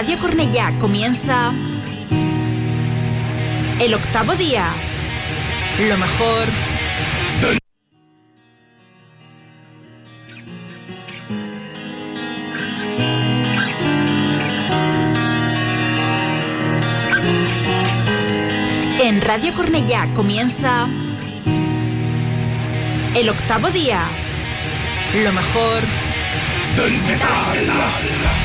Radio Cornellá comienza el octavo día. Lo mejor En Radio Cornellá comienza el octavo día. Lo mejor del metal.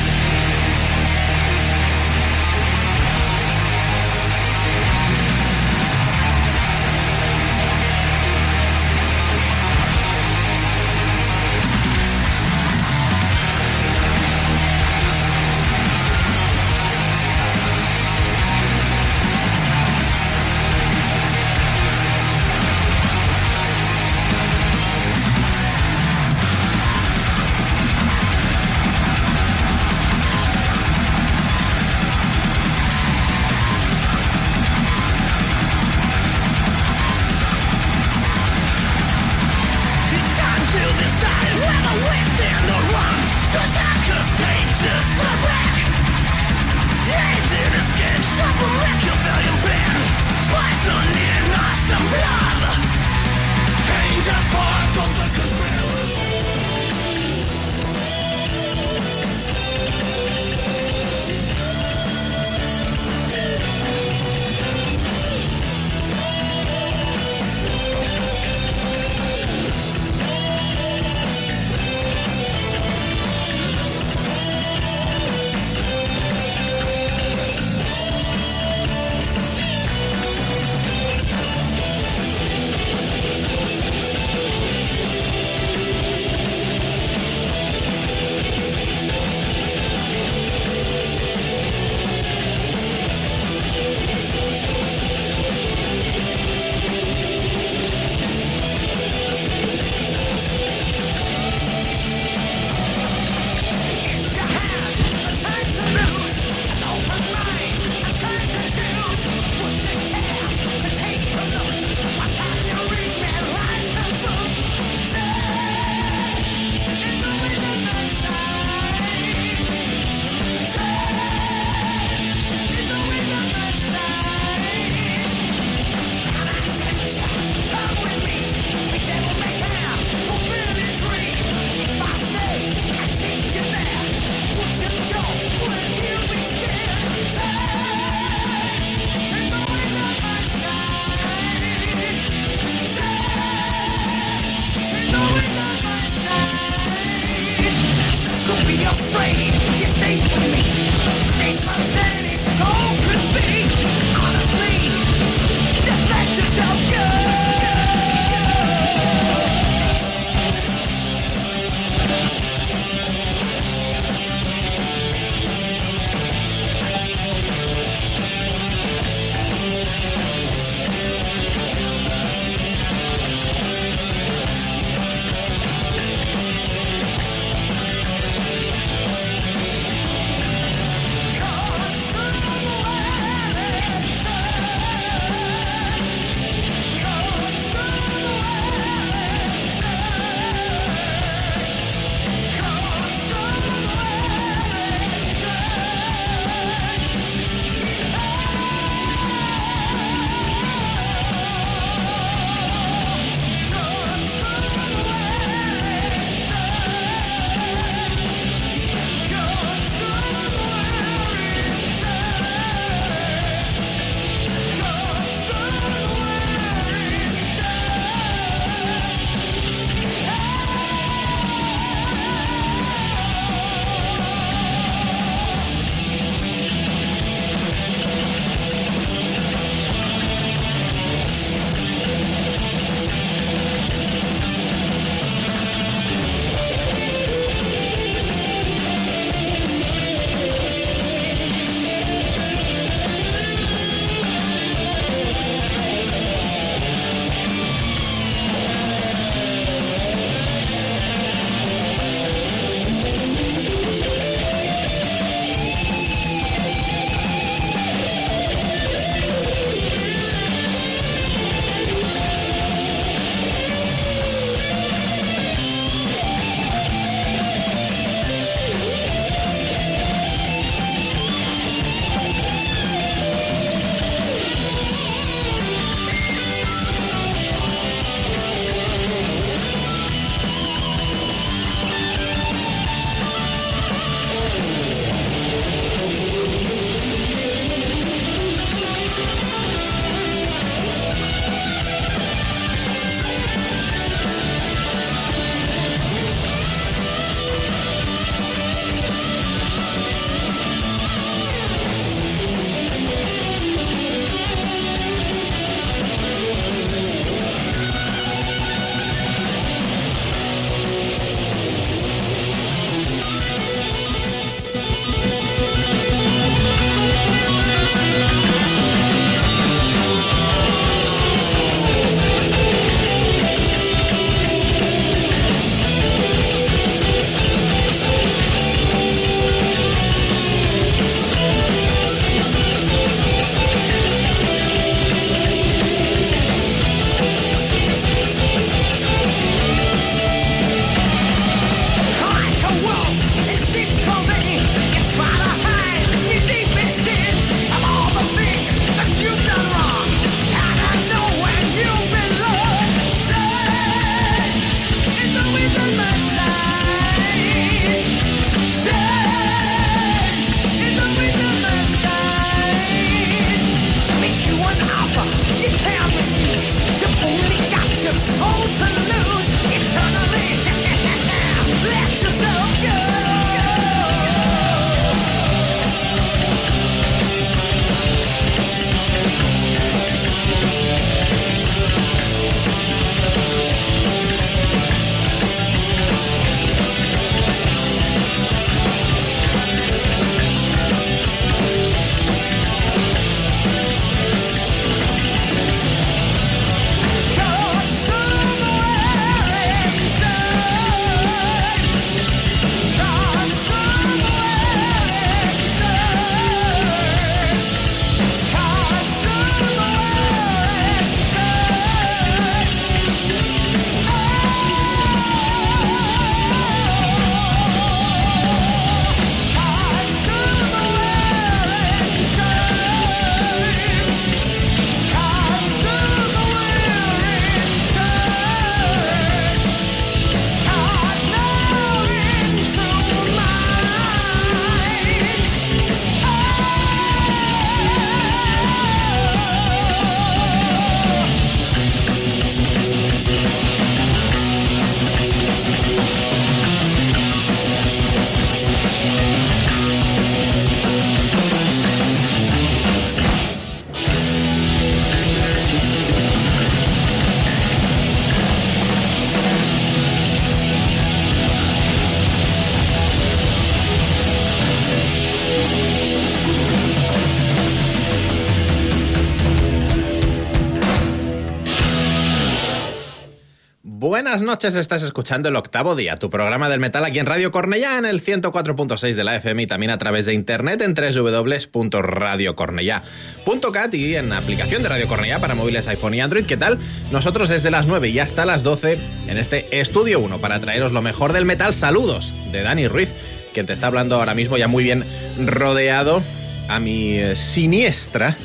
Buenas noches. Estás escuchando el octavo día, tu programa del metal aquí en Radio Cornellá, en el 104.6 de la FM y también a través de internet en www.radiocornellá.cat y en aplicación de Radio Cornellá para móviles iPhone y Android. ¿Qué tal? Nosotros desde las 9 y hasta las 12 en este Estudio 1 para traeros lo mejor del metal. Saludos de Dani Ruiz, quien te está hablando ahora mismo ya muy bien rodeado a mi eh, siniestra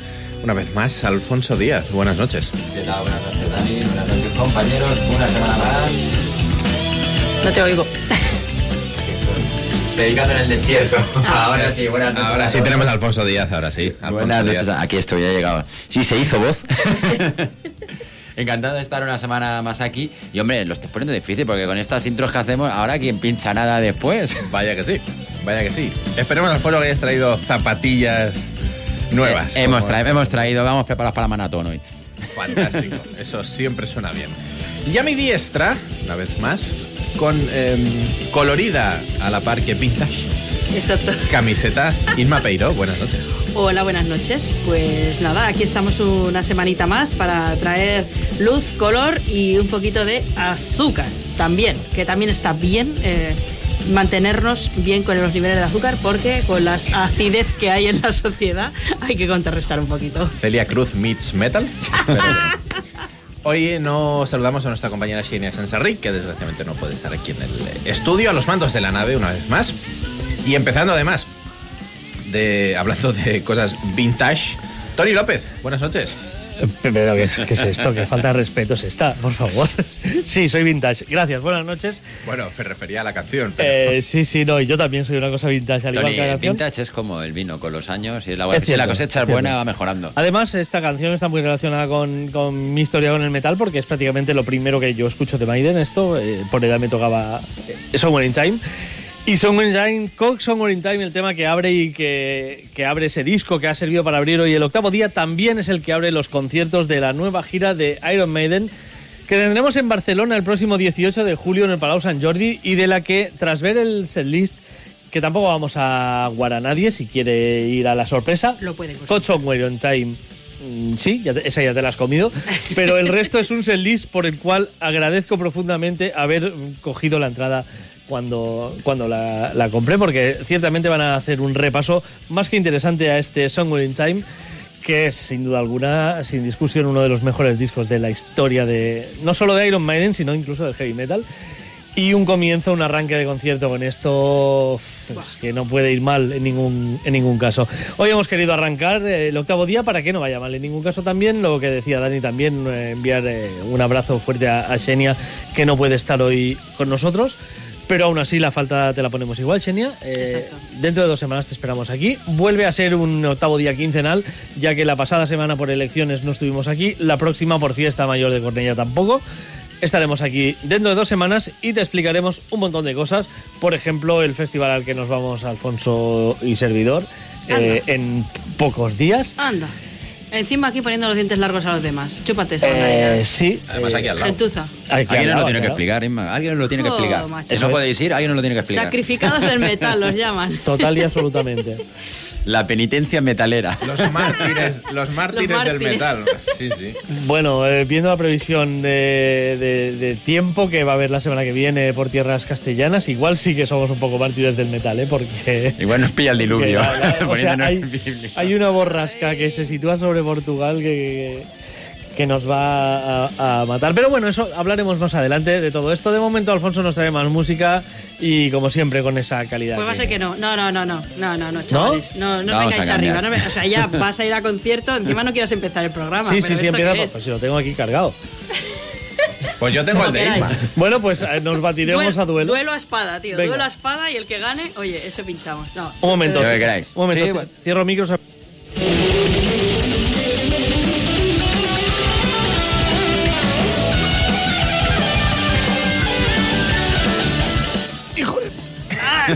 una vez más, Alfonso Díaz. Buenas noches. Buenas noches, Dani. Compañeros. Una semana más. No te oigo. Predicando en el desierto. ahora sí, buenas noches. Ahora sí tenemos a Alfonso Díaz, ahora sí. Alfonso Buenas Díaz. noches, aquí estoy, ya he llegado. Sí, se hizo voz. Encantado de estar una semana más aquí. Y hombre, lo estoy poniendo difícil porque con estas intros que hacemos, ahora quién pincha nada después. Vaya que sí, vaya que sí. Esperemos, Alfonso, que hayas traído zapatillas nuevas. Eh, hemos, tra- hemos traído, vamos preparados para la maratón hoy. Fantástico, eso siempre suena bien. Y a mi diestra, una vez más, con em, colorida a la par que vintage, Exacto. camiseta, Inma Peiro. Buenas noches. Hola, buenas noches. Pues nada, aquí estamos una semanita más para traer luz, color y un poquito de azúcar también, que también está bien eh, mantenernos bien con los niveles de azúcar porque con las acidez que hay en la sociedad hay que contrarrestar un poquito. Celia Cruz meets metal. Hoy no saludamos a nuestra compañera Xenia Sensarri, que desgraciadamente no puede estar aquí en el estudio, a los mandos de la nave una vez más. Y empezando además, de, hablando de cosas vintage, Tony López, buenas noches. Pero, ¿qué es, qué es esto? ¿Qué falta de respeto es esta? Por favor. Sí, soy vintage. Gracias, buenas noches. Bueno, me refería a la canción. pero- Eh, sí, sí, no, y yo también soy una cosa vintage, al igual Tony, que la el canción. vintage es como el vino, con los años. Y la, Es si la cierto, cosecha es es buena, cierto. va mejorando. Además, esta canción está muy relacionada con, con mi historia con el metal porque es prácticamente lo primero que yo escucho de Maiden. Esto, eh, por edad me tocaba eh, Somewhere in Time. Y in Time, Coke Somewhere in Time, el tema que abre y que, que abre ese disco que ha servido para abrir hoy el octavo día, también es el que abre los conciertos de la nueva gira de Iron Maiden que tendremos en Barcelona el próximo 18 de julio en el Palau Sant Jordi y de la que, tras ver el setlist, que tampoco vamos a guardar a nadie si quiere ir a la sorpresa, Lo pueden consultar. Hot Somewhere on Time. mm, Sí, ya te- esa ya te la has comido, pero el resto es un setlist por el cual agradezco profundamente haber cogido la entrada cuando, cuando la, la compré, porque ciertamente van a hacer un repaso más que interesante a este Somewhere in Time, que es sin duda alguna, sin discusión, uno de los mejores discos de la historia de no solo de Iron Maiden, sino incluso del heavy metal. Y un comienzo, un arranque de concierto con esto pues, que no puede ir mal en ningún, en ningún caso. Hoy hemos querido arrancar eh, el octavo día para que no vaya mal en ningún caso también. Lo que decía Dani también, eh, enviar eh, un abrazo fuerte a, a Xenia, que no puede estar hoy con nosotros. Pero aún así la falta te la ponemos igual, Xenia. Eh, dentro de dos semanas te esperamos aquí. Vuelve a ser un octavo día quincenal, ya que la pasada semana por elecciones no estuvimos aquí. La próxima por fiesta mayor de Cornella tampoco. Estaremos aquí dentro de dos semanas y te explicaremos un montón de cosas. Por ejemplo, el festival al que nos vamos Alfonso y servidor eh, en pocos días. Anda. Encima aquí poniendo los dientes largos a los demás. Chúpate esa Eh, sí. Además, eh, aquí al lado. Gentuza. Alguien nos lo tiene que claro. explicar, Inma. Alguien nos lo tiene que Oh, explicar. Eso no podéis ir, alguien nos lo tiene que explicar. Sacrificados del metal los llaman. Total y absolutamente. La penitencia metalera. Los mártires, los mártires Los del metal. Sí, sí. Bueno, eh, viendo la previsión de, de- de tiempo que va a haber la semana que viene por tierras castellanas, igual sí que somos un poco mártires del metal, ¿eh? Porque... Igual nos pilla el diluvio. porque la- la- o sea, hay, una borrasca que se sitúa sobre Portugal que, que nos va a, a matar. Pero bueno, eso hablaremos más adelante de todo esto. De momento, Alfonso nos trae más música y, como siempre, con esa calidad. Pues va a ser que no. No, no, no, no, no, no, no, chavales. No, no, Vamos vengáis a arriba. no me- o sea, ya vas a ir a concierto, encima no quieras empezar el programa. Sí, pero sí, sí, ¿esto empieza. qué es? Pues si lo tengo aquí cargado. Pues yo tengo Como el de. Inma. Bueno, pues eh, nos batiremos Duel- a duelo. Duelo a espada, tío. Venga. Duelo a espada y el que gane, oye, eso pinchamos. No. Un momento. Lo que queráis. Un momento. Sí. Cierro micros.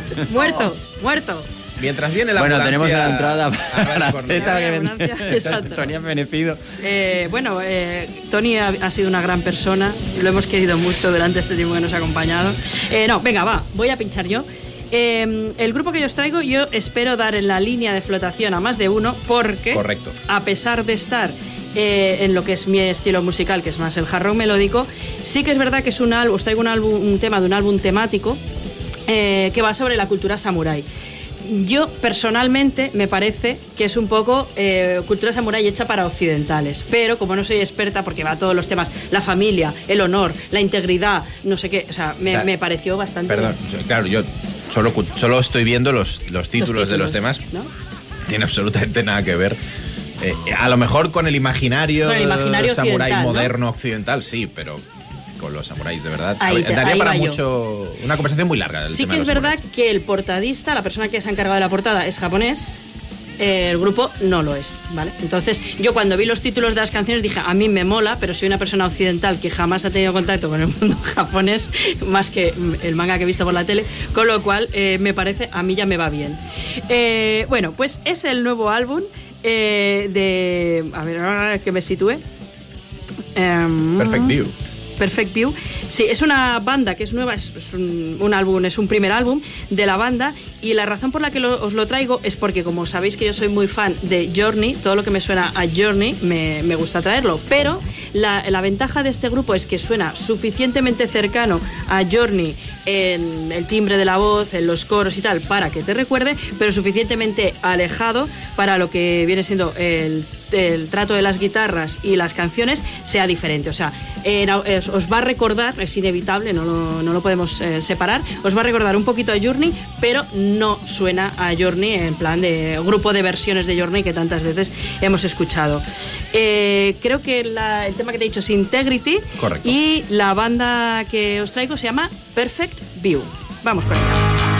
Muerto, muerto. Mientras viene la Bueno, tenemos la entrada para que ven- Ambulancia, exacto. Tony ha beneficido. Eh, bueno, eh, Tony ha, ha sido una gran persona, lo hemos querido mucho durante este tiempo que nos ha acompañado. Eh, no, venga, va, voy a pinchar yo. Eh, el grupo que yo os traigo, yo espero dar en la línea de flotación a más de uno, porque Correcto. a pesar de estar eh, en lo que es mi estilo musical, que es más el jarrón melódico. Sí que es verdad que es un álbum, os traigo un, álbum, un tema de un álbum temático eh, que va sobre la cultura samurái. Yo personalmente me parece que es un poco eh, cultura samurái hecha para occidentales, pero como no soy experta porque va a todos los temas, la familia, el honor, la integridad, no sé qué, o sea, me, Claro. me pareció bastante... Perdón, claro, yo solo, solo estoy viendo los, los títulos de los temas. ¿no? Tiene absolutamente nada que ver. Eh, a lo mejor con el imaginario, Con el imaginario samurái moderno occidental, sí, pero con los samuráis, de verdad. Ahí daría ahí para yo. mucho. Una conversación muy larga. del Sí tema que es verdad samuráis. que el portadista, la persona que se ha encargado de la portada, es japonés. eh, El grupo no lo es, ¿vale? Entonces, yo cuando vi los títulos de las canciones dije, a mí me mola, pero soy una persona occidental que jamás ha tenido contacto con el mundo japonés, más que el manga que he visto por la tele, con lo cual eh, me parece, a mí ya me va bien. Eh, bueno, pues es el nuevo álbum eh, de... A ver, ahora que me sitúe. Em, Perfect View. Perfect View. Sí, es una banda que es nueva, es, un, álbum, es un primer álbum de la banda y la razón por la que os lo traigo es porque como sabéis que yo soy muy fan de Journey, todo lo que me suena a Journey me, me gusta traerlo, pero la, la ventaja de este grupo es que suena suficientemente cercano a Journey en el timbre de la voz, en los coros y tal, para que te recuerde, pero suficientemente alejado para lo que viene siendo el el trato de las guitarras y las canciones sea diferente. O sea, os va a recordar, es inevitable, no lo, no lo podemos eh, separar, os va a recordar un poquito a Journey, pero no suena a Journey en plan de grupo de versiones de Journey que tantas veces hemos escuchado. Eh, creo que la- el tema que te he dicho es Integrity Correcto. y la banda que os traigo se llama Perfect View. Vamos con ella.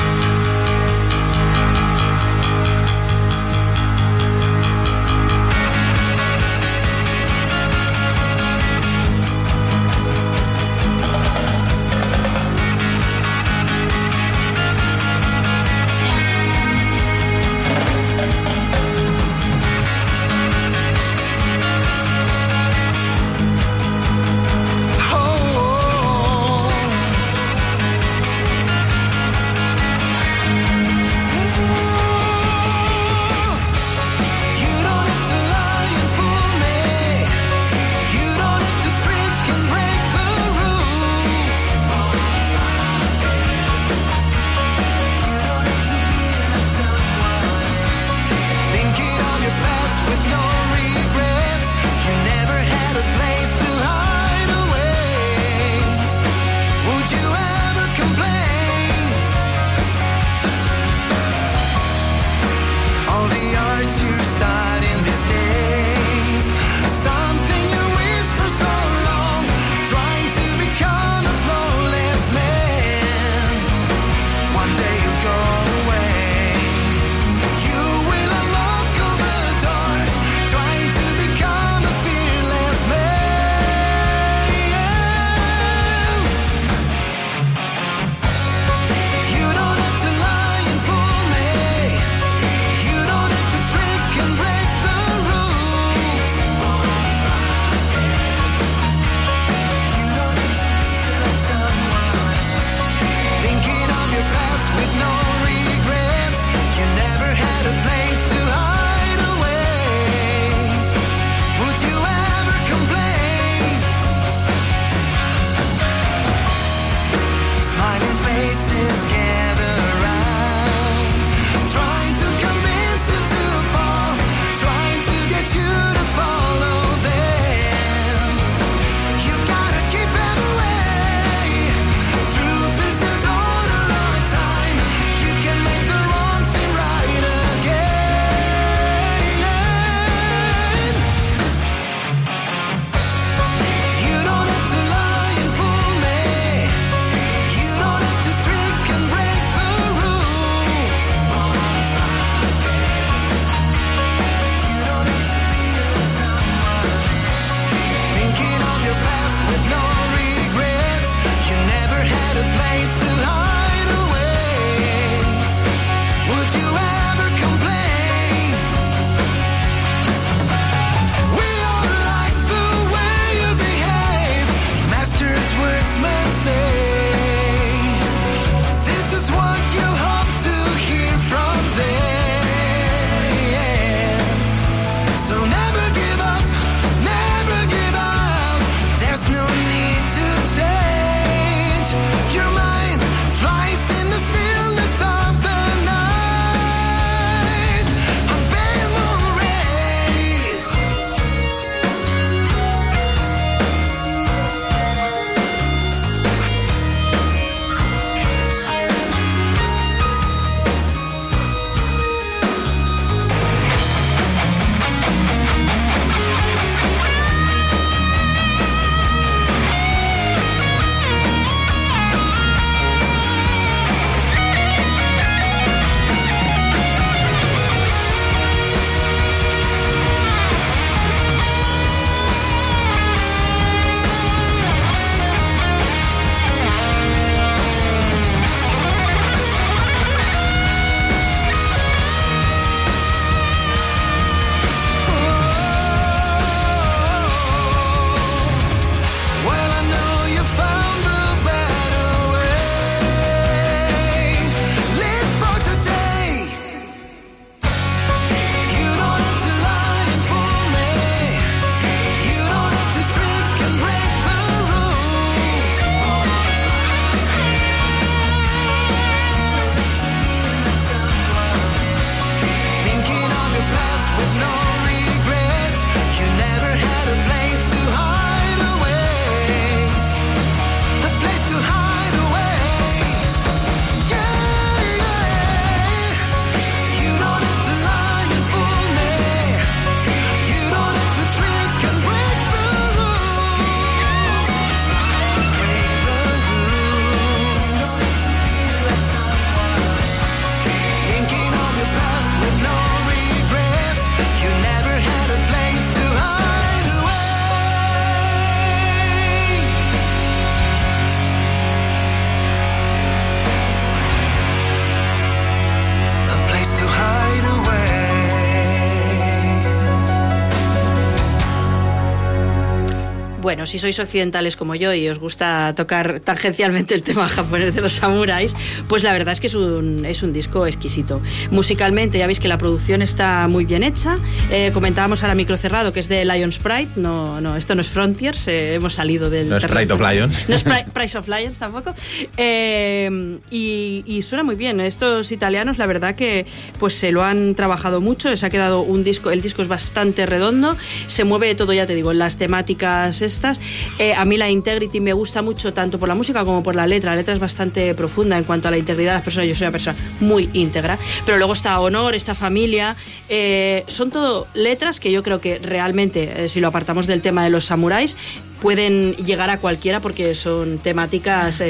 Bueno, si sois occidentales como yo y os gusta tocar tangencialmente el tema japonés de los samuráis, pues la verdad es que es un, es un disco exquisito. Musicalmente ya veis que la producción está muy bien hecha. Eh, comentábamos ahora micro cerrado que es de Lions Pride. No, no, esto no es Frontiers, eh, hemos salido del... No es Pride of Lions. No es Pri- Price of Lions tampoco. Eh, y, y suena muy bien. Estos italianos, la verdad que pues se lo han trabajado mucho. Les ha quedado un disco. El disco es bastante redondo. Se mueve todo, ya te digo, en las temáticas estas. Eh, a mí la Integrity me gusta mucho tanto por la música como por la letra. La letra es bastante profunda en cuanto a la integridad de las personas. Yo soy una persona muy íntegra. Pero luego está Honor, esta familia. Eh, son todo letras que yo creo que realmente, eh, si lo apartamos del tema de los samuráis, pueden llegar a cualquiera porque son temáticas.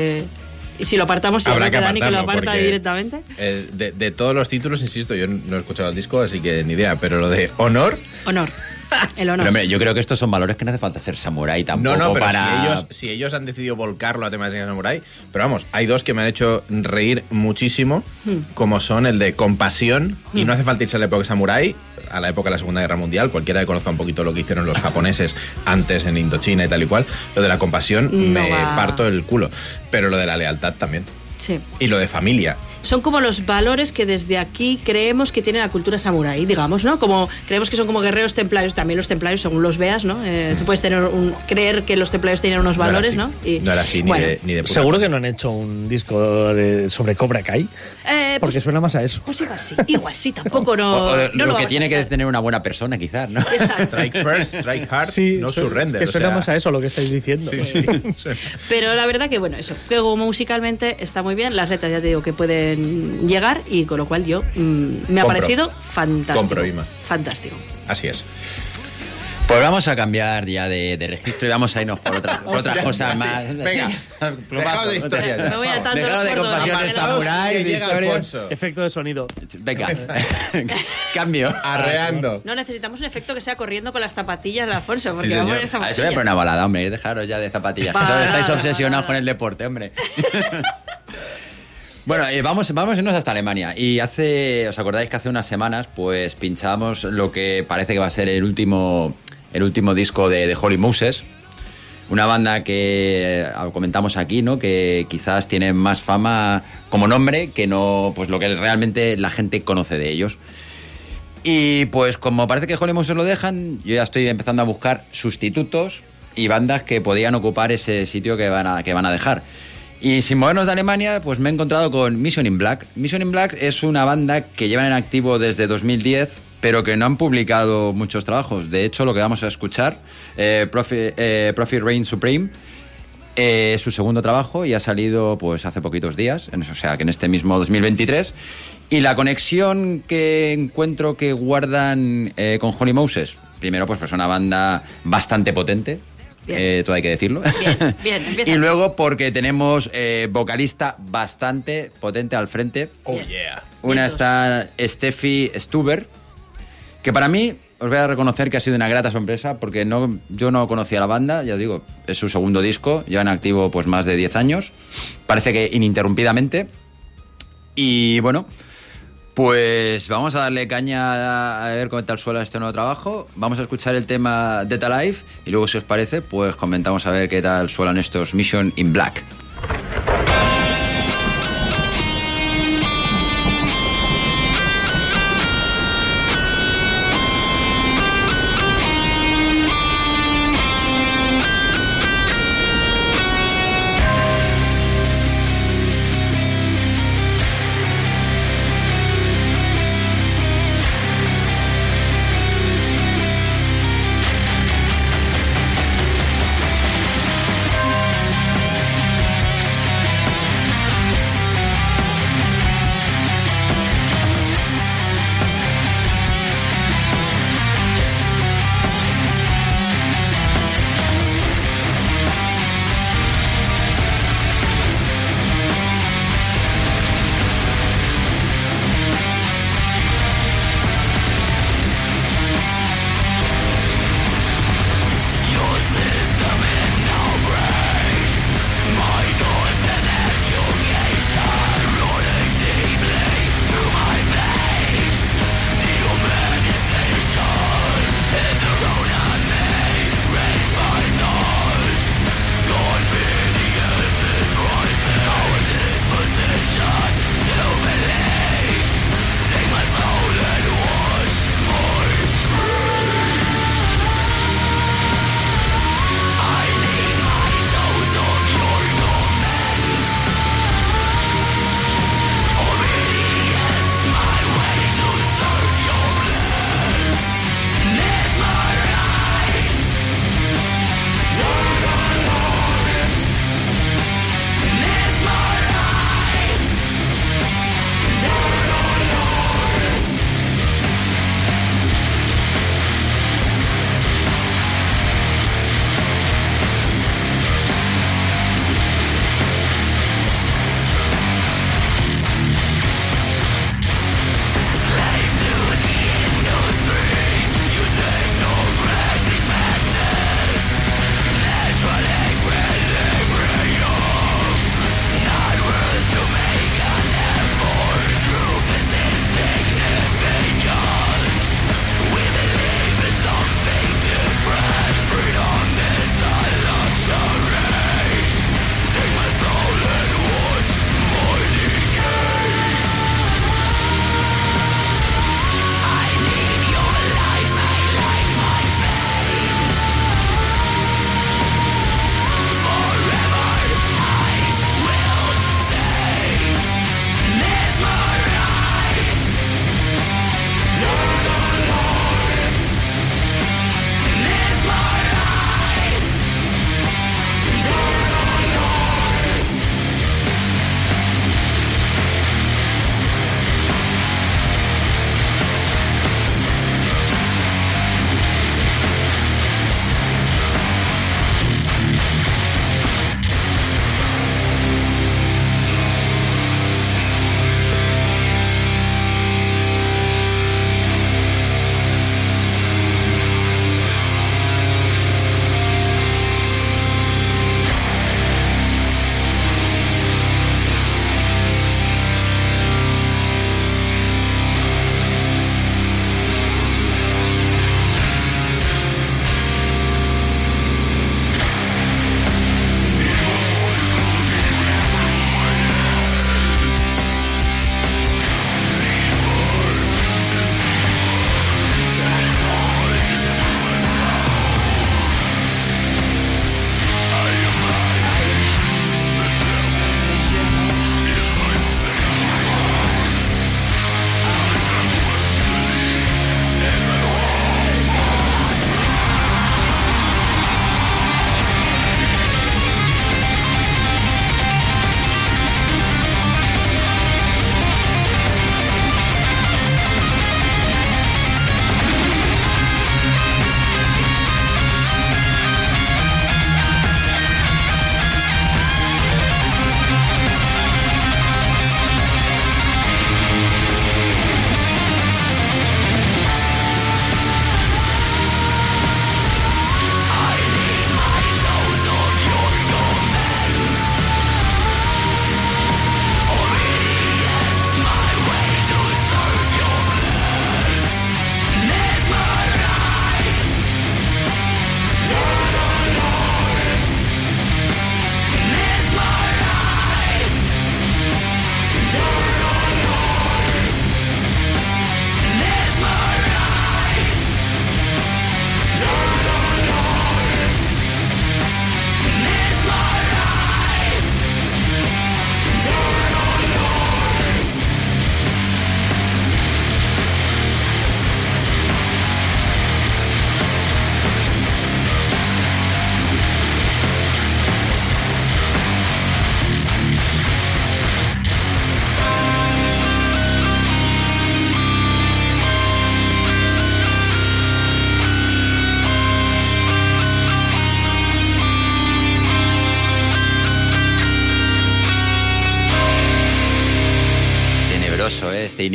y si lo apartamos, si Habrá que Dani que lo aparta directamente. De, de todos los títulos, insisto, yo no he escuchado el disco, así que ni idea, pero lo de honor. Honor. El honor. Pero hombre, yo creo que estos son valores que no hace falta ser samurái tampoco No, no, pero para... si, ellos, si ellos han decidido volcarlo a temas de samurai. Pero vamos, hay dos que me han hecho reír muchísimo, como son el de compasión, y no hace falta irse a la época samurai, a la época de la Segunda Guerra Mundial, cualquiera que conozca un poquito lo que hicieron los japoneses antes en Indochina y tal y cual, lo de la compasión No me va. parto el culo. Pero lo de la lealtad también. Sí. Y lo de familia. Son como los valores que desde aquí creemos que tiene la cultura samurái, digamos, ¿no? Como creemos que son como guerreros templarios, también los templarios, según los veas, ¿no? Eh, tú puedes tener un, creer que los templarios tienen unos No era valores, así. ¿no? Y- No era así ni bueno, de, ni de puta Seguro que no han hecho un disco de- sobre Cobra Kai, eh, porque pues, suena más a eso. pues igual sí, igual sí, tampoco no. O- o no lo, que tiene que tener una buena persona, quizás, ¿no? Exacto. Strike first, strike hard, Sí, no su- surrender. Que o suena sea, más a eso lo que estáis diciendo. Sí, sí. Pero la verdad que bueno, eso, que como musicalmente está muy bien, las letras ya te digo que pueden llegar y con lo cual yo mm, me ha parecido fantástico. Compro, Ima. Fantástico. Así es. Pues vamos a cambiar ya de, de registro y vamos a irnos por, otras por otras cosas sí. más. Venga, Plumazo, dejado de historia ya. Me voy a tanto Dejado de historias. Alfonso. Efecto de sonido. Venga, cambio. Arreando. No necesitamos un efecto que sea corriendo con las zapatillas de Alfonso, porque señor. vamos A ver, se voy a poner una balada, hombre. Dejaros ya de zapatillas. Para estáis obsesionados con el deporte, hombre. Bueno, eh, vamos, vamos a irnos hasta Alemania. Y hace, ¿os acordáis que hace unas semanas pues pinchábamos lo que parece que va a ser el último, el último disco de, de Holy Moses? Una banda que eh, comentamos aquí, ¿no? Que quizás tiene más fama como nombre que no, pues lo que realmente la gente conoce de ellos. Y pues como parece que Holy Moses lo dejan, yo ya estoy empezando a buscar sustitutos y bandas que podían ocupar ese sitio que van a, que van a dejar. Y sin movernos de Alemania, pues me he encontrado con Mission in Black. Mission in Black es una banda que llevan en activo desde 2010, pero que no han publicado muchos trabajos. De hecho, lo que vamos a escuchar, eh, Profit, eh, Reign Supreme, eh, es su segundo trabajo y ha salido pues hace poquitos días, o sea que en este mismo 2023. Y la conexión que encuentro que guardan eh, con Holy Moses, primero pues es una banda bastante potente, Bien. eh, todo hay que decirlo. Bien, bien, empieza. y luego porque tenemos eh, vocalista bastante potente al frente. Oh, yeah. Una está Steffi Stuber, que para mí os voy a reconocer que ha sido una grata sorpresa porque no, yo no conocía la banda, ya os digo, es su segundo disco, llevan activo pues más de 10 años, parece que ininterrumpidamente. Y bueno, pues vamos a darle caña a ver cómo tal suena este nuevo trabajo. Vamos a escuchar el tema Dead Alive y luego, si os parece, pues comentamos a ver qué tal suenan estos Mission in Black.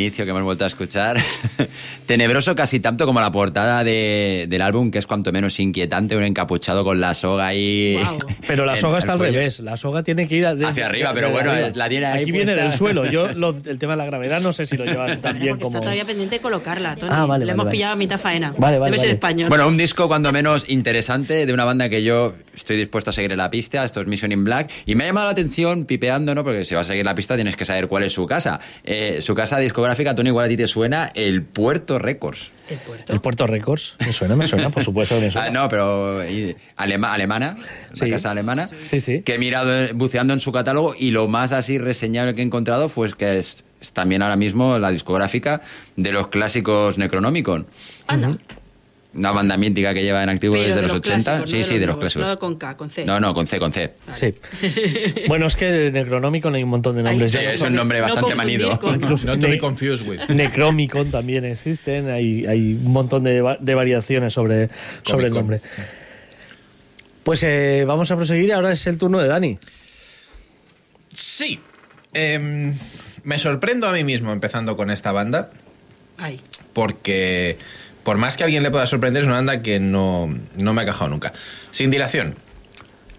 Inicio que hemos vuelto a escuchar. tenebroso casi tanto como la portada de- del álbum, que es cuanto menos inquietante, un encapuchado con la soga ahí. Guau. Pero la en soga el está al cuello. revés. La soga tiene que ir a- Hacia arriba, pero bueno, arriba. es- la tiene ahí Aquí viene puesta. del suelo. Yo lo- el tema de la gravedad no sé si lo llevan tan bien Porque como. está todavía pendiente de colocarla, Tony. Ah, vale, Le vale, hemos vale. pillado a mitad faena. Vale, vale, Debe ser español. Bueno, un disco cuando menos interesante de una banda que yo estoy dispuesto a seguir en la pista, esto es Mission in Black, y me ha llamado la atención pipeando, ¿no? Porque si vas a seguir la pista tienes que saber cuál es su casa. Eh, su casa discográfica, Tony, igual a ti te suena, el Puerto Records. el puerto. El Puerto Records. Me suena, me suena, por supuesto que me suena. Ah, no, pero alema- alemana, Sí. la casa alemana, Sí, sí. que he mirado eh, buceando en su catálogo y lo más así reseñable que he encontrado fue que es, es también ahora mismo la discográfica de los clásicos Necronomicon. Anda. Una banda mítica que lleva en activo Pero desde de los, los 80. clásicos, sí, no de sí, los de los nuevos, clásicos. no con K, con C. No, no, con C, con C. Sí. Bueno, es que de Necronomicon hay un montón de nombres. Sí, es un nombre No bastante manido. con- Not to ne- be confused with. Necromicon también existen. Hay, hay un montón de, de variaciones sobre, sobre el nombre. Pues eh, vamos a proseguir. Ahora es el turno de Dani. Sí. Em, me sorprendo a mí mismo empezando con esta banda. Ay. porque por más que alguien le pueda sorprender, es una banda que no, no me ha cajado nunca. Sin dilación,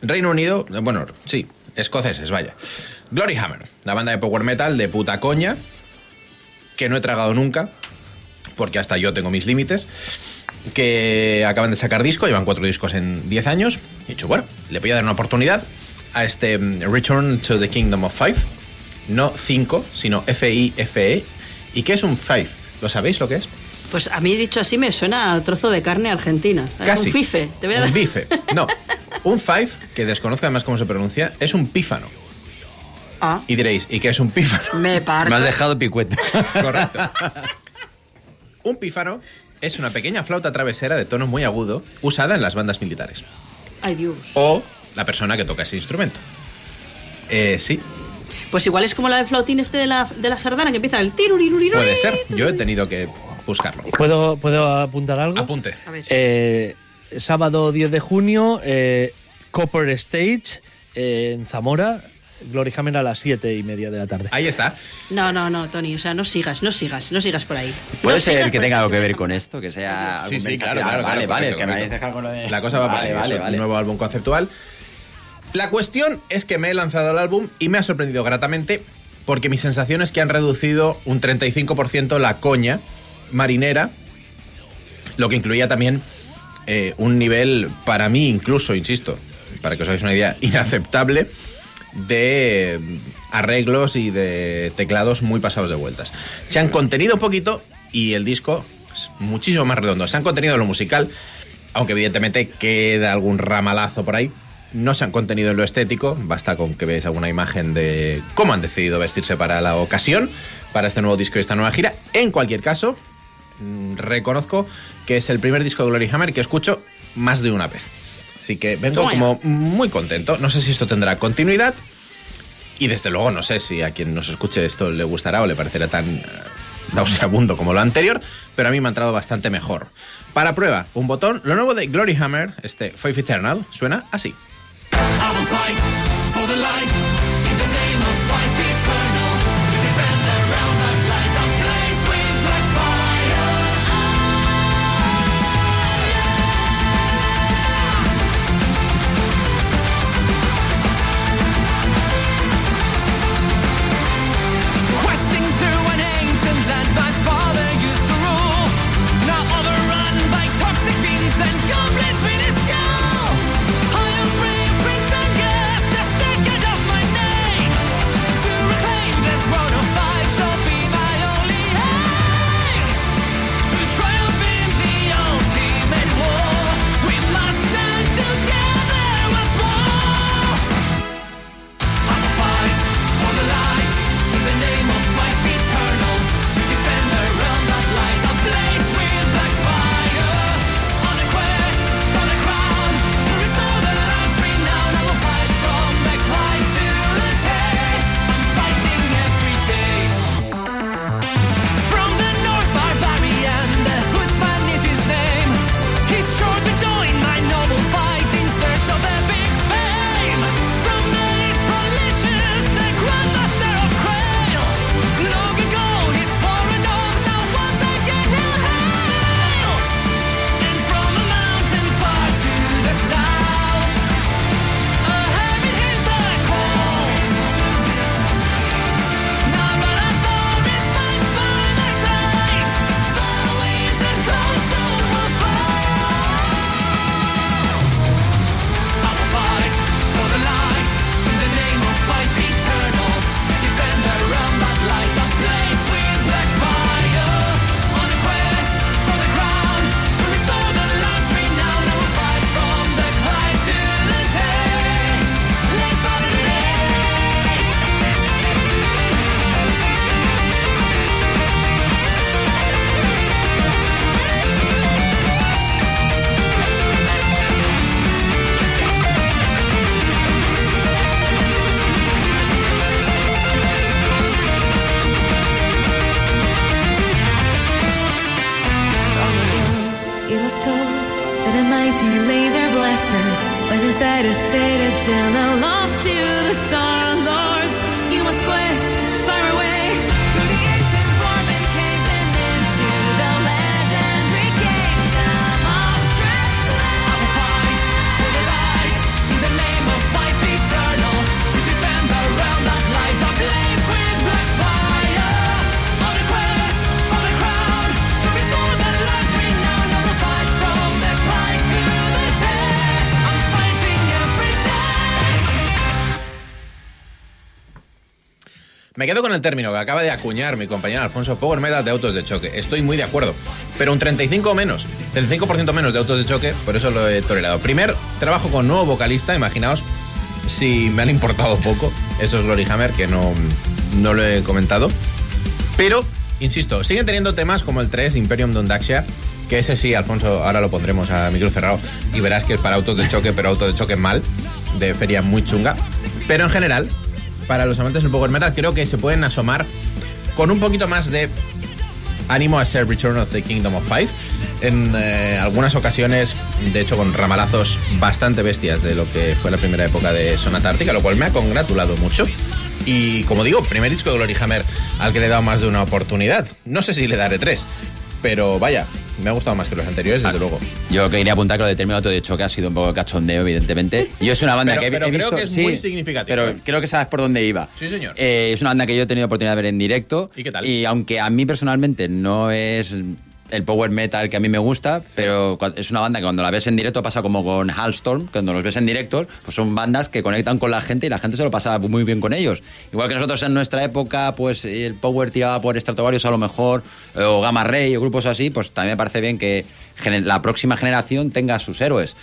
Reino Unido, bueno, sí, escoceses, vaya. Glory Hammer, la banda de power metal de puta coña, que no he tragado nunca, porque hasta yo tengo mis límites, que acaban de sacar disco, llevan cuatro discos en 10 años, he dicho, bueno, le voy a dar una oportunidad a este mm, Return to the Kingdom of Five, no 5, sino F-I-F-E. ¿Y qué es un Five? ¿Lo sabéis lo que es? Pues a mí, dicho así, me suena a trozo de carne argentina. Casi. Un fife. Te voy a Un dar- bife. No. Un five, que desconozco además cómo se pronuncia, es un pífano. Ah, Y diréis, ¿y qué es un pífano? me parto. Me has dejado picuete. Correcto. Un pífano es una pequeña flauta travesera de tono muy agudo usada en las bandas militares. Ay, Dios. O la persona que toca ese instrumento. Eh, sí, Pues igual es como la de flautín este de la, de la sardana que empieza el tiruriruriru. puede ser. Yo he tenido que buscarlo. ¿Puedo, ¿puedo apuntar algo? Apunte. A ver. Eh, sábado 10 de junio, eh, Copper Stage eh, en Zamora. Glory Hammer a las 7 y media de la tarde. Ahí está. No, no, no, Tony. O sea, no sigas, no sigas, no sigas por ahí. ¿Puede No ser que tenga algo que ver con esto? Que sea. Sí, algún sí, claro, claro. Vale, claro, vale, perfecto, que me habéis dejado con lo de. La cosa va por vale, vale, un nuevo álbum conceptual. La cuestión es que me he lanzado al álbum y me ha sorprendido gratamente porque mi sensación es que han reducido un 35% la coña marinera, lo que incluía también eh, un nivel, para mí incluso, insisto, para que os hagáis una idea, inaceptable de eh, arreglos y de teclados muy pasados de vueltas. Se han contenido poquito y el disco es muchísimo más redondo. Se han contenido en lo musical, aunque evidentemente queda algún ramalazo por ahí. No se han contenido en lo estético, basta con que veáis alguna imagen de cómo han decidido vestirse para la ocasión, para este nuevo disco y esta nueva gira. En cualquier caso, mm, reconozco que es el primer disco de Glory Hammer que escucho más de una vez. Así que vengo como muy contento. No sé si esto tendrá continuidad. Y desde luego no sé si a quien nos escuche esto le gustará o le parecerá tan eh, nauseabundo como lo anterior, pero a mí me ha entrado bastante mejor. Para prueba, un botón. Lo nuevo de Glory Hammer, este Faith Eternal, suena así. I will fight for the light Me quedo con el término que acaba de acuñar mi compañero Alfonso, Power Metal de autos de choque. Estoy muy de acuerdo. Pero un 35 menos, 35% menos de autos de choque, por eso lo he tolerado. Primer, trabajo con nuevo vocalista, imaginaos si me han importado poco esos Glory Hammer, que no, no lo he comentado. Pero, insisto, siguen teniendo temas como el 3, Imperium Dondaxia, que ese sí, Alfonso, ahora lo pondremos a micro cerrado y verás que es para autos de choque, pero autos de choque mal, de feria muy chunga. Pero en general, para los amantes del Power Metal, creo que se pueden asomar con un poquito más de ánimo a ser Return of the Kingdom of Five. En eh, algunas ocasiones, de hecho, con ramalazos bastante bestias de lo que fue la primera época de Sonata Ártica, lo cual me ha congratulado mucho. Y como digo, primer disco de Glory Hammer al que le he dado más de una oportunidad. No sé si le daré tres, pero vaya, me ha gustado más que los anteriores, desde luego. Yo quería apuntar que lo de término auto de choque ha sido un poco cachondeo, evidentemente. Yo es una banda Pero- que he- pero he creo visto- que es sí, muy significativo, Pero ¿eh? creo que sabes por dónde iba. Sí, señor. Eh, es una banda que yo he tenido oportunidad de ver en directo. ¿Y qué tal? Y aunque a mí personalmente no es el power metal que a mí me gusta, pero es una banda que cuando la ves en directo pasa como con Halstorm, cuando los ves en directo, pues son bandas que conectan con la gente y la gente se lo pasa muy bien con ellos. Igual que nosotros en nuestra época, pues el power tiraba por Stratovarius a lo mejor, eh, o Gamma Ray o grupos así, pues también me parece bien que la próxima generación tenga sus héroes,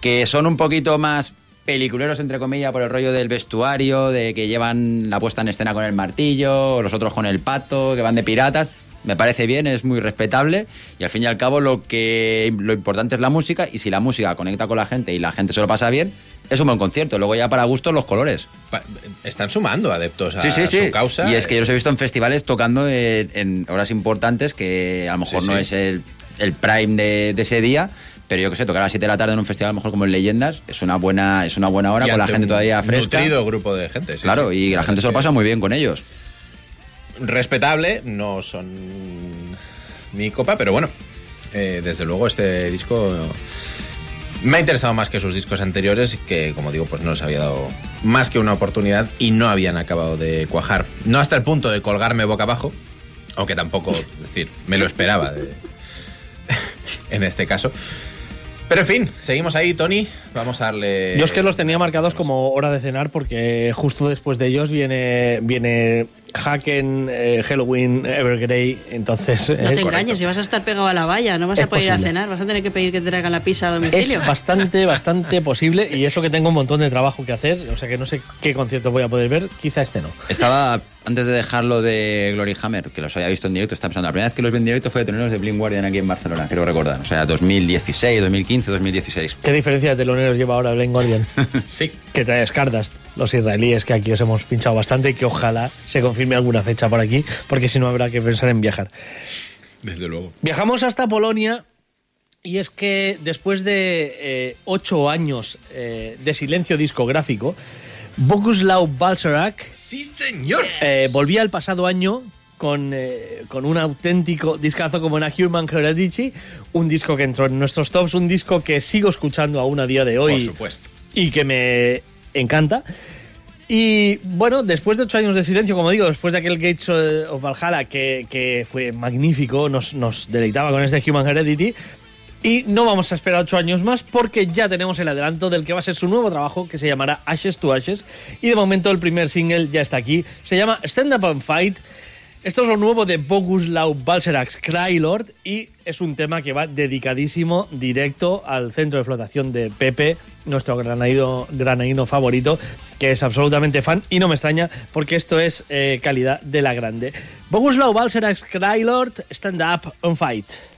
que son un poquito más peliculeros entre comillas por el rollo del vestuario, de que llevan la puesta en escena con el martillo, los otros con el pato, que van de piratas. Me parece bien, es muy respetable y al fin y al cabo lo que lo importante es la música y si la música conecta con la gente y la gente se lo pasa bien, es un buen concierto. Luego ya para gustos los colores. Están sumando adeptos a Sí, sí, sí. su causa. Y es que yo los he visto en festivales tocando en, en horas importantes que a lo mejor no es el, el prime de, de ese día. Pero yo que sé, tocar a las 7 de la tarde en un festival, a lo mejor como en Leyendas, es una buena, es una buena hora Y con la gente un todavía fresca. nutrido grupo de gente. sí, claro, sí. y la gente se lo pasa muy bien con ellos. Respetable, no son mi copa, pero bueno, eh, desde luego este disco me ha interesado más que sus discos anteriores, que como digo, pues no les había dado más que una oportunidad y no habían acabado de cuajar. No hasta el punto de colgarme boca abajo, aunque tampoco, es decir, me lo esperaba de- en este caso. Pero en fin, seguimos ahí, Tony. Vamos a darle. Yo es que los tenía marcados como hora de cenar porque justo después de ellos viene viene Haken, eh, Halloween, Evergrey, entonces... No eh, te correcto. engañes, si vas a estar pegado a la valla, no vas Es a poder ir a cenar, vas a tener que pedir que te traigan la pizza a Es domicilio. bastante, bastante posible y eso que tengo un montón de trabajo que hacer, o sea que no sé qué concierto voy a poder ver, quizá este no. Estaba, antes de dejarlo de Glory Hammer, que los había visto en directo, estaba pensando, la primera vez que los vi en directo fue de tenerlos de Blind Guardian aquí en Barcelona, creo recordar. O sea, 2016, 2015, 2016. ¿Qué diferencia de teloneros lleva ahora Blind Guardian? Sí, que trae Stardust, los israelíes que aquí os hemos pinchado bastante que ojalá se confirme alguna fecha por aquí, porque si no habrá que pensar en viajar. desde luego. Viajamos hasta Polonia y es que después de eh, ocho años eh, de silencio discográfico, Boguslav Balcerak ¡Sí, señor! eh, volvía el pasado año con, eh, con un auténtico discazo como en Human Heredity, un disco que entró en nuestros tops, un disco que sigo escuchando aún a día de hoy Por supuesto. y que me encanta. Y bueno, después de ocho años de silencio, como digo, después de aquel Gates eh, of Valhalla que, que fue magnífico, nos, nos deleitaba con este Human Heredity. Y no vamos a esperar ocho años más porque ya tenemos el adelanto del que va a ser su nuevo trabajo que se llamará Ashes to Ashes. Y de momento el primer single ya está aquí. Se llama Stand Up and Fight. Esto es lo nuevo de Boguslav Balserax Krylord y es un tema que va dedicadísimo directo al centro de flotación de Pepe, nuestro granaíno, granaíno favorito, que es absolutamente fan y no me extraña porque esto es eh, calidad de la grande. Boguslav Balserax Krylord, Stand Up and Fight.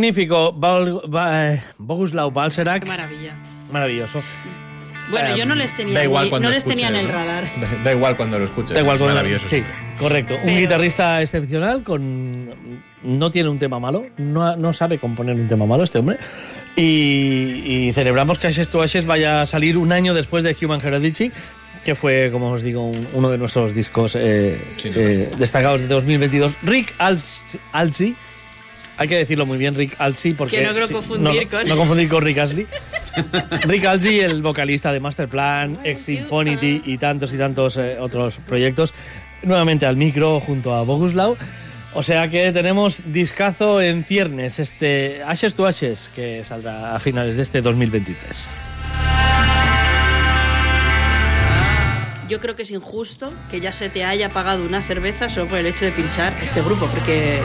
Magnífico. Bal- eh, Boguslav Balserak. Qué maravilla. Maravilloso. Bueno, yo no les tenía, Da igual ni- cuando no les tenía en el radar. Da, da igual cuando lo escuches. Da igual es con maravilloso. Sí, correcto. Un guitarrista excepcional con no tiene un tema malo, no, no sabe componer un tema malo este hombre. Y, y celebramos que Ashes to Ashes vaya a salir un año después de Human Heredici, que fue, como os digo, un- uno de nuestros discos eh, Sí, no. eh, destacados de 2022. Rick Alsi, hay que decirlo muy bien, Rick Alsi, porque Que no creo sí, confundir no- con- no confundir con Rick Astley. Rick Algi, el vocalista de Masterplan, Ex Symphonity y tantos y tantos eh, otros proyectos, nuevamente al micro junto a Boguslav. O sea que tenemos discazo en ciernes, este Ashes to Ashes, que saldrá a finales de este 2023. Yo creo que es injusto que ya se te haya pagado una cerveza solo por el hecho de pinchar este grupo, porque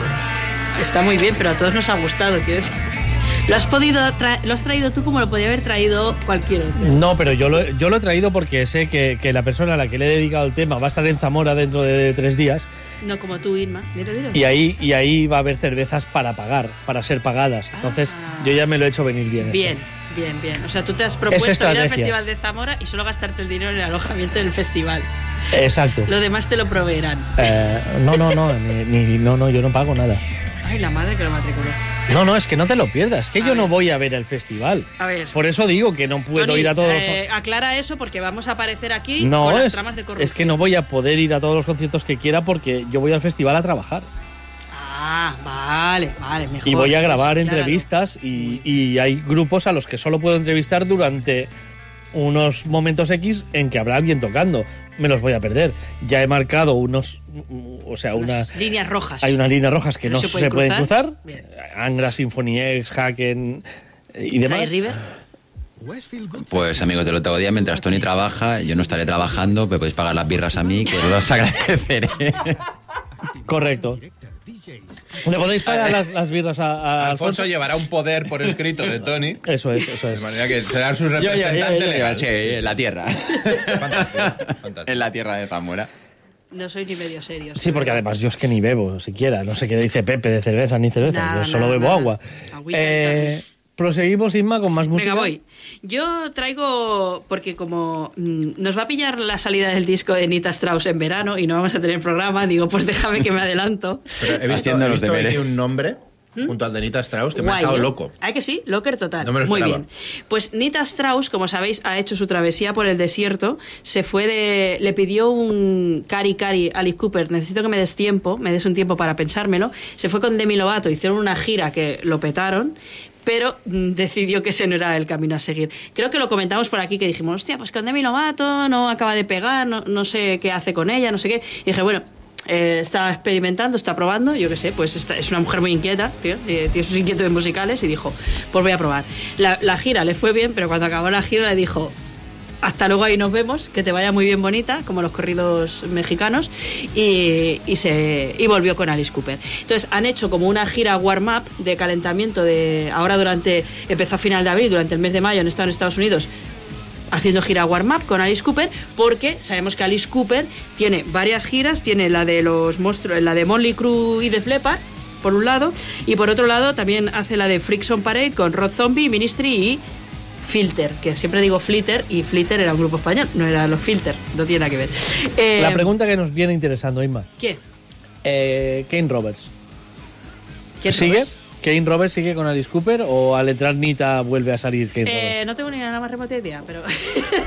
está muy bien, pero a todos nos ha gustado. Quiero. Lo has podido lo has traído tú como lo podía haber traído cualquier otro. No, pero yo lo, yo lo he traído porque sé que, que la persona a la que le he dedicado el tema va a estar en Zamora dentro de tres días No como tú, Irma. Dilo, dilo. y ahí, y ahí va a haber cervezas para pagar, para ser pagadas. Entonces Ah. yo ya me lo he hecho venir bien. esto. Bien, bien, bien. O sea, tú te has propuesto ir al. Festival de Zamora y solo gastarte el dinero en el alojamiento del festival. Exacto. Lo demás te lo proveerán. Eh, no, no, no, ni, ni- no, no, yo no pago nada. Ay, la madre que lo matriculó. No, no, es que no te lo pierdas, que A yo no voy a ver el festival. A ver. Por eso digo que no puedo Tony, ir a todos los eh, aclara eso porque vamos a aparecer aquí No, con las es, tramas de corrupción. es que no voy a poder ir a todos los conciertos que quiera porque yo voy al festival a trabajar. Ah, vale, vale, mejor. Y voy a grabar entrevistas y, y hay grupos a los que solo puedo entrevistar durante unos momentos X en que habrá alguien tocando. Me los voy a perder. Ya he marcado unos, o sea, una, Unas líneas rojas. hay unas líneas rojas que no, se, pueden cruzar. Bien. Angra, Symphony X, Haken eh, y demás. River. Pues amigos del octavo día, mientras Tony trabaja, yo no estaré trabajando, me podéis pagar las birras a mí, que os los agradeceré. Correcto. ¿Le podéis pagar las, las birras a, a Alfonso Alfonso? llevará un poder por escrito de Tony. Eso es, eso De es. manera que será su Yo, yo, yo, representante yo, legal. sí, en la tierra. Fantástico, fantástico. en la tierra de Zamora. No soy ni medio serio. Sí, porque además yo es que ni bebo siquiera. No sé qué dice Pepe de cerveza ni cerveza. Nada, yo solo nada, bebo nada. agua. Agüita Eh, proseguimos, Inma, con más música. Venga, voy. Yo traigo, porque como mm, nos va a pillar la salida del disco de Nita Strauss en verano y no vamos a tener programa, digo, pues déjame que me adelanto. Pero he visto, Haciendo he los visto deberes. aquí un nombre junto al de Nita Strauss que me ha dejado ¿eh? loco. ¿Ay que sí? Locker total. No me lo Muy bien. Pues Nita Strauss, como sabéis, ha hecho su travesía por el desierto. Se fue de. Le pidió un cari cari a Alice Cooper. Necesito que me des tiempo, me des un tiempo para pensármelo. Se fue con Demi Lovato, hicieron una gira que lo petaron. Pero mm, decidió que ese no era el camino a seguir. Creo que lo comentamos por aquí, que dijimos, hostia, pues con Demi Lovato no acaba de pegar, no, sé qué hace con ella, no sé qué. Y dije, bueno, eh, está experimentando, está probando, yo qué sé, pues es una mujer muy inquieta, tío, eh, tiene sus inquietudes musicales y dijo, pues voy a probar. La gira le fue bien, pero cuando acabó la gira le dijo, hasta luego ahí nos vemos, que te vaya muy bien bonita, como los corridos mexicanos, y, se, y volvió con Alice Cooper. Entonces han hecho como una gira warm-up de calentamiento de ahora durante, empezó a final de abril, durante el mes de mayo han estado en Estados Unidos haciendo gira warm-up con Alice Cooper, porque sabemos que Alice Cooper tiene varias giras, tiene la de los monstruos, la de Molly Crew y de Flepper, por un lado, y por otro lado también hace la de Freaks on Parade con Rod Zombie, Ministry y Filter, que siempre digo Flitter y Flitter era un grupo español, no era los Filter, no tiene nada que ver. Eh, La pregunta que nos viene interesando, Inma. ¿Qué? Eh, Kane Roberts. ¿Quién ¿Sigue? Roberts? ¿Kane Roberts sigue con Alice Cooper o al entrar Nita vuelve a salir Kane Eh, Roberts? no tengo ni la más remota idea, pero...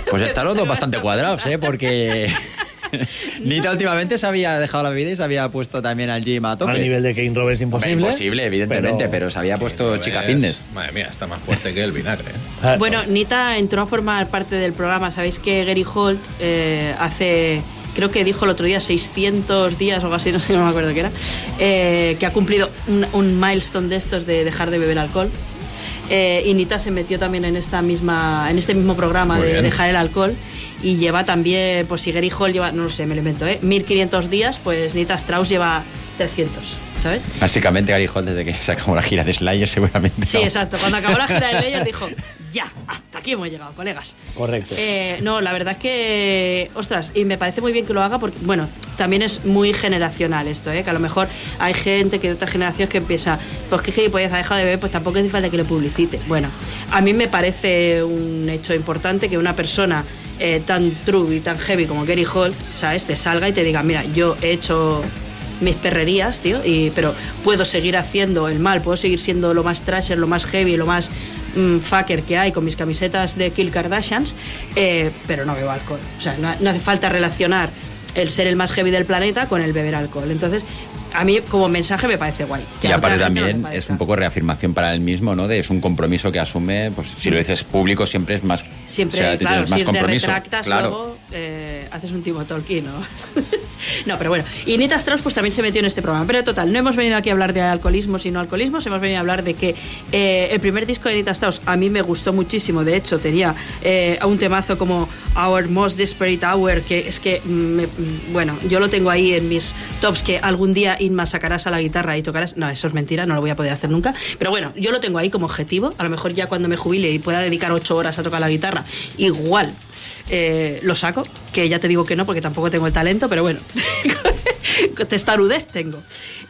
Pues están los dos bastante cuadrados, ¿eh? Porque Nita últimamente se había dejado la bebida y se había puesto también al gym a tope. Al nivel de Kane Roberts Hombre, imposible. imposible, evidentemente, pero, se había puesto chica Pues, fitness. Madre mía, está más fuerte que el vinagre. ¿eh? Ah, Bueno, Nita entró a formar parte del programa. Sabéis que Gary Holt eh, hace, creo que dijo el otro día 600 días o algo así, no sé, no me acuerdo qué era, eh, que ha cumplido un, un milestone de estos de dejar de beber alcohol. Eh, y Nita se metió también en esta misma, en este mismo programa Muy de bien. dejar el alcohol y lleva también, pues si Gary Holt lleva, no lo sé, me lo invento, ¿eh? 1500 días, pues Nita Strauss lleva 300, ¿sabes? Básicamente, Gary Holt, desde que se acabó la gira de Slayer, seguramente. Sí, no. exacto. Cuando acabó la gira de Layers dijo, ya, hasta aquí hemos llegado, colegas. Correcto. Eh, no, la verdad es que, ostras, y me parece muy bien que lo haga porque, bueno, también es muy generacional esto, ¿eh? que a lo mejor hay gente que de otra generación que empieza, pues que gilipollas ha dejado de beber, pues tampoco hace falta que le publicite. Bueno, a mí me parece un hecho importante que una persona eh, tan true y tan heavy como Gary Holt, ¿sabes? Te salga y te diga, mira, yo he hecho mis perrerías, tío, y, pero puedo seguir haciendo el mal, puedo seguir siendo lo más trasher, lo más heavy, lo más mm, fucker que hay con mis camisetas de Kill Kardashians, eh, pero no bebo alcohol. O sea, no hace falta relacionar el ser el más heavy del planeta con el beber alcohol. Entonces, a mí como mensaje me parece guay. Que Y aparte no también es un poco reafirmación para él mismo, ¿no? De, es un compromiso que asume, pues si lo dices público siempre es más... Siempre, o sea, claro, tienes más si te compromiso. retractas claro. luego, eh, haces un Timo Tolkien, ¿no? no, pero bueno. Y Nita Strauss pues también se metió en este programa. Pero total, no hemos venido aquí a hablar de alcoholismo, sino alcoholismos. Hemos venido a hablar de que eh, el primer disco de Nita Strauss a mí me gustó muchísimo. De hecho, tenía eh, un temazo como Our Most Desperate Hour, que es que, me- bueno, yo lo tengo ahí en mis tops que algún día Inma sacarás a la guitarra y tocarás. No, eso es mentira, no lo voy a poder hacer nunca. Pero bueno, yo lo tengo ahí como objetivo. A lo mejor ya cuando me jubile y pueda dedicar ocho horas a tocar la guitarra, igual eh, lo saco, que ya te digo que no porque tampoco tengo el talento, pero bueno, testarudez tengo.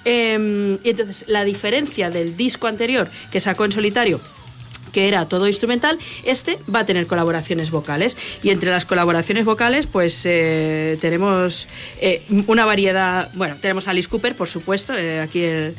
Eh, y entonces, la diferencia del disco anterior que sacó en solitario que era todo instrumental, este va a tener colaboraciones vocales. Y entre las colaboraciones vocales, pues eh, tenemos eh, una variedad. Bueno, tenemos a Alice Cooper, por supuesto, eh, aquí el,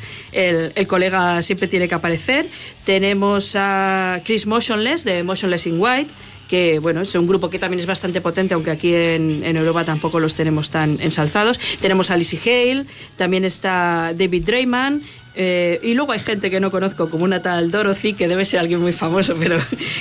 el- colega siempre tiene que aparecer. Tenemos a Chris Motionless, de Motionless in White que bueno, es un grupo que también es bastante potente, aunque aquí en, en Europa tampoco los tenemos tan ensalzados. Tenemos a Lizzie Hale, también está David Drayman, eh, y luego hay gente que no conozco, como una tal Dorothy, que debe ser alguien muy famoso, pero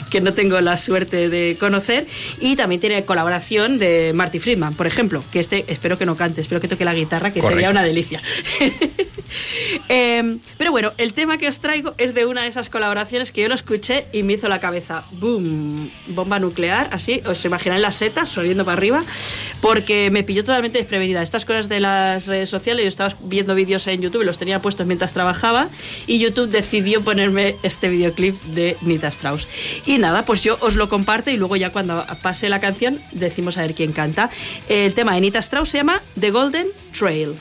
que no tengo la suerte de conocer. Y también tiene colaboración de Marty Friedman, por ejemplo, que este espero que no cante, espero que toque la guitarra, que sería una delicia. Eh, pero bueno, el tema que os traigo es de una de esas colaboraciones que yo lo escuché y me hizo la cabeza, boom, bomba nuclear, así, os imagináis las setas subiendo para arriba, porque me pilló totalmente desprevenida. Estas cosas de las redes sociales, yo estaba viendo vídeos en YouTube y los tenía puestos mientras trabajaba y YouTube decidió ponerme este videoclip de Nita Strauss. Y nada, pues yo os lo comparto y luego ya cuando pase la canción decimos a ver quién canta. El tema de Nita Strauss se llama The Golden Trail.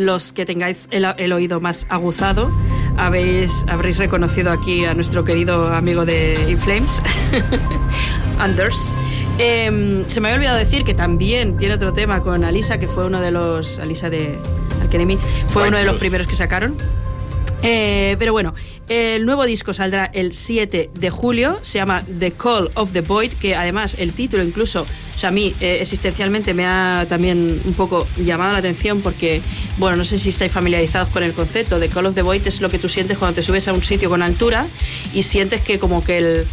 Los que tengáis el, el oído más aguzado, habéis, habréis reconocido aquí a nuestro querido amigo de Inflames, Anders. Em, se me había olvidado decir que también tiene otro tema con Alisa, que fue uno de los. Alisa de fue White uno de los primeros que sacaron. Eh, pero bueno, el nuevo disco saldrá el 7 de julio, se llama The Call of the Void, que además el título incluso, sea, a mí eh, existencialmente me ha también un poco llamado la atención porque, bueno, no sé si estáis familiarizados con el concepto, The Call of the Void es lo que tú sientes cuando te subes a un sitio con altura y sientes que como que el,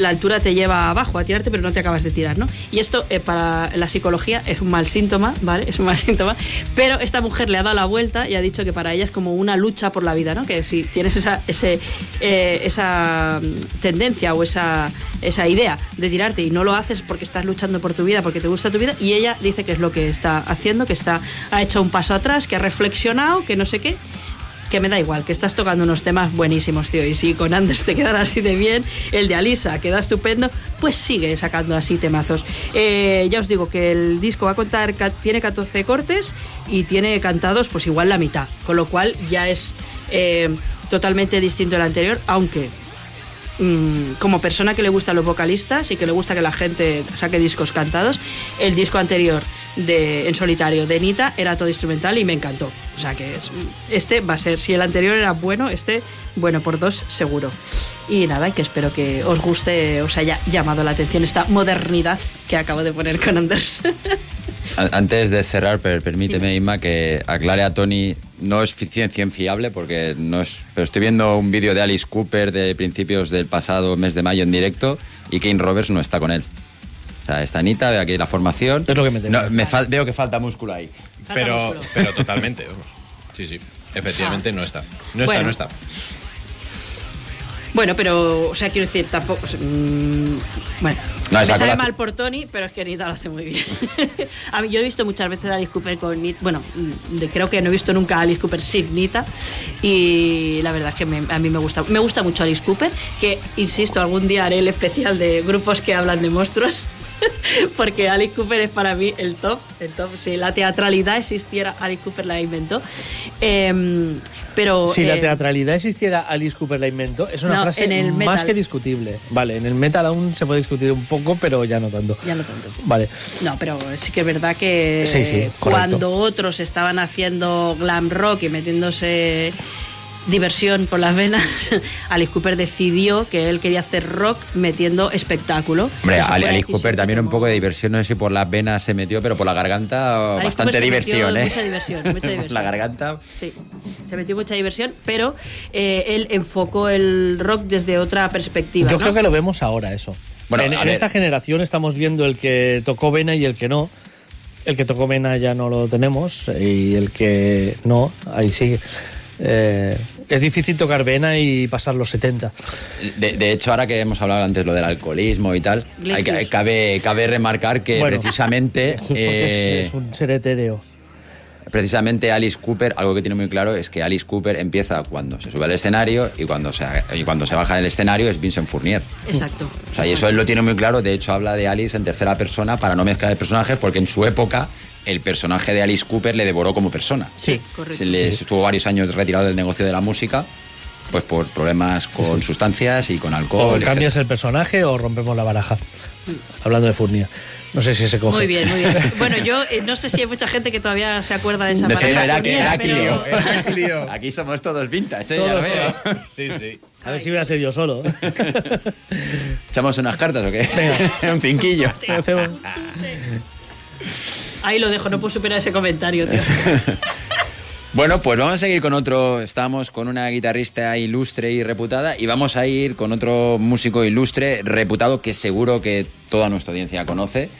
la altura te lleva abajo a tirarte, pero no te acabas de tirar, ¿no? Y esto eh, para la psicología es un mal síntoma, ¿vale? Es un mal síntoma. Pero esta mujer le ha dado la vuelta y ha dicho que para ella es como una lucha por la vida, ¿no? Que si tienes esa, eh, esa mm, tendencia o esa, esa idea de tirarte y no lo haces porque estás luchando por tu vida, porque te gusta tu vida, y ella dice que es lo que está haciendo, que está, ha hecho un paso atrás, que ha reflexionado, que no sé qué que me da igual, que estás tocando unos temas buenísimos, tío. Y si con Anders te quedan así de bien, el de Alisa queda estupendo, pues sigue sacando así temazos. Eh, ya os digo que el disco va a contar, tiene 14 cortes y tiene cantados pues igual la mitad, con lo cual ya es eh, totalmente distinto al anterior, aunque mm, como persona que le gustan los vocalistas y que le gusta que la gente saque discos cantados, el disco anterior de, en solitario de Nita era todo instrumental y me encantó. O sea que es- este va a ser, si el anterior era bueno, este bueno por dos seguro. Y nada, que espero que os guste, os haya llamado la atención esta modernidad que acabo de poner con Anders. Antes de cerrar, per- permíteme, Inma, que aclare a Tony, no es fi- ciencia fiable, porque no es, pero estoy viendo un vídeo de Alice Cooper de principios del pasado mes de mayo en directo y Kane Roberts no está con él. O sea, está Anita, veo aquí la formación. Es lo que me. No, me fal- veo que falta músculo ahí. Pero, músculo. pero totalmente. vamos. Sí, sí. Efectivamente no está. No está, Bueno. no está. Bueno, pero, o sea, quiero decir, tampoco. mm, bueno, No, me esa sabe colación- mal por Tony, pero es que Nita lo hace muy bien. a mí, yo he visto muchas veces a Alice Cooper con Nita. Bueno, mm, de- creo que no he visto nunca a Alice Cooper sin Nita. Y la verdad es que me- a mí me gusta. Me gusta mucho Alice Cooper, que insisto, algún día haré el especial de grupos que hablan de monstruos. Porque Alice Cooper es para mí el top, el top. Si la teatralidad existiera, Alice Cooper la inventó. Em, pero Si la eh, teatralidad existiera, Alice Cooper la inventó. Es una No, frase en el más metal. que discutible. Vale, en el metal aún se puede discutir un poco, pero ya no tanto. Ya no tanto. Vale. No, pero sí que es verdad que Sí, sí, correcto. cuando otros estaban haciendo glam rock y metiéndose diversión por las venas, Alice Cooper decidió que él quería hacer rock metiendo espectáculo. Hombre, Alice Cooper también un poco de diversión, no sé si por las venas se metió, pero por la garganta Alice bastante diversión, ¿eh? mucha diversión, mucha diversión. la garganta. Sí, se metió mucha diversión, pero eh, él enfocó el rock desde otra perspectiva. Yo ¿no? creo que lo vemos ahora eso. Bueno, en esta generación estamos viendo el que tocó vena y el que no. El que tocó vena ya no lo tenemos y el que no, ahí sigue. Eh, es difícil tocar vena y pasar los 70. De, de hecho, ahora que hemos hablado antes lo del alcoholismo y tal, hay cabe, cabe remarcar que Bueno. precisamente, eh, es, es un ser etéreo. precisamente Alice Cooper, algo que tiene muy claro es que Alice Cooper empieza cuando se sube al escenario y cuando se, y cuando se baja del escenario es Vincent Fournier. Exacto. O sea, y eso él lo tiene muy claro. De hecho, habla de Alice en tercera persona para no mezclar personajes, porque en su época el personaje de Alice Cooper le devoró como persona. Sí. Correcto. Se le estuvo varios años retirado del negocio de la música, pues por problemas con sustancias y con O alcohol. cambias el personaje o rompemos la baraja. Hablando de Furnia. No sé si se coge. Muy bien, muy bien. Bueno, yo eh, no sé si hay mucha gente que todavía se acuerda de esa De ese pareja era- Fournier, era pero- Clio. Aquí somos todos vintage, ¿eh? Ya lo veo. Sí, sí. A ver si voy a ser yo solo. ¿Echamos unas cartas o qué? Venga. Un cinquillo. Ahí lo dejo, no puedo superar ese comentario. Bueno, pues vamos a seguir con otro. Estamos con una guitarrista ilustre y reputada y vamos a ir con otro músico ilustre, reputado, que seguro que toda nuestra audiencia conoce,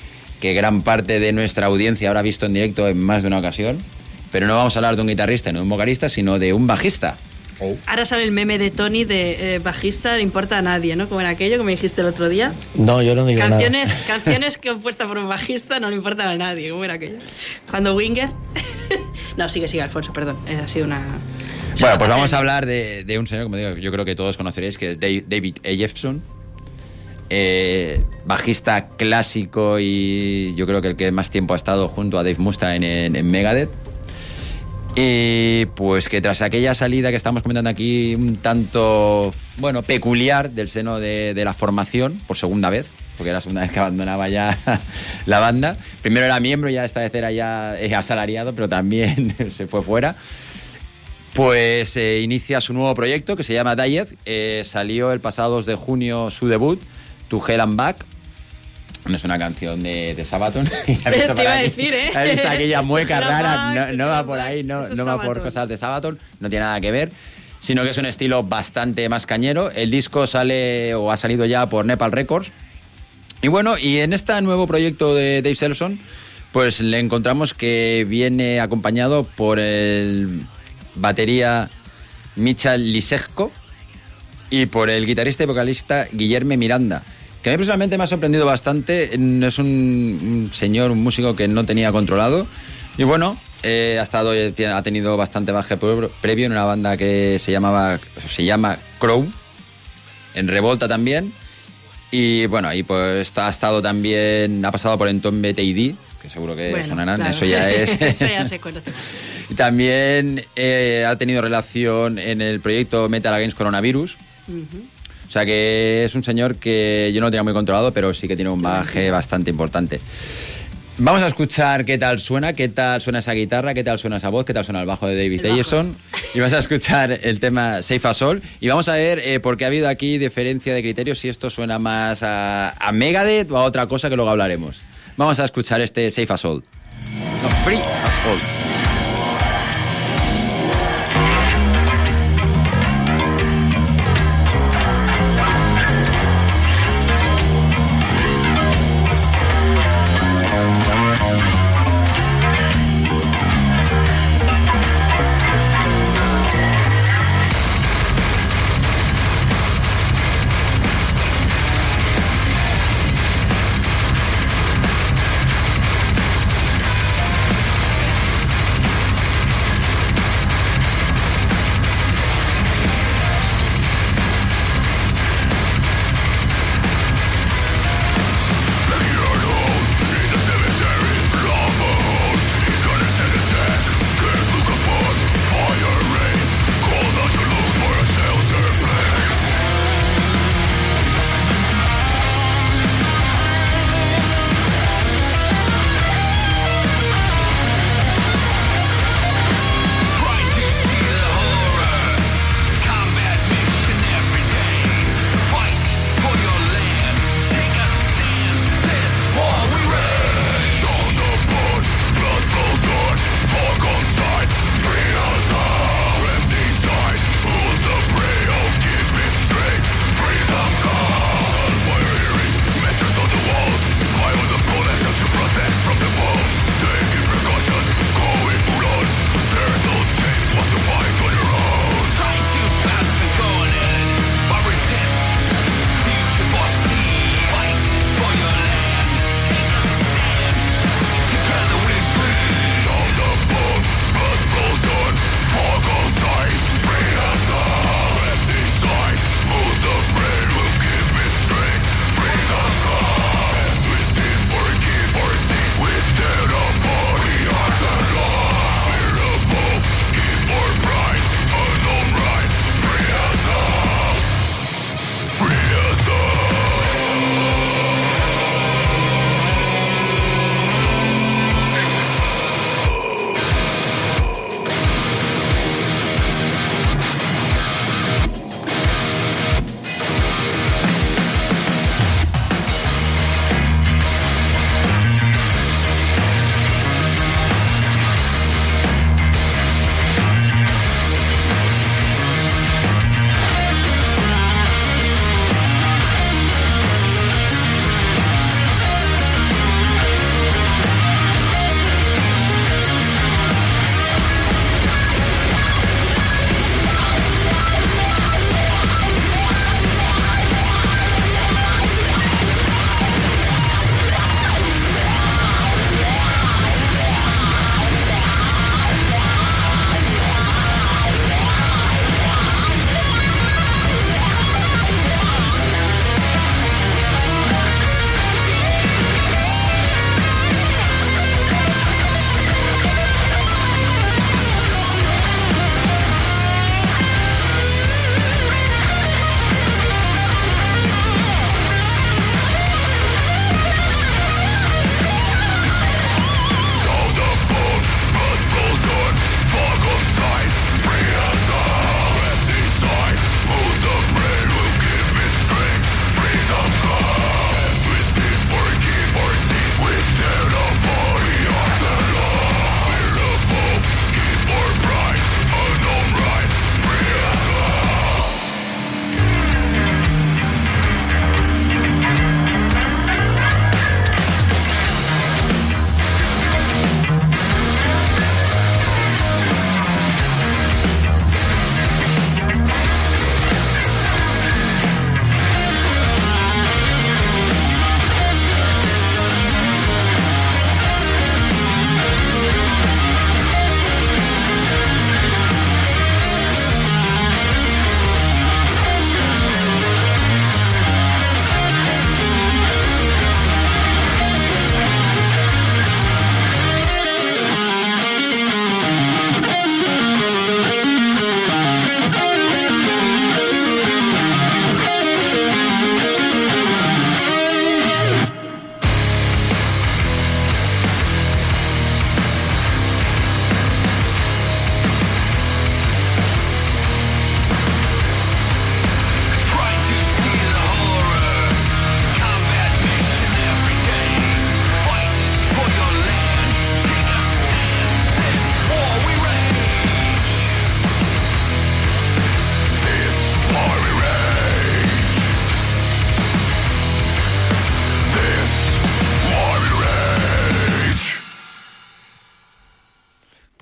que gran parte de nuestra audiencia habrá visto en directo en más de una ocasión. Pero no vamos a hablar de un guitarrista, no de un vocalista, sino de un bajista. Ahora sale el meme de Tony de eh, bajista, le importa a nadie, ¿no? Como en aquello que me dijiste el otro día. No, yo no digo Canciones, nada. canciones compuestas por un bajista no le importan a nadie, como era aquello. Cuando Winger. no, sigue, sigue, Alfonso, perdón. eh, Ha sido una. Bueno, pues vamos a hablar de, de un señor, como digo, yo creo que todos conoceréis, que es Dave- David Ellefson. Eh, bajista clásico y yo creo que el que más tiempo ha estado junto a Dave Mustaine en, en Megadeth. Y pues que tras aquella salida que estamos comentando aquí, un tanto, bueno, peculiar del seno de, de la formación, por segunda vez, porque era la segunda vez que abandonaba ya la banda. Primero era miembro, ya esta vez era ya asalariado, pero también se fue fuera. Pues eh, inicia su nuevo proyecto que se llama Diet. Eh, salió el pasado 2 de junio su debut, To Hell and Back. No es una canción de, de Sabaton. Visto Te iba a decir, ¿eh? ¿Has visto aquella mueca rara? No, va por ahí, no, no va por cosas de Sabaton. No tiene nada que ver. Sino que es un estilo bastante más cañero. El disco sale o ha salido ya por Nepal Records. Y bueno, y en este nuevo proyecto de Dave Selson, pues le encontramos que viene acompañado por el batería Michal Lisejko y por el guitarrista y vocalista Guillermo Miranda. Que a mí personalmente me ha sorprendido bastante. Es un, señor, un músico que no tenía controlado. Y bueno, eh, ha, estado, eh, ha tenido bastante baje pre- previo en una banda que se, llamaba, se llama Crow, en Revolta también. Y bueno, ahí pues ha estado también, ha pasado por Entombe TID, que seguro que Bueno, sonarán, claro. eso ya es. Eso ya se conoce. Y también eh, ha tenido relación en el proyecto Metal Against Coronavirus. O sea que es un señor que yo no lo tenía muy controlado, pero sí que tiene un bagaje bastante importante. Vamos a escuchar qué tal suena, qué tal suena esa guitarra, qué tal suena esa voz, qué tal suena el bajo de David. Ellison. Y vamos a escuchar el tema Safe as All. Y vamos a ver, eh, porque ha habido aquí diferencia de criterios, si esto suena más a, a Megadeth o a otra cosa que luego hablaremos. Vamos a escuchar este Safe as All. No, Free as All.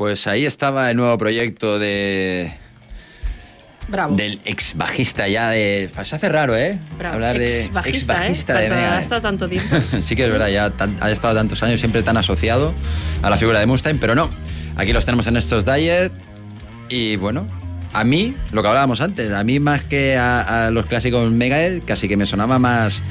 Pues ahí estaba el nuevo proyecto de Bravo. del ex bajista ya de. Se hace raro, ¿eh? Bravo. Hablar de Ex bajista, ex bajista ¿eh? de ha estado tanto tiempo. sí que es verdad, ya tan- ha estado tantos años siempre tan asociado a la figura de Mustaine, pero no. Aquí los tenemos en estos Diet y bueno, a mí, lo que hablábamos antes, a mí más que a, a los clásicos Megadeth, casi que me sonaba más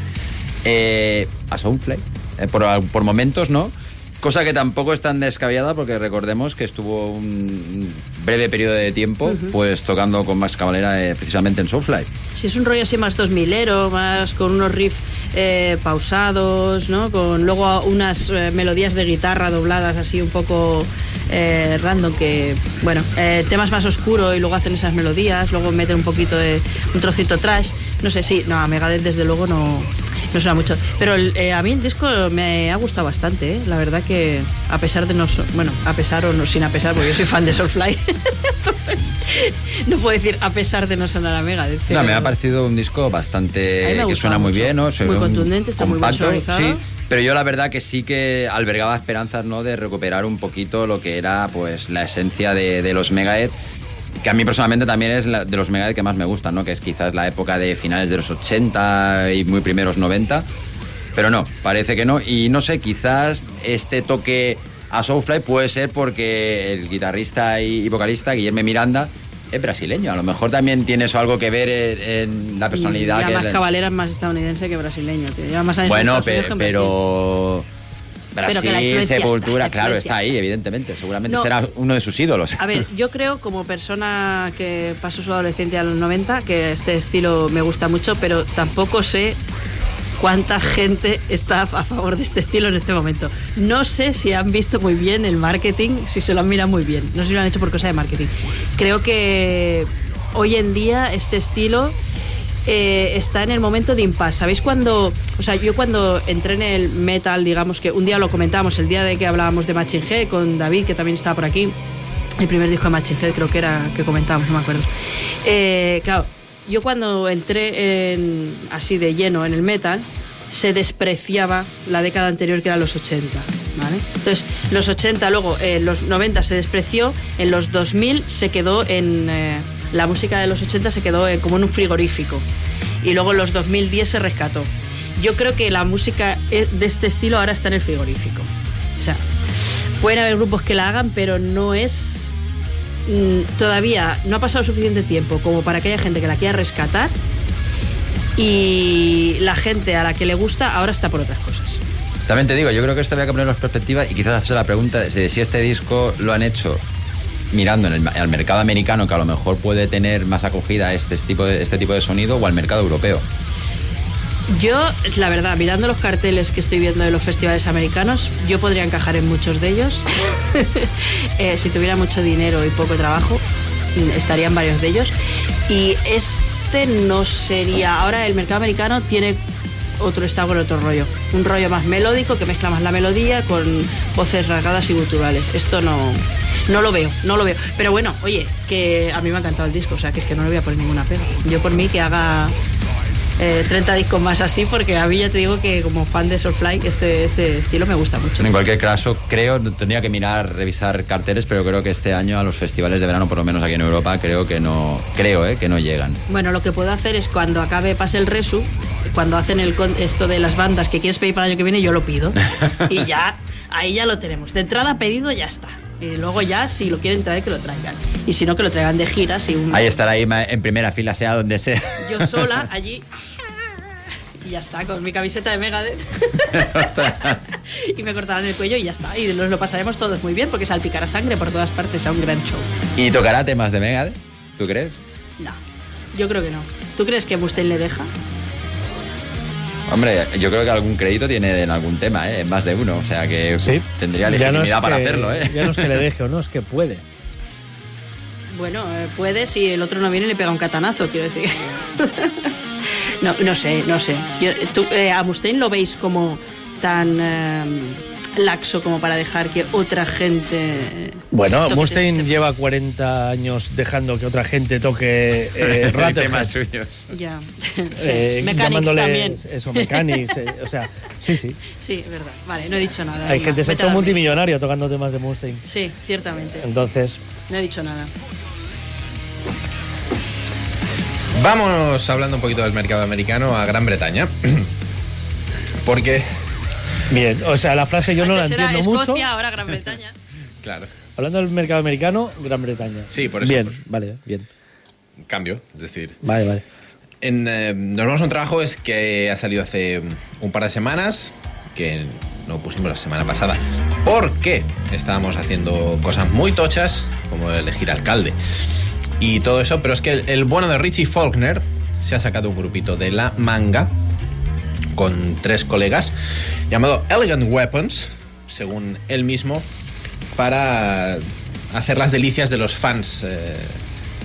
eh, a Soundfly, eh, por, por momentos, ¿no? Cosa que tampoco es tan descabellada porque recordemos que estuvo un breve periodo de tiempo pues tocando con Max Cavalera eh, precisamente en Soulfly. Si es un rollo así más 2000ero, más con unos riffs eh, pausados, ¿no? Con luego unas eh, melodías de guitarra dobladas así un poco eh, random que, bueno, temas más oscuros y luego hacen esas melodías, luego meten un poquito de un trocito trash. No sé, sí, no, a Megadeth desde luego no, no suena mucho. Pero el- eh, a mí el disco me ha gustado bastante, ¿eh? La verdad que a pesar de no... Bueno, a pesar o no sin a pesar, porque yo soy fan de Soulfly. Entonces, no puedo decir a pesar de no sonar a Megadeth. No, me ha parecido un disco bastante que suena muy mucho. bien, ¿no? Se Muy contundente, está muy bien. Sí, pero yo la verdad que sí que albergaba esperanzas, ¿no? De recuperar un poquito lo que era, pues, la esencia de, de los Megadeth, que a mí personalmente también es la- de los Megadeth que más me gustan, ¿no? Que es quizás la época de finales de los 80 y muy primeros 90. Pero no, parece que no. Y no sé, quizás este toque a Soulfly puede ser porque el guitarrista y, vocalista, Guillermo Miranda, es brasileño. A lo mejor también tiene eso algo que ver en, en la personalidad Y que es- Cavalera es más estadounidense que brasileño, tío. Lleva más años en Bueno, pero, Brasil. pero que la Sepultura, está, claro, está ahí, evidentemente. Seguramente No. será uno de sus ídolos. A ver, yo creo como persona que pasó su adolescencia a los 90 que este estilo me gusta mucho, pero tampoco sé cuánta gente está a favor de este estilo en este momento. No sé si han visto muy bien el marketing, si se lo han mirado muy bien. No sé si lo han hecho por cosa de marketing. Creo que hoy en día este estilo eh, está en el momento de impasse. ¿Sabéis cuando, o sea, yo cuando entré en el metal, digamos que un día lo comentábamos, el día de que hablábamos de Machine Head con David, que también estaba por aquí, el primer disco de Machine Head creo que era que comentábamos, no me acuerdo. Eh, claro, yo cuando entré en- así de lleno en el metal, se despreciaba la década anterior que eran los 80. ¿vale? Entonces, los 80, luego en los 90 se despreció, en los 2000 se quedó en... eh, la música de los 80 se quedó en- como en un frigorífico. Y luego en los 2010 se rescató. Yo creo que la música eh, de este estilo ahora está en el frigorífico. O sea, pueden haber grupos que la hagan, pero no es mm, todavía no ha pasado suficiente tiempo como para que haya gente que la quiera rescatar y la gente a la que le gusta ahora está por otras cosas. También te digo, yo creo que esto había que ponerlo en perspectiva y quizás hacerse la pregunta de si este disco lo han hecho mirando en el, al mercado americano, que a lo mejor puede tener más acogida este tipo de, este tipo de sonido, o al mercado europeo. Yo, la verdad, mirando los carteles que estoy viendo de los festivales americanos, yo podría encajar en muchos de ellos. Eh, si tuviera mucho dinero y poco trabajo, mm, estaría en varios de ellos. Y este no sería. Ahora el mercado americano tiene otro está con otro rollo. Un rollo más melódico que mezcla más la melodía con voces rasgadas y guturales. Esto no, no lo veo, no lo veo. Pero bueno, oye, que a mí me ha encantado el disco, o sea que es que no le voy a poner ninguna pega. Yo por mí que haga eh, 30 discos más así, porque a mí ya te digo que como fan de Soulfly, este, este estilo me gusta mucho. En cualquier caso, creo, tendría que mirar, revisar carteles, pero creo que este año a los festivales de verano, por lo menos aquí en Europa, creo que no, creo, eh, que no llegan. Bueno, lo que puedo hacer es cuando acabe, pase el resu, cuando hacen el con- esto de las bandas que quieres pedir para el año que viene, yo lo pido. y ya, ahí ya lo tenemos. De entrada pedido, ya está. Y luego ya, si lo quieren traer, que lo traigan. Y si no, que lo traigan de giras y un... Ahí estará ahí ma- en primera fila, sea donde sea. yo sola allí. Y ya está, con mi camiseta de Megadeth. y me cortarán el cuello y ya está. Y nos lo pasaremos todos muy bien porque salpicará sangre por todas partes a un gran show. ¿Y tocará temas de Megadeth? ¿Tú crees? No, yo creo que no. ¿Tú crees que Mustaine le deja? Hombre, yo creo que algún crédito tiene en algún tema, ¿eh? Más de uno. O sea que Sí. tendría Ya no es legitimidad para que- hacerlo, ¿eh? Ya no es que le deje o no, es que puede. Bueno, eh, puede si el otro no viene y le pega un catanazo, quiero decir. no, no sé, no sé. Yo- tú, eh, ¿A Mustaine lo veis como tan eh, laxo como para dejar que otra gente. Bueno, toque Mustaine este- lleva 40 años dejando que otra gente toque eh, temas suyos. Ya. Eh, llamándole también. eso, Mechanics, eh, o sea, sí, sí. Sí, es verdad. Vale, no he dicho nada. Hay gente se ha hecho multimillonario tocando temas de Mustaine. Sí, ciertamente. Entonces, No he dicho nada. Vámonos hablando un poquito del mercado americano a Gran Bretaña. Porque, bien, o sea, la frase yo no la entiendo Escocia, mucho. ahora Gran Bretaña. claro, Hablando del mercado americano, Gran Bretaña. Sí, por eso, Bien, por- vale, bien. cambio. Es decir, Vale, vale. en, eh, nos vamos a un trabajo es que ha salido hace un par de semanas, que no pusimos la semana pasada, porque estábamos haciendo cosas muy tochas, como elegir alcalde y todo eso, pero es que el, el bueno de Richie Faulkner se ha sacado un grupito de la manga con tres colegas llamado Elegant Weapons, según él mismo, para hacer las delicias de los fans eh,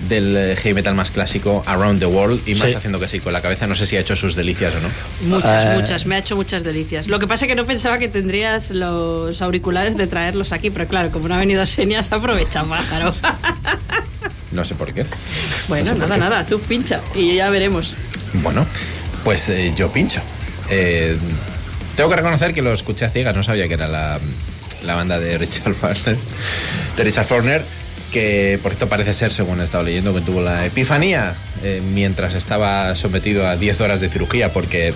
del heavy metal más clásico Around the World y más Sí. haciendo que sí con la cabeza, no sé si ha hecho sus delicias o no. Muchas, Eh. muchas. Me ha hecho muchas delicias. Lo que pasa es que no pensaba que tendrías los auriculares de traerlos aquí, pero claro, como no ha venido Senia, se aprovecha, pájaro. No sé por qué. bueno, No sé por nada, qué. nada, tú pincha y ya veremos. Bueno, pues eh, yo pincho. Eh, tengo que reconocer que lo escuché a ciegas, no sabía que era la, la banda de Richard Faulkner, de Richard Faulkner, que por cierto parece ser, según he estado leyendo, que tuvo la epifanía eh, mientras estaba sometido a 10 horas de cirugía porque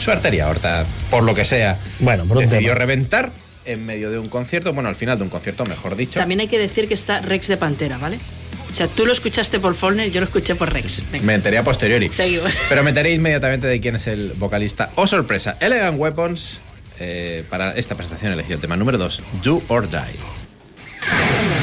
su arteria aorta, por lo que sea, Bueno, por decidió tema. reventar en medio de un concierto, bueno, al final de un concierto, mejor dicho. También hay que decir que está Rex de Pantera, ¿vale? O sea, tú lo escuchaste por Faulkner, yo lo escuché por Rex. Venga. Me enteré a posteriori. Seguimos. Pero me enteré inmediatamente de quién es el vocalista. ¡Oh, sorpresa! Elegant Weapons, eh, para esta presentación elegí el tema número 2, Do or Die.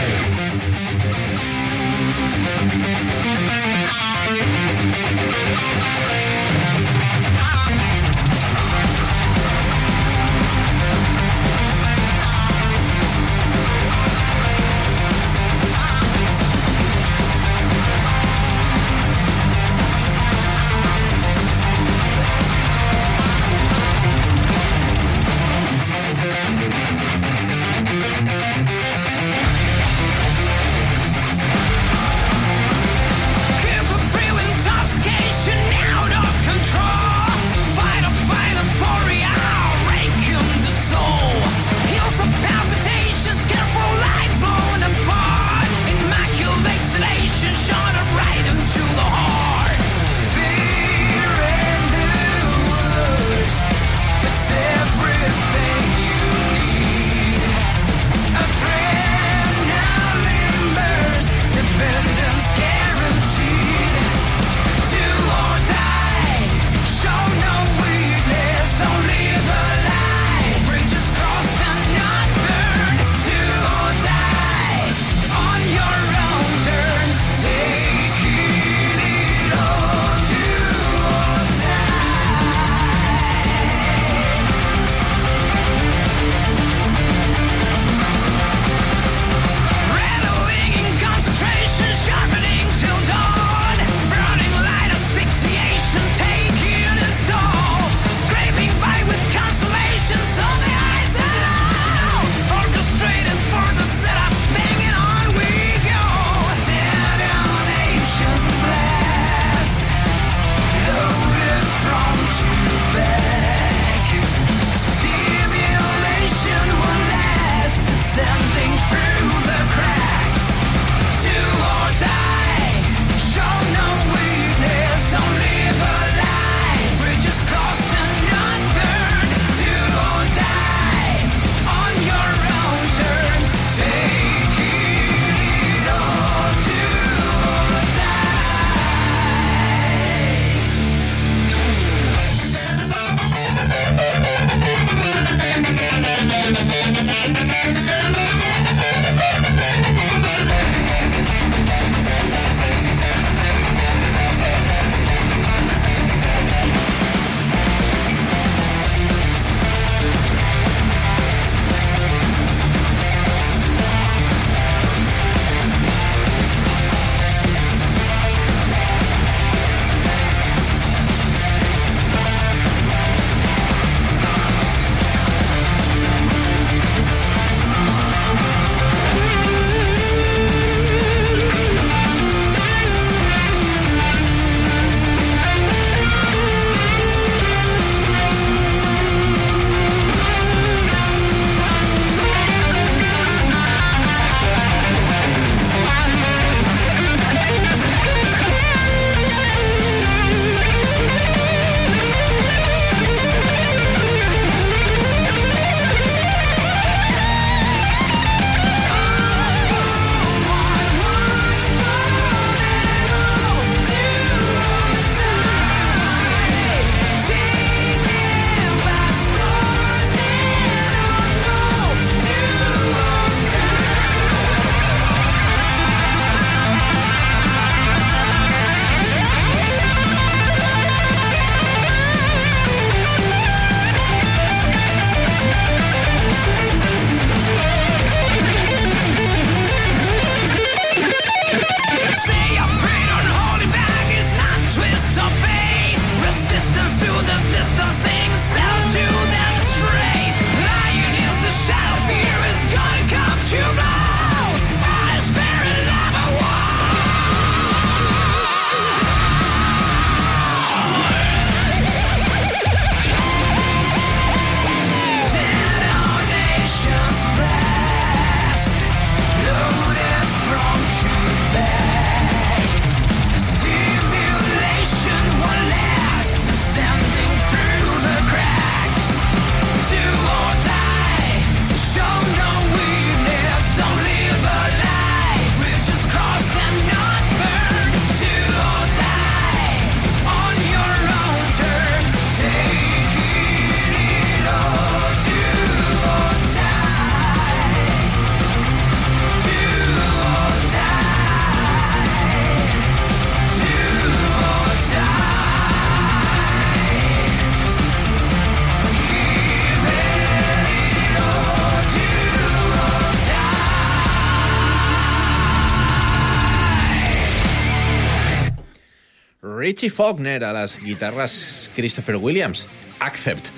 Richie Faulkner, a las guitarras Christopher Williams, Accept,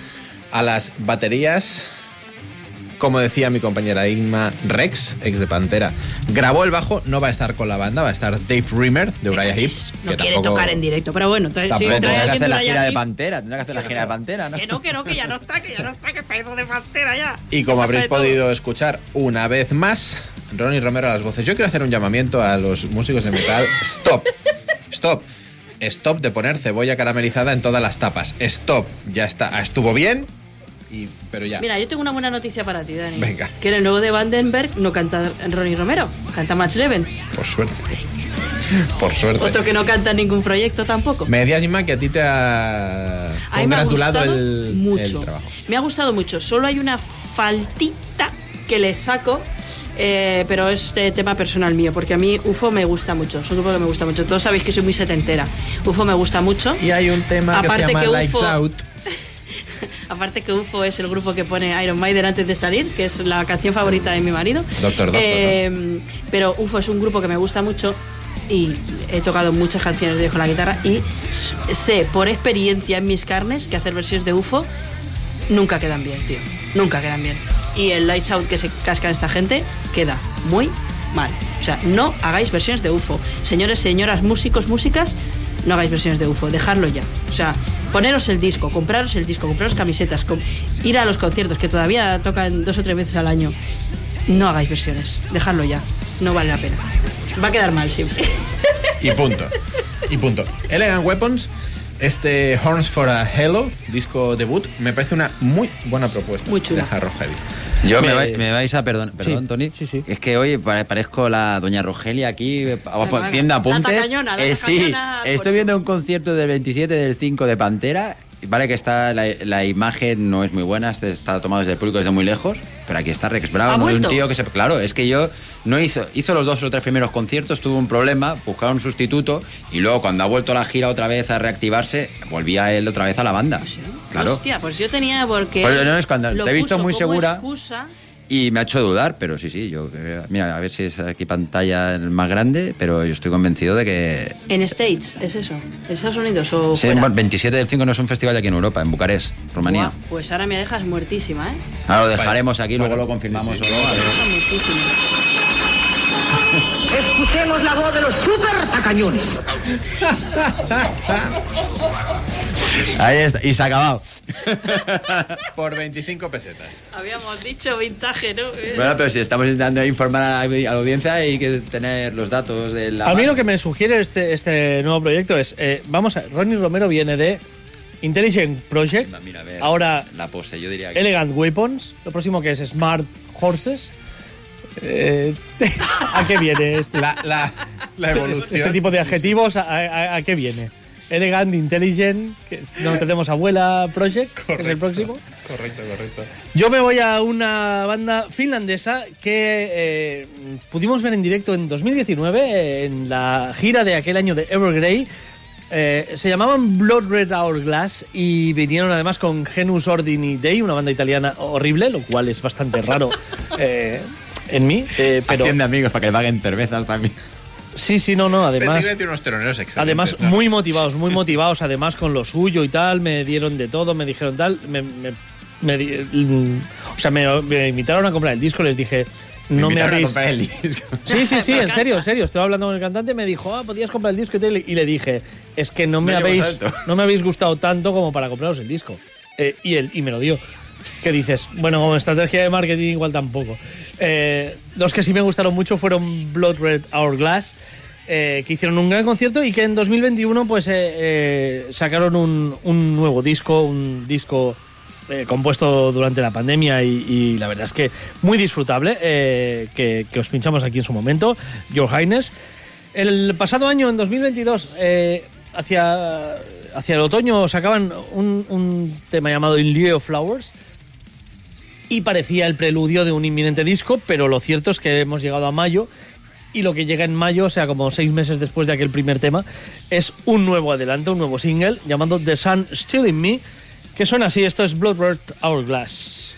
a las baterías, como decía mi compañera Inma Rex, ex de Pantera. Grabó el bajo, no va a estar con la banda, va a estar Dave Rimmer de Uriah Heep. No que quiere tampoco- tocar en directo, pero bueno, entonces sí, tendrá que hacer la gira de. Pantera, tendrá que hacer la gira de Pantera, ¿no? Que no, que no, que ya no está, que ya no está, que se ha ido de Pantera ya. Y como habréis de todo. podido escuchar una vez más, Ronnie Romero a las voces. Yo quiero hacer un llamamiento a los músicos de metal. Stop. Stop. Stop de poner cebolla caramelizada en todas las tapas. Stop. Ya está. Ah, Estuvo bien, y, pero ya. Mira, yo tengo una buena noticia para ti, Dani. Venga. Que en el nuevo de Vandenberg no canta Ronnie Romero, canta Max Leven. Por suerte. Por suerte. Otro que no canta en ningún proyecto tampoco. Me decías, que a ti te ha A mí me ha congratulado el, mucho. el trabajo. Me ha gustado mucho. Solo hay una faltita que le saco, eh, pero es de tema personal mío, porque a mí UFO me gusta mucho. Es un grupo que me gusta mucho. Todos sabéis que soy muy setentera. UFO me gusta mucho. Y hay un tema que se Aparte llama que Lights UFO Out. Aparte que UFO es el grupo que pone Iron Maiden antes de salir, que es la canción favorita de mi marido. Doctor Doctor, Eh, Pero UFO es un grupo que me gusta mucho y he tocado muchas canciones de con la guitarra y sé por experiencia en mis carnes que hacer versiones de UFO nunca quedan bien, tío. Nunca quedan bien. Y el Lights Out que se cascan esta gente queda muy mal. O sea, no hagáis versiones de UFO. Señores, señoras, músicos, músicas, no hagáis versiones de UFO. Dejadlo ya. O sea, poneros el disco, compraros el disco, compraros camisetas, com- ir a los conciertos que todavía tocan dos o tres veces al año. No hagáis versiones. Dejadlo ya. No vale la pena. Va a quedar mal siempre. Y punto. Y punto. Elegant Weapons, este Horns for a Hello, disco debut, me parece una muy buena propuesta. Muy chula. De Hard Rock Heavy. Yo me, Me- vais, me vais a perdón, perdón Sí, Tony. sí, sí. Es que hoy pare- parezco la doña Rogelia aquí eh, haciendo La apuntes. tacañona, la Eh, sí, estoy fuerza. viendo un concierto del 27 del 5 de Pantera. Vale que está la, la imagen no es muy buena, está tomado desde el público desde muy lejos, pero aquí está Rex ¿Ha Brown, un tío que se claro, es que yo no hizo hizo los dos o tres primeros conciertos, tuvo un problema, buscaron un sustituto y luego cuando ha vuelto la gira otra vez a reactivarse, volvía él otra vez a la banda. Claro. Hostia, pues yo tenía porque. Pues no, es cuando lo te he visto muy segura. excusa. Y me ha hecho dudar, pero sí, sí, yo eh, mira, a ver si es aquí pantalla más grande, pero yo estoy convencido de que En States, ¿es eso? ¿En Estados Unidos o Sí, fuera? bueno, 27 del 5 no es un festival de aquí en Europa, en Bucarest, Rumanía. Pues ahora me dejas muertísima, ¿eh? Ahora lo dejaremos aquí, luego lo confirmamos sí, sí. o no, a ver. Me dejas muertísima. Escuchemos la voz de los super tacañones. Ahí está, y se ha acabado. Por 25 pesetas. Habíamos dicho vintage, ¿no? Bueno, pero si estamos intentando informar a la, a la audiencia hay que tener los datos de la... A mí lo que me sugiere este, este nuevo proyecto es, eh, vamos a, Ronnie Romero viene de Intelligent Project, Mira, a ver, ahora La pose, yo diría que... Elegant Weapons, lo próximo que es Smart Horses. Eh, ¿A qué viene este, La, la, la evolución. este tipo de adjetivos? ¿A, a- a qué viene? Elegant, Intelligent, que es- no tenemos Abuela Project, que es el próximo. Correcto, correcto. Yo me voy a una banda finlandesa que eh, pudimos ver en directo en 2019 eh, en la gira de aquel año de Evergrey. Eh, se llamaban Blood Red Hourglass y vinieron además con Genus Ordini Day, una banda italiana horrible, lo cual es bastante raro eh, en mí. eh, pero Haciendo amigos para que le paguen cervezas también. Sí, sí, no, no, además. Pensé que iba a decir unos teloneros excelentes. Además, ¿no? muy motivados, muy motivados, además con lo suyo y tal, me dieron de todo, me dijeron tal, me, me- me mm, o sea, me, me invitaron a comprar el disco, les dije, no me, invitaron a habéis... comprar el disco. Sí, sí, sí, en serio, en serio, estoy hablando con el cantante, me dijo, ah, podías comprar el disco y, tal, y le dije, es que no me, No habéis, no me habéis gustado tanto como para compraros el disco. Eh, y, él, y me lo dio. ¿Qué dices? Bueno, como estrategia de marketing igual tampoco. Eh, los que sí me gustaron mucho fueron Blood Red Hourglass, eh, que hicieron un gran concierto y que en 2021 pues eh, eh, sacaron un, nuevo disco, un disco compuesto durante la pandemia y, la verdad es que muy disfrutable, que, que os pinchamos aquí en su momento, Your Highness. El pasado año, en 2022, eh, hacia, hacia el otoño sacaban un, un tema llamado In Lieu of Flowers y parecía el preludio de un inminente disco, pero lo cierto es que hemos llegado a mayo y lo que llega en mayo, o sea, como seis meses después de aquel primer tema, es un nuevo adelanto, un nuevo single llamado The Sun Still in Me, que suena así, esto es Blood Red Hourglass.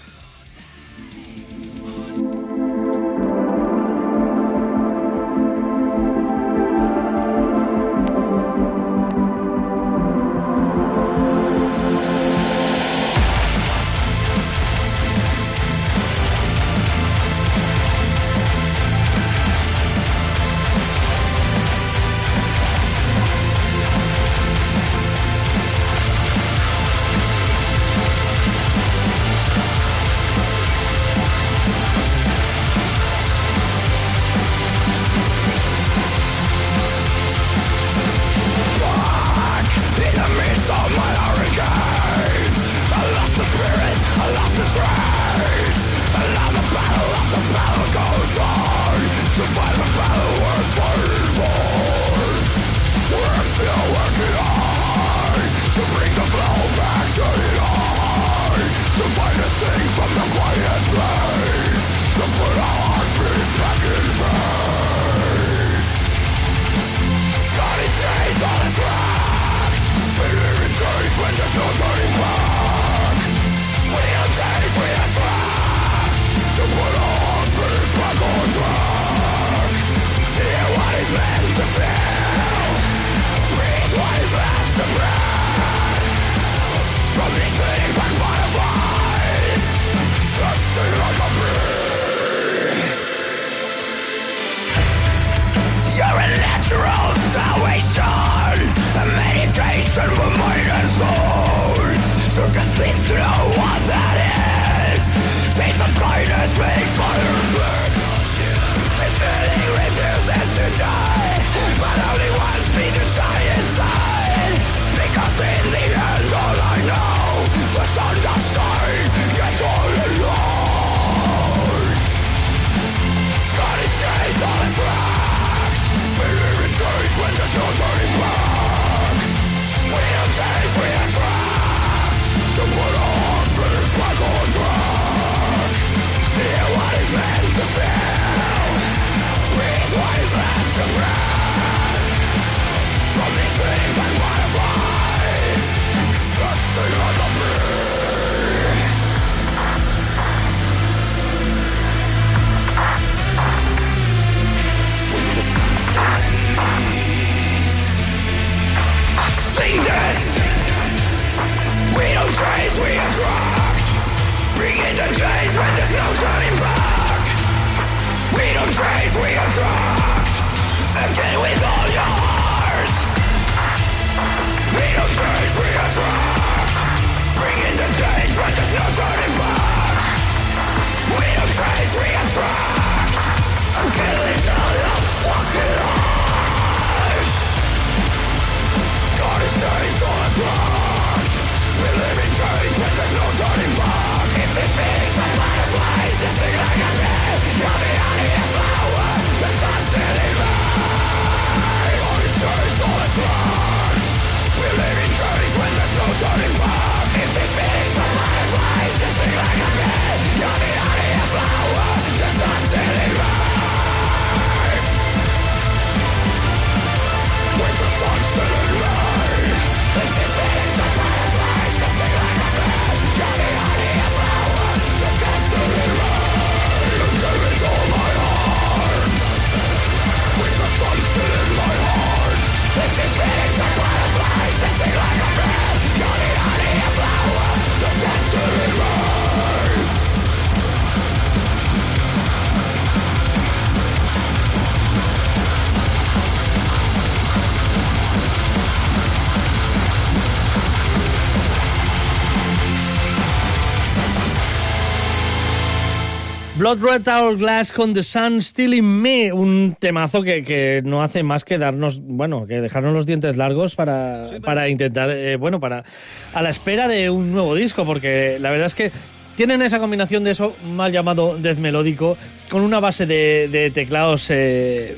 Blood Red Hourglass con The Sun Still in Me, un temazo que, que no hace más que darnos, bueno, que dejarnos los dientes largos para, para intentar, eh, bueno, para a la espera de un nuevo disco, porque la verdad es que tienen esa combinación de eso mal llamado death melódico con una base de, de teclados eh,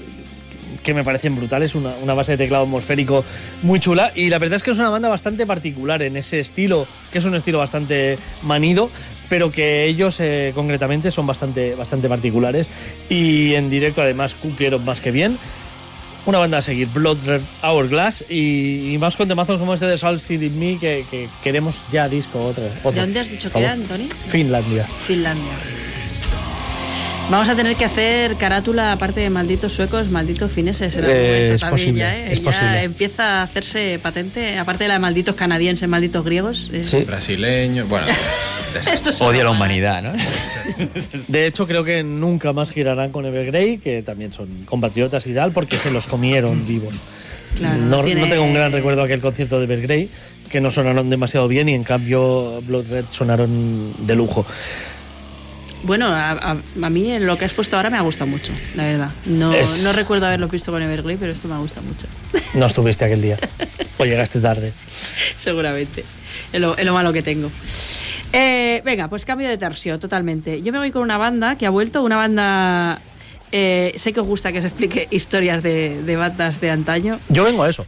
que me parecen brutales, una, una base de teclado atmosférico muy chula y la verdad es que es una banda bastante particular en ese estilo, que es un estilo bastante manido, pero que ellos eh, concretamente son bastante, bastante particulares y en directo además cumplieron más que bien. Una banda a seguir, Blood Red Hourglass y, y más con temazos como este de Soul Still in Me que, que queremos ya disco otra. ¿De dónde has dicho que era. Antoni? Finlandia. Finlandia. Vamos a tener que hacer carátula, aparte de malditos suecos, malditos fineses en algún Eh, momento es también posible, ya, ¿eh? es Ya posible. empieza a hacerse patente, aparte de la de malditos canadienses, malditos griegos. eh, Sí. Brasileños, bueno. es Odia la humanidad, ¿no? De hecho, creo que nunca más girarán con Evergrey, que también son compatriotas y tal, porque se los comieron vivos. Claro, no, tiene- no tengo un gran recuerdo de aquel concierto de Evergrey, que no sonaron demasiado bien y en cambio Blood Red sonaron de lujo. Bueno, a, a- a mí en lo que has puesto ahora me ha gustado mucho, la verdad. No, Es- no recuerdo haberlo visto con Everglade, pero esto me ha gustado mucho. No estuviste aquel día. o llegaste tarde. Seguramente. Es lo, es lo malo que tengo. Eh, venga, pues cambio de tercio totalmente. Yo me voy con una banda que ha vuelto, una banda... eh, sé que os gusta que os explique historias de, de bandas de antaño. Yo vengo a eso.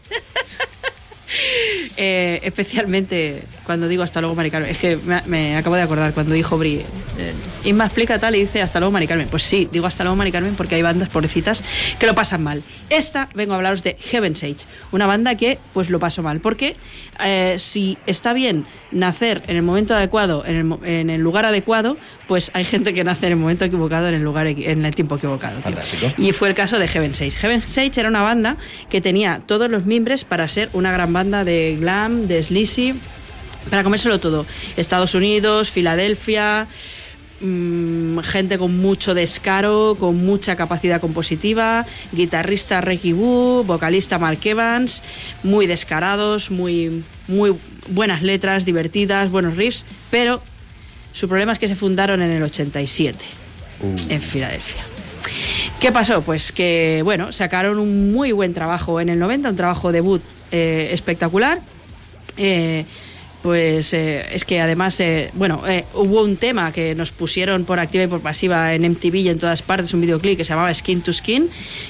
Eh, especialmente cuando digo hasta luego, Mari Carmen. Es que me, me acabo de acordar cuando dijo Bri. Eh, Inma explica tal y dice hasta luego, Mari Carmen. Pues sí, digo hasta luego, Mari Carmen, porque hay bandas pobrecitas que lo pasan mal. Esta, vengo a hablaros de Heaven's Age, una banda que pues lo pasó mal. Porque eh, si está bien nacer en el momento adecuado, en el, mo- en el lugar adecuado, pues hay gente que nace en el momento equivocado, en el lugar en el tiempo equivocado. Fantástico. Y fue el caso de Heaven Sage. Heaven Sage era una banda que tenía todos los mimbres para ser una gran banda de glam, de sleazy, para comérselo todo. Estados Unidos, Filadelfia, mm, gente con mucho descaro, con mucha capacidad compositiva, guitarrista Ricky Wu, vocalista Mark Evans, muy descarados, muy, muy buenas letras, divertidas, buenos riffs, pero su problema es que se fundaron en el 87, en Filadelfia. ¿Qué pasó? Pues que, bueno, sacaron un muy buen trabajo en el 90, un trabajo debut eh, espectacular. Eh, pues eh, es que además, eh, bueno, eh, hubo un tema que nos pusieron por activa y por pasiva en MTV y en todas partes, un videoclip que se llamaba Skin to Skin,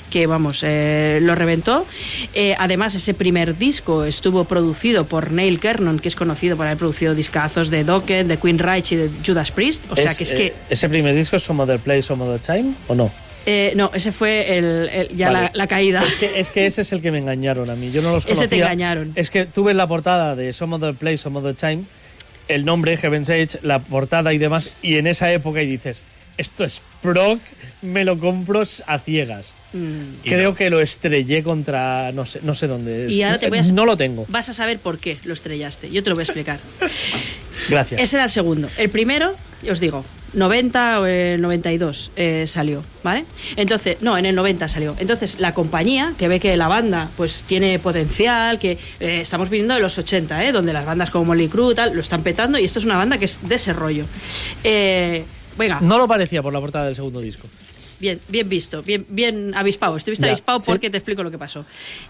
que vamos, eh, lo reventó. Eh, además, ese primer disco estuvo producido por Neil Kernon, que es conocido por haber producido discazos de Dokken, de Queen Reich y de Judas Priest. O sea Es, que es eh, que. ¿Ese primer disco es Some Other Place, Some Other Time o no? Eh, no, ese fue el, el- ya Vale. la, la caída. Es que, es que ese es el que me engañaron a mí. Yo no los Ese conocía. te engañaron. Es que tuve la portada de Some Other Place, Some Other Time, el nombre Heaven's Age, la portada y demás, y en esa época y dices, esto es prog, me lo compro a ciegas. Mm. Creo que lo estrellé contra no sé, no sé dónde. Y ahora te voy a... No lo tengo. Vas a saber por qué lo estrellaste. Yo te lo voy a explicar. Gracias. Ese era el segundo. El primero, os digo, 90 o el 92 eh, salió, ¿vale? Entonces, no, en el 90 salió. Entonces, la compañía, que ve que la banda pues tiene potencial, que eh, estamos viniendo de los 80, ¿eh? Donde las bandas como Molly Crew tal, lo están petando y esta es una banda que es de ese rollo. Eh, venga, No lo parecía por la portada del segundo disco. Bien, bien visto, bien, bien avispado. Estuviste avispado sí. porque te explico lo que pasó.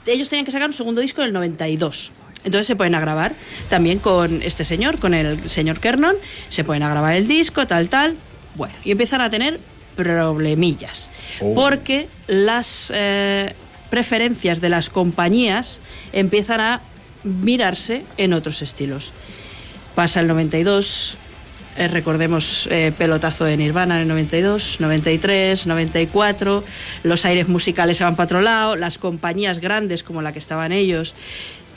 Ellos tenían que sacar un segundo disco en el 92. Entonces se pueden grabar también con este señor, con el señor Kernon. Se pueden grabar el disco, tal, tal. Bueno, y empiezan a tener problemillas. Porque las eh, preferencias de las compañías empiezan a mirarse en otros estilos. Pasa el 92, eh, recordemos eh, pelotazo de Nirvana en el 92, 93, 94, los aires musicales se van para otro lado, las compañías grandes como la que estaban ellos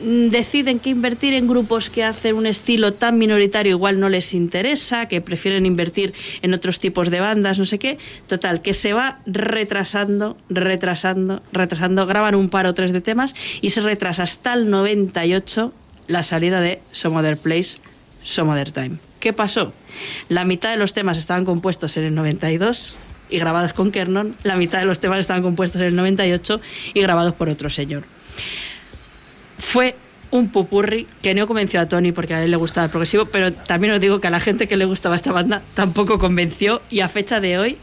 mm, deciden que invertir en grupos que hacen un estilo tan minoritario igual no les interesa, que prefieren invertir en otros tipos de bandas, no sé qué. Total, que se va retrasando, retrasando, retrasando, graban un par o tres de temas y se retrasa hasta el 98 la salida de Some Other Place, Some Other Time. ¿Qué pasó? La mitad de los temas estaban compuestos en el 92 y grabados con Kernon, la mitad de los temas estaban compuestos en el 98 y grabados por otro señor fue un pupurri que no convenció a Tony porque a él le gustaba el progresivo, pero también os digo que a la gente que le gustaba esta banda tampoco convenció y a fecha de hoy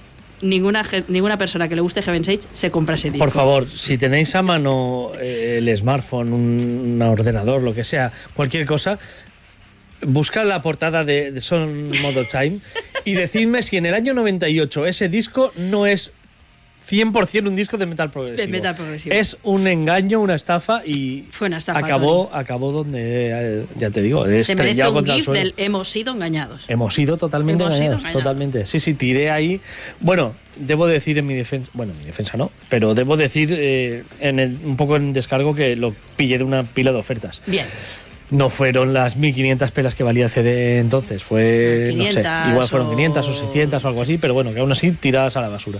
ninguna, ninguna persona que le guste Heaven's Age se compra ese disco. Por favor, si tenéis a mano eh, el smartphone, un, un ordenador, lo que sea, cualquier cosa, buscad la portada de, de Son Modo Time y decidme si en el año 98 ese disco no es 100% un disco de metal progresivo. De metal progresivo. Es un engaño, una estafa y Fue una estafa, acabó, acabó donde, eh, ya te digo, se merece un contra el gif del hemos sido engañados. Hemos sido totalmente Hemos sido engañados, engañados. totalmente. Sí, sí, tiré ahí. Bueno, debo decir en mi defensa, bueno, en mi defensa no, pero debo decir eh, en el- un poco en descargo que lo pillé de una pila de ofertas. Bien. No fueron las 1500 pelas que valía el CD entonces, fue, no sé, 500 igual fueron o- 500 o 600 o algo así, pero bueno, que aún así tiradas a la basura.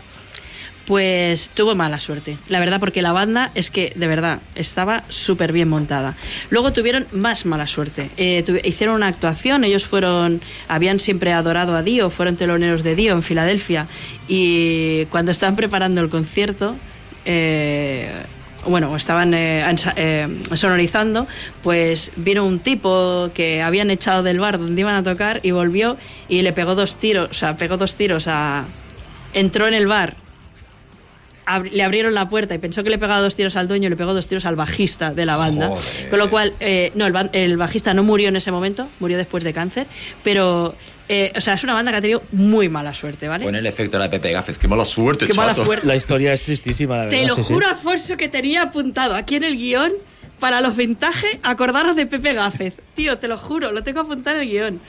Pues tuvo mala suerte, la verdad, porque la banda es que de verdad estaba súper bien montada. Luego tuvieron más mala suerte. Eh, hicieron una actuación, ellos fueron, habían siempre adorado a Dio, fueron teloneros de Dio en Filadelfia y cuando estaban preparando el concierto, eh, bueno, estaban eh, eh, sonorizando, pues vino un tipo que habían echado del bar donde iban a tocar y volvió y le pegó dos tiros, o sea, pegó dos tiros a... Entró en el bar, ab- le abrieron la puerta y pensó que le pegaba dos tiros al dueño y le pegó dos tiros al bajista de la banda. Joder. Con lo cual, eh, no, el, bajista no murió en ese momento, murió después de cáncer, pero, eh, o sea, es una banda que ha tenido muy mala suerte, ¿vale? Pon el efecto de la Pepe Gafes. Qué mala suerte, Qué mala suerte. La historia es tristísima, la verdad. Te lo sí, sí. juro, Alfonso, que tenía apuntado aquí en el guion para los vintage, acordaros de Pepe Gáfez. Tío, te lo juro, lo tengo apuntado en el guion.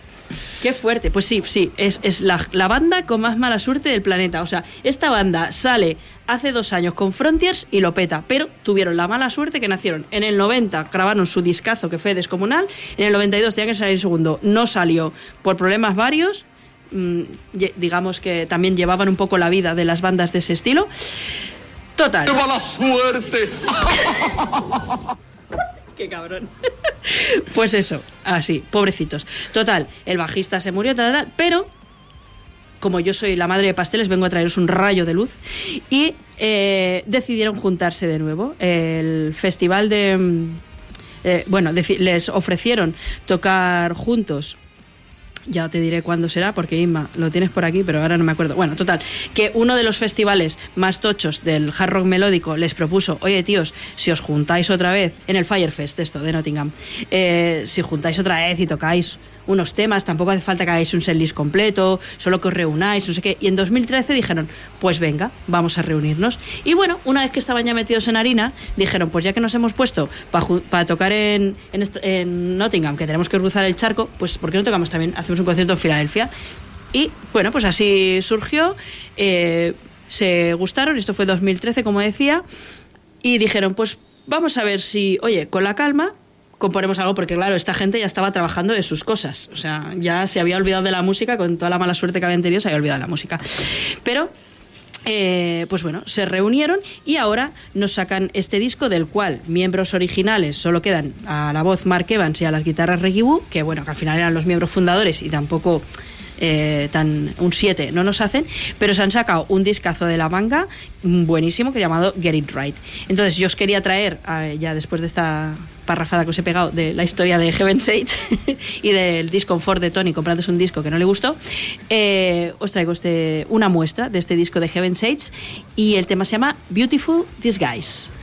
Qué fuerte. Pues sí, sí, es, es la, la banda con más mala suerte del planeta. O sea, esta banda sale hace dos años con Frontiers y lo peta, pero tuvieron la mala suerte que nacieron. En el 90 grabaron su discazo que fue descomunal, en el 92 tenía que salir segundo, no salió por problemas varios. Mm, digamos que también llevaban un poco la vida de las bandas de ese estilo. Total. mala suerte! Qué cabrón. pues eso, así, pobrecitos. Total, el bajista se murió, tal, tal, pero como yo soy la madre de pasteles, vengo a traeros un rayo de luz. Y eh, decidieron juntarse de nuevo. El festival de... mm, eh, bueno, les ofrecieron tocar juntos ya te diré cuándo será, porque Inma, lo tienes por aquí, pero ahora no me acuerdo. Bueno, total, que uno de los festivales más tochos del hard rock melódico les propuso, oye tíos, si os juntáis otra vez, en el Firefest esto de Nottingham, eh, si juntáis otra vez y tocáis unos temas, tampoco hace falta que hagáis un setlist completo, solo que os reunáis, no sé qué. Y en 2013 dijeron, pues venga, vamos a reunirnos. Y bueno, una vez que estaban ya metidos en harina, dijeron, pues ya que nos hemos puesto para tocar en, en, en Nottingham, que tenemos que cruzar el charco, pues ¿por qué no tocamos también, hacemos un concierto en Filadelfia? Y bueno, pues así surgió, eh, se gustaron, esto fue 2013, como decía, y dijeron, pues vamos a ver si, oye, con la calma componemos algo, porque claro, esta gente ya estaba trabajando de sus cosas, o sea, ya se había olvidado de la música, con toda la mala suerte que habían tenido, se había olvidado de la música. Pero eh, pues bueno, se reunieron y ahora nos sacan este disco del cual miembros originales solo quedan a la voz Mark Evans y a las guitarras Reggie Wu, que bueno, que al final eran los miembros fundadores y tampoco eh, tan un 7 no nos hacen, pero se han sacado un discazo de la manga buenísimo que llamado Get It Right. Entonces yo os quería traer, eh, ya después de esta parrafada que os he pegado de la historia de Heaven Sage y del disconfort de Tony comprándose un disco que no le gustó, eh, os traigo este, una muestra de este disco de Heaven Sage y el tema se llama Beautiful Disguise.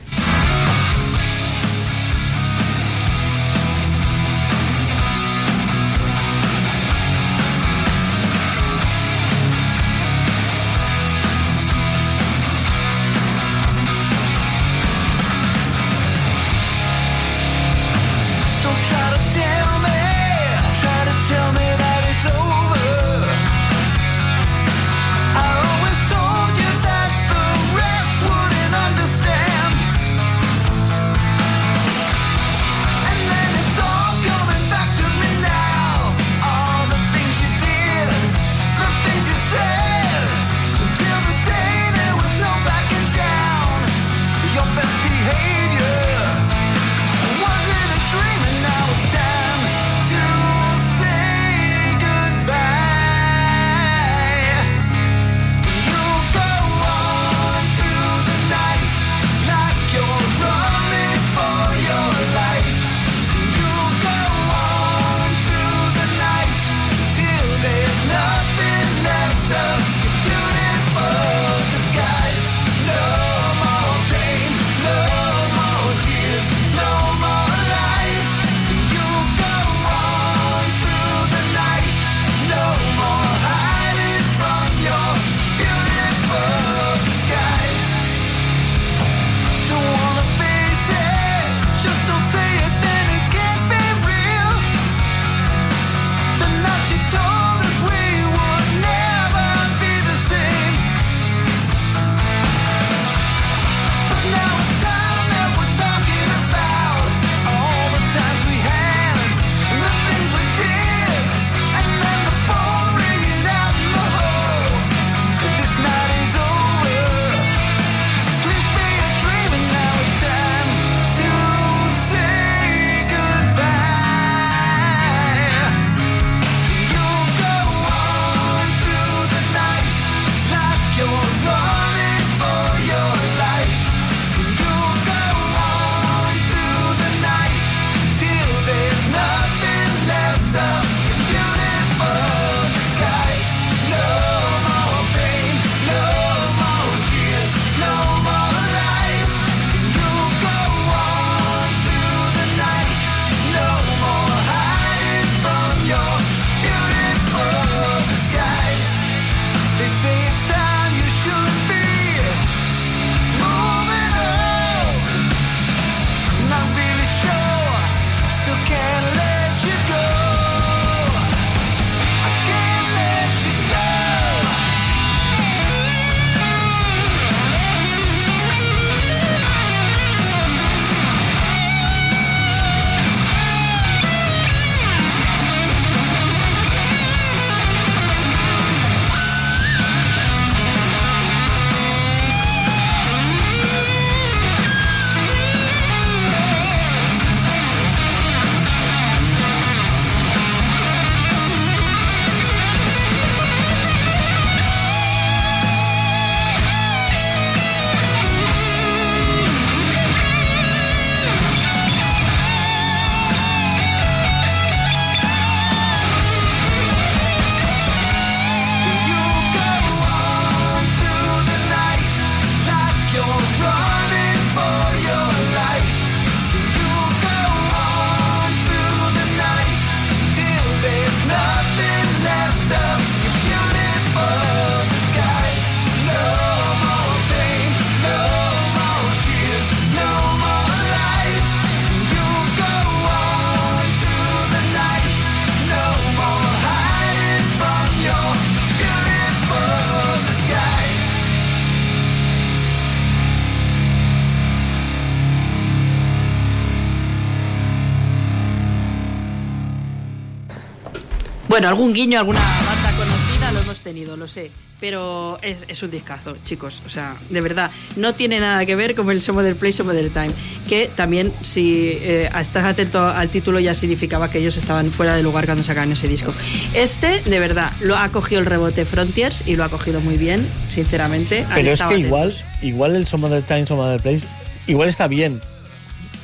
Bueno, algún guiño, alguna banda conocida lo hemos tenido, lo sé. Pero es, es un discazo, chicos. O sea, de verdad, no tiene nada que ver con el Some del Play, Some del Time. Que también, si eh, estás atento al título, ya significaba que ellos estaban fuera de lugar cuando sacaron ese disco. Este, de verdad, lo ha cogido el rebote Frontiers y lo ha cogido muy bien, sinceramente. Pero es que atentos. igual, igual el of the Time, of the Place, igual está bien.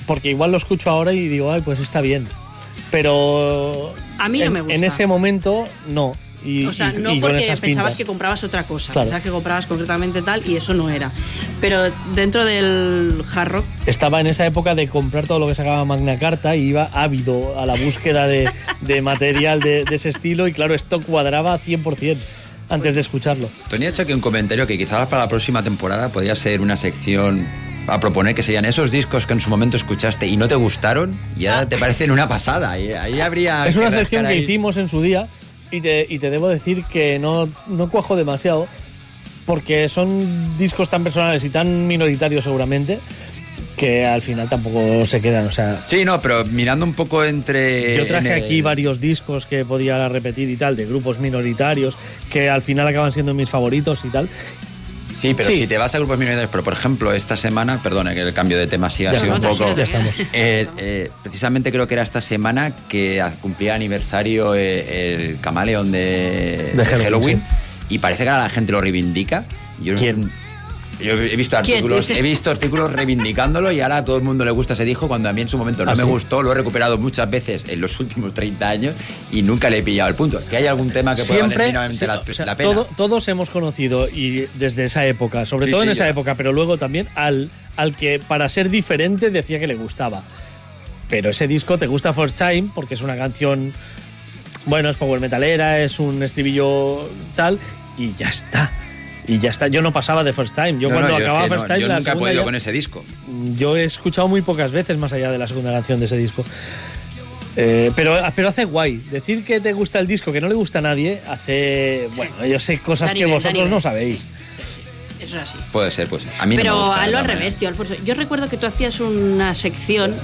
Porque igual lo escucho ahora y digo, ay, pues está bien. Pero. A mí no en, me gusta. En ese momento, no. Y, O sea, y- no y porque pensabas pintas. que comprabas otra cosa, Claro. pensabas que comprabas concretamente tal y eso no era. Pero dentro del hard rock, Estaba en esa época de comprar todo lo que sacaba Magna Carta y iba ávido a la búsqueda de, de material de, de ese estilo y claro, esto cuadraba 100% antes de escucharlo. Tony ha hecho aquí un comentario que quizás para la próxima temporada podría ser una sección a proponer que serían esos discos que en su momento escuchaste y no te gustaron y ahora te parecen una pasada. Y ahí habría. es una sección que hicimos en su día y te, y te debo decir que no, no cuajo demasiado porque son discos tan personales y tan minoritarios seguramente que al final tampoco se quedan. O sea, Sí, no, pero mirando un poco entre. Yo traje en el- aquí varios discos que podía repetir y tal, de grupos minoritarios, que al final acaban siendo mis favoritos y tal. Sí, pero Sí. si te vas a grupos minoritarios, pero por ejemplo, esta semana, perdona que el cambio de tema sí ha Ya sido un poco. ya estamos. Eh, eh, precisamente creo que era esta semana que cumplía aniversario eh, el camaleón de, De Halloween, y parece que ahora la gente lo reivindica. Yo, ¿Quién? Yo he visto ¿Quién artículos, he visto artículos reivindicándolo y ahora a todo el mundo le gusta ese disco cuando a mí en su momento no ¿Ah, me sí? gustó, lo he recuperado muchas veces en los últimos 30 años y nunca le he pillado el punto. ¿Que hay algún tema que pueda valer Siempre, sí, la, o sea, la pena? todo- todos hemos conocido y desde esa época, sobre Sí, todo en esa ya. época, pero luego también al, al que para ser diferente decía que le gustaba. Pero ese disco te gusta First Time porque es una canción, bueno, es power metalera, es un estribillo tal y ya está. Y ya está. Yo no pasaba de First Time. Yo No, cuando no, yo es acababa que First Time, yo la nunca he segunda podido ya- con ese disco. Yo he escuchado muy pocas veces más allá de la segunda canción de ese disco. Eh, pero, pero hace guay. Decir que te gusta el disco que no le gusta a nadie hace. Bueno, yo sé cosas que vosotros no sabéis. eso es así. Puede ser, pues. A mí no me Pero gusta, hazlo la al revés, tío, Alfonso. Yo recuerdo que tú hacías una sección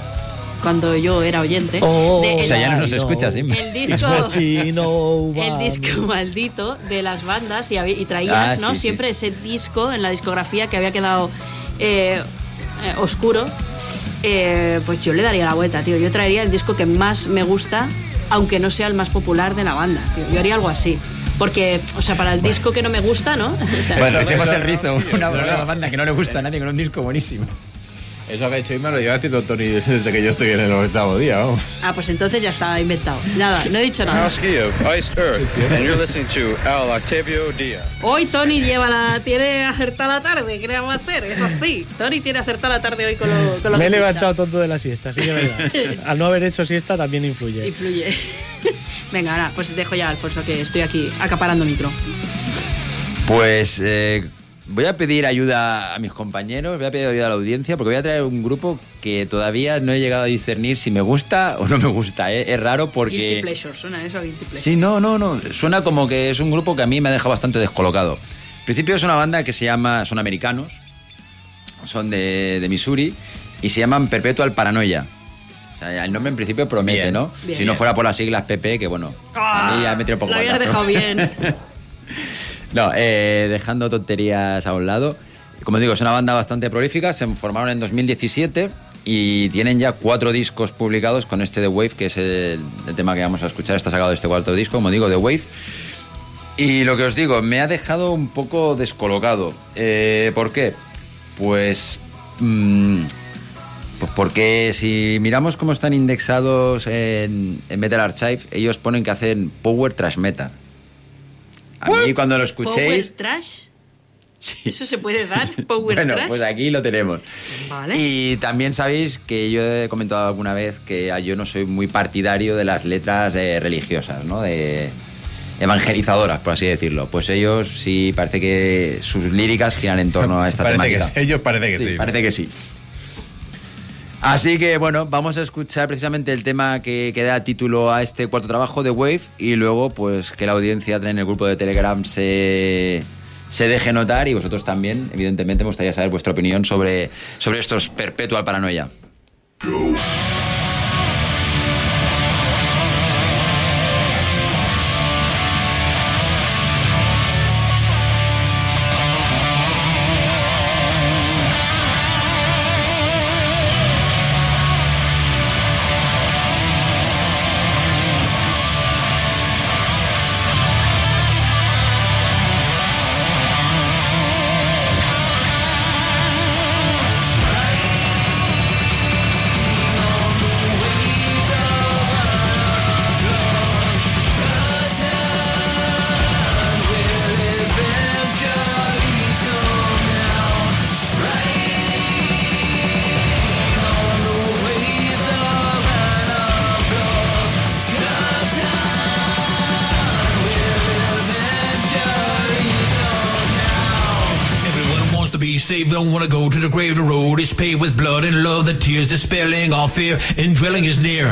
cuando yo era oyente. Oh, de O sea, ya no el, nos escuchas, Inma. el disco. El disco maldito de las bandas y, y traías, Ah, ¿no? sí, sí. Siempre ese disco en la discografía que había quedado eh, eh, oscuro. Eh, pues yo le daría la vuelta, tío. Yo traería el disco que más me gusta, aunque no sea el más popular de la banda, tío. Yo haría algo así. Porque, o sea, para el disco que no me gusta, ¿no? O sea, Bueno, eso- el rizo, una, una banda que no le gusta a nadie con un disco buenísimo. Eso que ha hecho Inma lo lleva haciendo Tony desde que yo estoy en el octavo día, vamos. Ah, pues entonces ya está inventado. Nada, no he dicho nada. Hoy Tony lleva la, tiene acertada la tarde, ¿qué le vamos a hacer? Es así. Tony tiene acertada la tarde hoy con lo, con lo Me he levantado escucha. tonto de la siesta, sí que verdad. Al no haber hecho siesta también influye. Influye. Venga, ahora, pues dejo ya a Alfonso que estoy aquí acaparando micro. Pues eh, voy a pedir ayuda a mis compañeros, voy a pedir ayuda a la audiencia, porque voy a traer un grupo que todavía no he llegado a discernir si me gusta o no me gusta. ¿eh? Es raro Guilty porque... Pleasure, suena eso, Guilty Pleasure. Sí, no, no, no. Suena como que es un grupo que a mí me ha dejado bastante descolocado. En principio es una banda que se llama... Son americanos, son de, de Missouri, y se llaman Perpetual Paranoia. O sea, el nombre en principio promete, Bien. ¿no? Bien. si no fuera por las siglas PP, que bueno, a mí ya me tiro un poco Ah, lo habías dejado bien. No, eh, dejando tonterías a un lado. Como digo, es una banda bastante prolífica. Se formaron en 2017 y tienen ya cuatro discos publicados con este The Wave, que es el, tema que vamos a escuchar. Está sacado este cuarto disco, como digo, The Wave. Y lo que os digo, me ha dejado un poco descolocado. Eh, ¿Por qué? Pues. mm, pues porque si miramos cómo están indexados en, Metal Archive, ellos ponen que hacen Power Trash Metal. A mí cuando lo escuchéis... Power Trash. Sí. ¿Eso se puede dar? Power bueno, Trash. pues aquí lo tenemos. Vale. Y también sabéis que yo he comentado alguna vez que yo no soy muy partidario de las letras eh, religiosas, ¿no? De evangelizadoras, por así decirlo. Pues ellos sí parece que sus líricas giran en torno a esta Parece que temática. sí, ellos parece que sí. Parece que sí. Así que bueno, vamos a escuchar precisamente el tema que, da título a este cuarto trabajo de Wave y luego pues que la audiencia en el grupo de Telegram se, se deje notar y vosotros también, evidentemente, me gustaría saber vuestra opinión sobre, sobre estos Perpetual Paranoia. With blood and love, the tears dispelling all fear, and dwelling is near.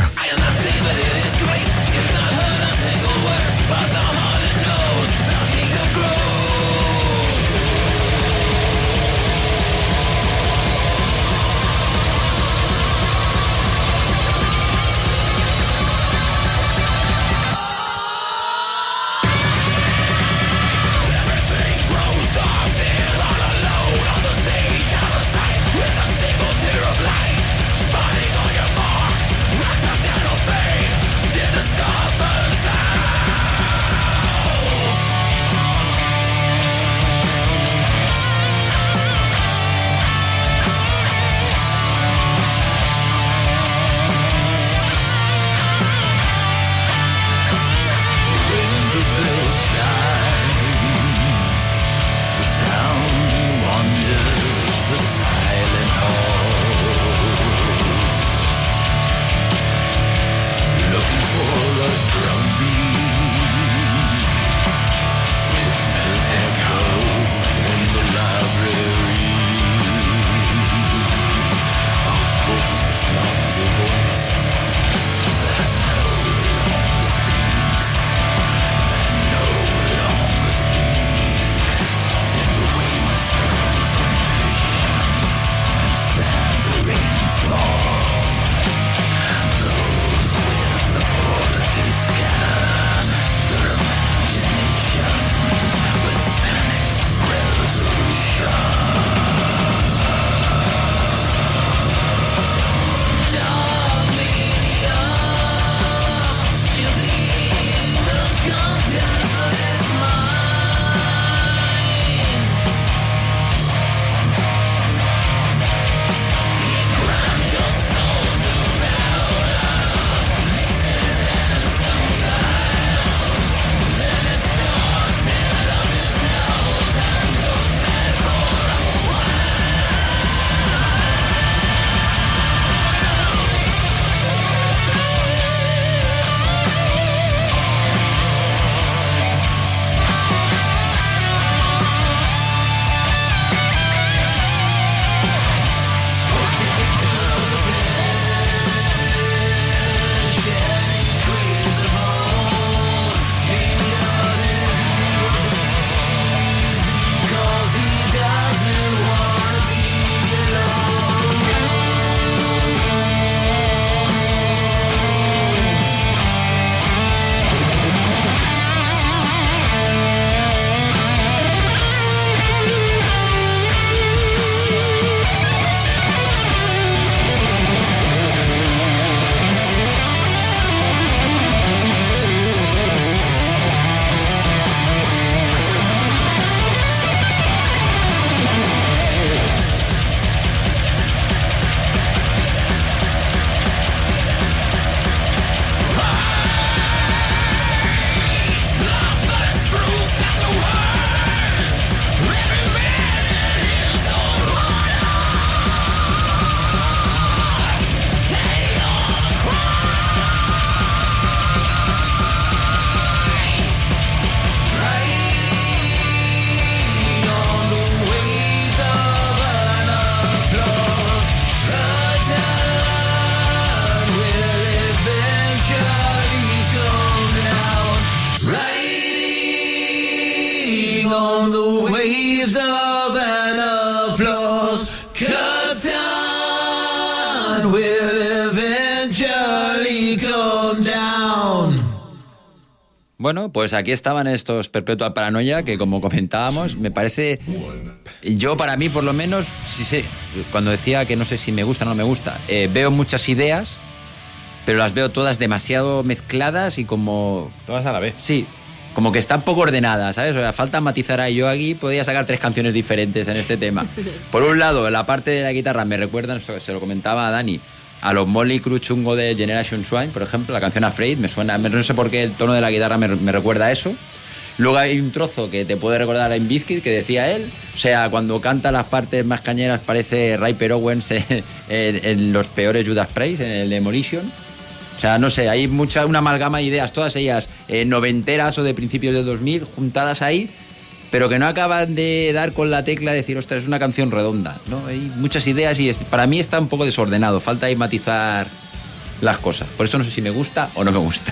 Bueno, pues aquí estaban estos Perpetual Paranoia que como comentábamos, me parece, yo para mí por lo menos, sí sé, cuando decía que no sé si me gusta o no me gusta, eh, veo muchas ideas, pero las veo todas demasiado mezcladas y como... Todas a la vez. Sí, como que están poco ordenadas, ¿sabes? O sea, falta matizar ahí. Yo aquí podía sacar tres canciones diferentes en este tema. Por un lado, la parte de la guitarra me recuerdan, se lo comentaba a Dani, a los Molly Crew chungo de Generation Swine, por ejemplo, la canción Afraid, me suena, no sé por qué el tono de la guitarra me, recuerda a eso. Luego hay un trozo que te puede recordar a Bizkit que decía él. O sea, cuando canta las partes más cañeras parece Riper Owens en, en- en los peores Judas Priest, en el Demolition. O sea, no sé, hay mucha, una amalgama de ideas, todas ellas eh, noventeras o de principios de 2000, juntadas ahí. Pero que no acaban de dar con la tecla de decir, ostras, es una canción redonda, ¿no? Hay muchas ideas y para mí está un poco desordenado, falta ahí matizar las cosas. Por eso no sé si me gusta o no me gusta.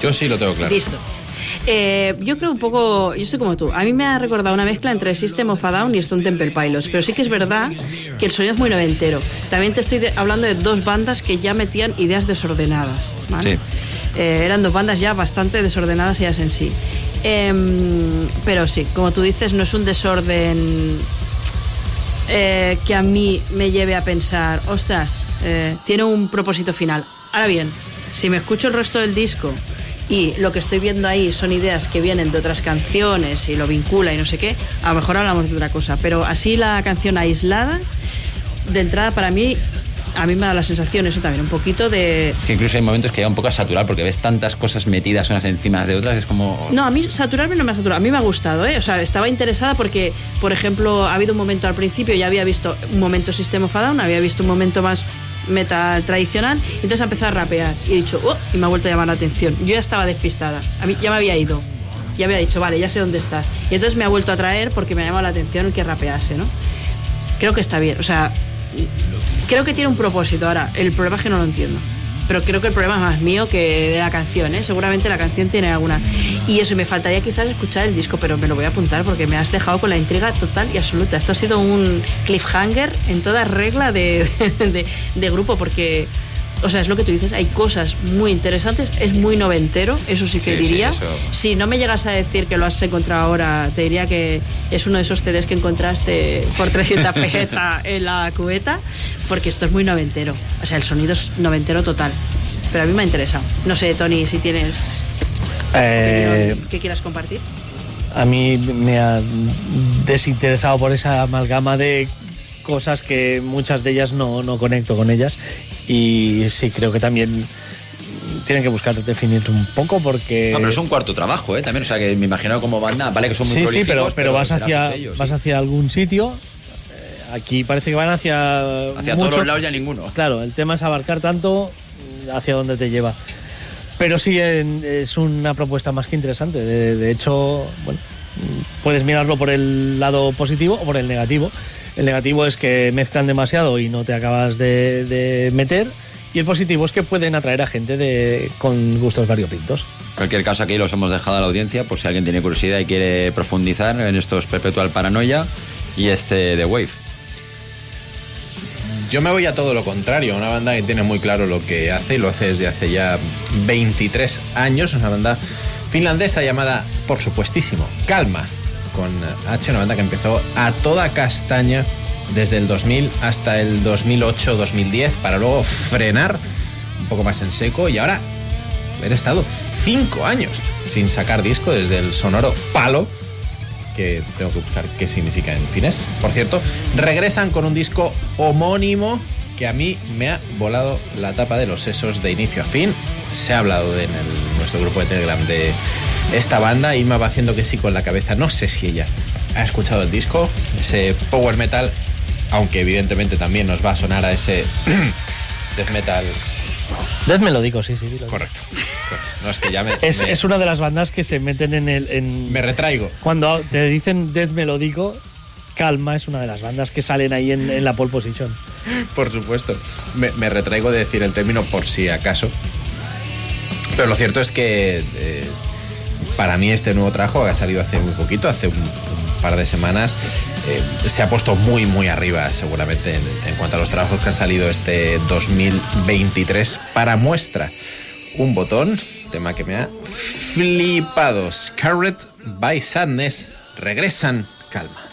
Yo sí lo tengo claro. Listo. Eh, yo creo un poco, yo estoy como tú. A mí me ha recordado una mezcla entre System of a Down y Stone Temple Pilots, pero sí que es verdad que el sonido es muy noventero. También te estoy de- hablando de dos bandas que ya metían ideas desordenadas. ¿vale? Sí. Eh, eran dos bandas ya bastante desordenadas ellas en sí. Em, pero sí, como tú dices, no es un desorden eh, que a mí me lleve a pensar, ostras, tiene un propósito final. Ahora bien, si me escucho el resto del disco y lo que estoy viendo ahí son ideas que vienen de otras canciones y lo vincula y no sé qué, a lo mejor hablamos de otra cosa. Pero así la canción aislada, de entrada para mí, a mí me da la sensación, eso también, un poquito de... Es que incluso hay momentos que llega un poco a saturar porque ves tantas cosas metidas unas encima de otras, es como... No, a mí saturarme no me ha saturado. A mí me ha gustado, ¿eh? O sea, estaba interesada porque, por ejemplo, ha habido un momento al principio, ya había visto un momento System of a Down, había visto un momento más metal tradicional, y entonces ha empezado a rapear. Y he dicho, oh, y me ha vuelto a llamar la atención. Yo ya estaba despistada. A mí ya me había ido. Ya había dicho, vale, ya sé dónde estás. Y entonces me ha vuelto a traer porque me ha llamado la atención que rapease, ¿no? Creo que está bien. O sea, creo que tiene un propósito. Ahora, el problema es que no lo entiendo. Pero creo que el problema es más mío que de la canción, ¿eh? Seguramente la canción tiene alguna. Y eso, me faltaría quizás escuchar el disco, pero me lo voy a apuntar porque me has dejado con la intriga total y absoluta. Esto ha sido un cliffhanger en toda regla de, de- de grupo, porque, o sea, es lo que tú dices, hay cosas muy interesantes, es muy noventero, eso sí que Sí, sí, diría. eso. Si no me llegas a decir que lo has encontrado ahora, te diría que es uno de esos CDs que encontraste por 300 pesetas en la cubeta, porque esto es muy noventero. O sea, el sonido es noventero total. Pero a mí me ha interesado. No sé, Tony, si tienes Eh, opinión que quieras compartir. a mí me ha desinteresado por esa amalgama de cosas que muchas de ellas no, no conecto con ellas y sí creo que también tienen que buscar definir un poco porque No, pero es un cuarto trabajo, ¿eh? También, o sea, que me imagino como banda, vale que son muy sí pero, pero vas hacia sí. vas hacia algún sitio Eh, aquí parece que van hacia Hacia mucho- todos los lados ya ninguno. claro el tema es abarcar tanto mm, hacia dónde te lleva pero sí en- es una propuesta más que interesante de, de hecho bueno puedes mirarlo por el lado positivo o por el negativo el negativo es que mezclan demasiado y no te acabas de, de meter. Y el positivo es que pueden atraer a gente de, con gustos variopintos. En cualquier caso, aquí los hemos dejado a la audiencia por si alguien tiene curiosidad y quiere profundizar en estos Perpetual Paranoia y este The Wave. Yo me voy a todo lo contrario, una banda que tiene muy claro lo que hace y lo hace desde hace ya 23 años, una banda finlandesa llamada, por supuestísimo, Calma, con H, una banda que empezó a toda castaña desde el 2000 hasta el 2008-2010 para luego frenar un poco más en seco y ahora haber estado cinco años sin sacar disco desde el sonoro palo que tengo que buscar qué significa en finés. Por cierto, regresan con un disco homónimo que a mí me ha volado la tapa de los sesos de inicio a fin. Se ha hablado de- en el- nuestro grupo de Telegram de esta banda y me va haciendo que sí con la cabeza. No sé si ella ha escuchado el disco, ese power metal, aunque evidentemente también nos va a sonar a ese death metal. Death melódico sí sí dilo. Correcto. No es que ya me, es, me- es una de las bandas que se meten en el en, me retraigo. Cuando te dicen death melódico, Calma es una de las bandas que salen ahí en, en la pole position. Por supuesto. Me, retraigo de decir el término por si acaso. Pero lo cierto es que eh, para mí este nuevo trabajo ha salido hace muy poquito, hace un, un par de semanas, eh, se ha puesto muy, muy arriba seguramente en, en cuanto a los trabajos que han salido este 2023 para muestra. Un botón, tema que me ha flipado. Scarlet by Sadness. Regresan, calma.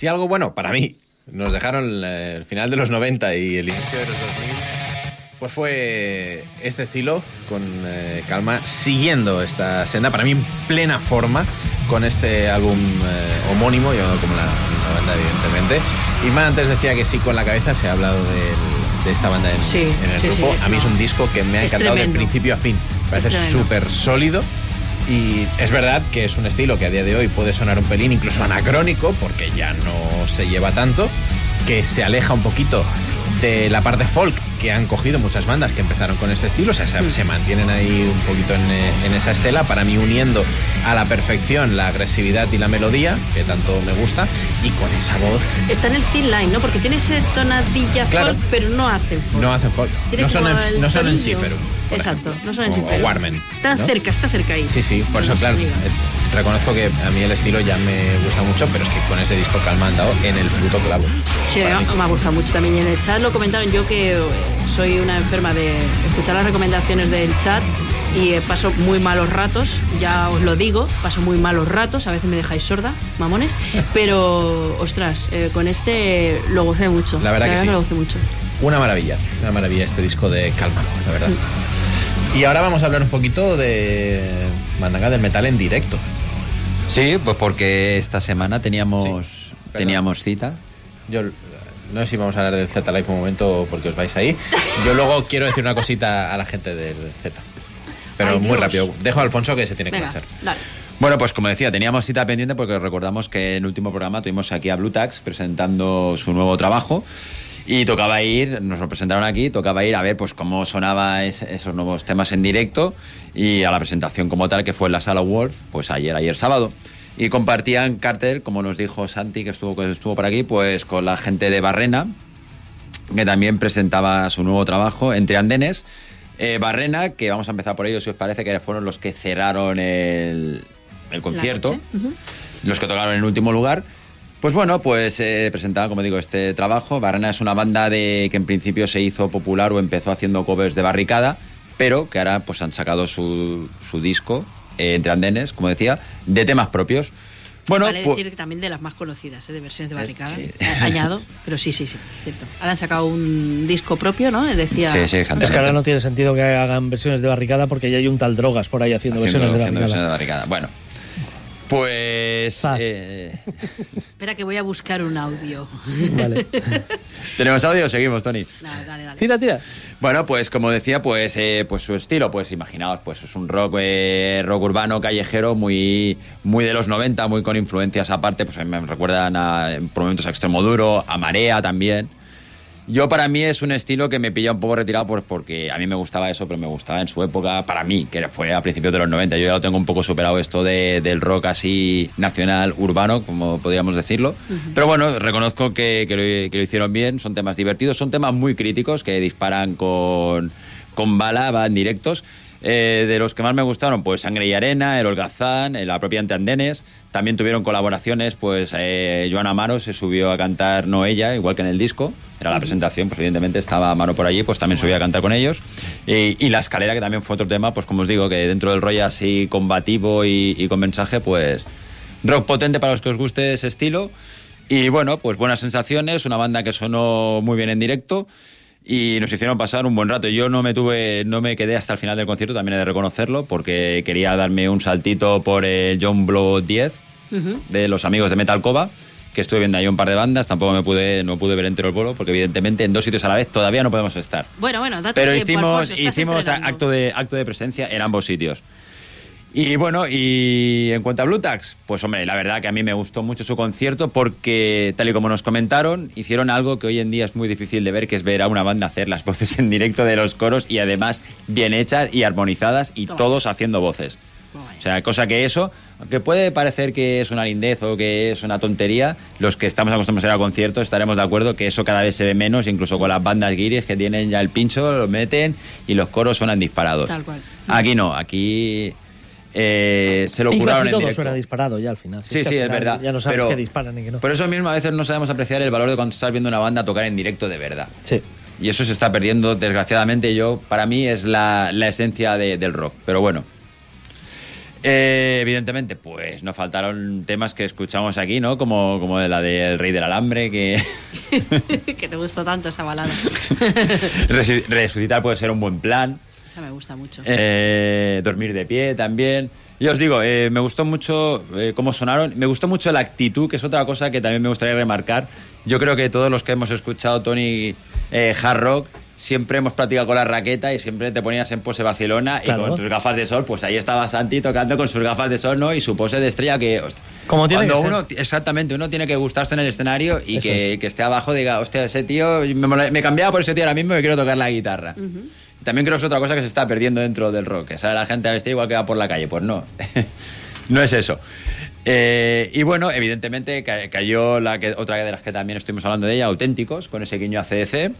Si algo bueno, para mí, nos dejaron eh, el final de los 90 y el inicio de los 2000, pues fue este estilo, con eh, calma, siguiendo esta senda, para mí en plena forma, con este álbum eh, homónimo, llamado como la, la banda, evidentemente. Y más antes decía que sí, con la cabeza se ha hablado del- de esta banda en, Sí, en el sí, sí, grupo. a mí es un disco que me ha Es encantado de principio a fin. Me Parece súper sólido. Y es verdad que es un estilo que a día de hoy puede sonar un pelín incluso anacrónico, porque ya no se lleva tanto, que se aleja un poquito de la parte folk que han cogido muchas bandas que empezaron con este estilo, o sea, se, se mantienen ahí un poquito en, eh, en esa estela, para mí uniendo a la perfección la agresividad y la melodía, que tanto me gusta, y con esa voz Está en el thin line, ¿no? Porque tiene ese tonadilla Claro. folk, pero no hace folk. no hacen folk, Tiene no son, en, no son en tonillo. Exacto, ejemplo, no son en o- Ciferum. O Warmen. Está ¿no? cerca, está cerca ahí. Sí, sí, por eso, claro, eh, reconozco que a mí el estilo ya me gusta mucho, pero es que con este disco Calma han dado en el puto clavo. Sí, me ha gustado mucho también. Y en el chat lo comentaron yo que eh, soy una enferma de escuchar las recomendaciones del chat y eh, paso muy malos ratos, ya os lo digo, paso muy malos ratos, a veces me dejáis sorda, mamones, pero ostras, eh, con este lo gocé mucho. La verdad que sí. lo gocé mucho. Una maravilla, una maravilla este disco de Calma, la verdad. Y ahora vamos a hablar un poquito de Mandanga del Metal en directo. Sí, pues porque esta semana teníamos, teníamos cita. Yo eh, no sé si vamos a hablar del Z Live un momento porque os vais ahí. Yo luego quiero decir una cosita a la gente del Z. Pero Ay, muy Dios. rápido. Dejo a Alfonso que se tiene que marchar. dale. Bueno, pues como decía, teníamos cita pendiente porque recordamos que en el último programa tuvimos aquí a Blue Tax presentando su nuevo trabajo y tocaba ir, nos lo presentaron aquí, tocaba ir a ver pues cómo sonaba es- esos nuevos temas en directo y a la presentación como tal que fue en la sala Wolf, pues ayer, ayer sábado. Y compartían cartel, como nos dijo Santi, que estuvo, que estuvo por aquí, pues con la gente de Barrena, que también presentaba su nuevo trabajo, Entre Andenes. Eh, Barrena, que vamos a empezar por ellos, si os parece, que fueron los que cerraron el, el concierto, los que tocaron en último lugar. Pues bueno, pues eh, presentaba, como digo, este trabajo. Barrena es una banda de que en principio se hizo popular o empezó haciendo covers de barricada, pero que ahora pues han sacado su, su disco, eh, Entre Andenes, como decía, de temas propios. Bueno, vale pues- decir que también de las más conocidas, ¿eh? de versiones de barricada. sí. A- Añado, pero sí, sí, sí, cierto. Ahora han sacado un disco propio, ¿no? Decía. Sí, sí, Es que ahora no tiene sentido que hagan versiones de barricada porque ya hay un tal drogas por ahí haciendo, Haciendo- versiones de haciendo barricada. versiones de barricada. Bueno, pues eh, Espera que voy a buscar un audio. Vale. tenemos audio, seguimos, Tony. Dale, dale, dale. Tira, tira. Bueno, pues como decía, pues, eh, pues su estilo, pues imaginaos, pues es un rock, eh, rock urbano, callejero, muy, muy de los 90, muy con influencias aparte, pues a mí me recuerdan a, por momentos a Extremo Duro, a Marea también. Yo para mí es un estilo que me pilla un poco retirado pues, porque a mí me gustaba eso, pero me gustaba en su época, para mí, que fue a principios de los 90. Yo ya lo tengo un poco superado esto de- del rock así nacional, urbano, como podríamos decirlo. Pero bueno, reconozco que, que lo, que lo hicieron bien, son temas divertidos, son temas muy críticos que disparan con, con bala, van directos. Eh, de los que más me gustaron, pues Sangre y Arena, El Holgazán, eh, la propia Ante Andenes. También tuvieron colaboraciones, pues eh, Joana Amaro se subió a cantar No Ella, igual que en el disco. Era la presentación, pues evidentemente estaba Amaro por allí, pues también subió a cantar con ellos. Y, y La Escalera, que también fue otro tema, pues como os digo, que dentro del rollo así combativo y, y con mensaje, pues rock potente para los que os guste ese estilo. Y bueno, pues buenas sensaciones, una banda que sonó muy bien en directo y nos hicieron pasar un buen rato. Yo no me tuve, no me quedé hasta el final del concierto, también he de reconocerlo, porque quería darme un saltito por el John Blow 10 Ujú. de los amigos de Metal Cova, que estuve viendo ahí un par de bandas, tampoco me pude, no pude ver entero el bolo, porque evidentemente en dos sitios a la vez todavía no podemos estar. Bueno, bueno, date Pero tiempo, hicimos, Alfonso, hicimos acto de, acto de presencia en ambos sitios. Y bueno, y en cuanto a Blue Tax, pues hombre, la verdad que a mí me gustó mucho su concierto porque, tal y como nos comentaron, hicieron algo que hoy en día es muy difícil de ver, que es ver a una banda hacer las voces en directo de los coros y además bien hechas y armonizadas y Toma. todos haciendo voces. O sea, cosa que eso, aunque puede parecer que es una lindez o que es una tontería, los que estamos acostumbrados a ir a conciertos estaremos de acuerdo que eso cada vez se ve menos, incluso con las bandas guiris que tienen ya el pincho, lo meten y los coros suenan disparados. Tal cual. Aquí no, aquí eh, se lo Y curaron casi en todo directo. suena disparado ya al final. Sí, que sí, es verdad. Ya no sabes pero, qué disparan y qué no. Por eso mismo a veces no sabemos apreciar el valor de cuando estás viendo una banda tocar en directo de verdad. Sí. Y eso se está perdiendo, desgraciadamente. Yo, para mí, es la, la esencia de- del rock. Pero bueno. Eh, evidentemente, pues nos faltaron temas que escuchamos aquí, ¿no? Como, como de la del Rey del Alambre, que que te gustó tanto esa balada. resucitar puede ser un buen plan. Me gusta mucho. Eh, dormir de pie también. Y os digo, eh, me gustó mucho eh, cómo sonaron. Me gustó mucho la actitud, que es otra cosa que también me gustaría remarcar. Yo creo que todos los que hemos escuchado Tony eh, Hard Rock siempre hemos practicado con la raqueta y siempre te ponías en pose Barcelona Claro. y con tus gafas de sol, pues ahí estaba Santi tocando con sus gafas de sol, ¿no? Y su pose de estrella que... host- Como tiene cuando que ser. uno, exactamente, uno tiene que gustarse en el escenario y que, que esté abajo diga, hostia, ese tío, me, me cambiaba por ese tío ahora mismo que quiero tocar la guitarra. También creo que es otra cosa que se está perdiendo dentro del rock, que sale la gente a vestir igual que va por la calle. Pues no, no es eso. Eh, y bueno, evidentemente ca- cayó la que, otra de las que también estuvimos hablando de ella, Auténticos, con ese guiño a CDC.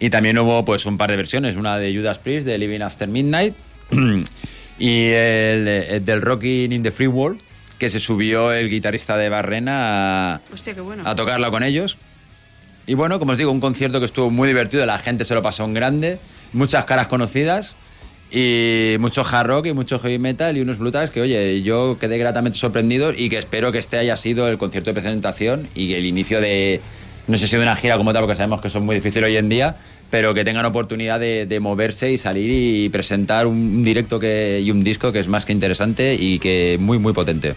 Y también hubo pues un par de versiones, una de Judas Priest, de Living After Midnight, y el, el del Rocking in the Free World, que se subió el guitarrista de Barrena a, Hostia, qué bueno. a tocarla con ellos. Y bueno, como os digo, un concierto que estuvo muy divertido, la gente se lo pasó en grande, muchas caras conocidas y mucho hard rock y mucho heavy metal y unos brutales que, oye, yo quedé gratamente sorprendido y que espero que este haya sido el concierto de presentación y el inicio de, no sé si de una gira como tal, porque sabemos que son muy difíciles hoy en día, pero que tengan oportunidad de, de moverse y salir y presentar un directo que, y un disco que es más que interesante y que muy, muy potente.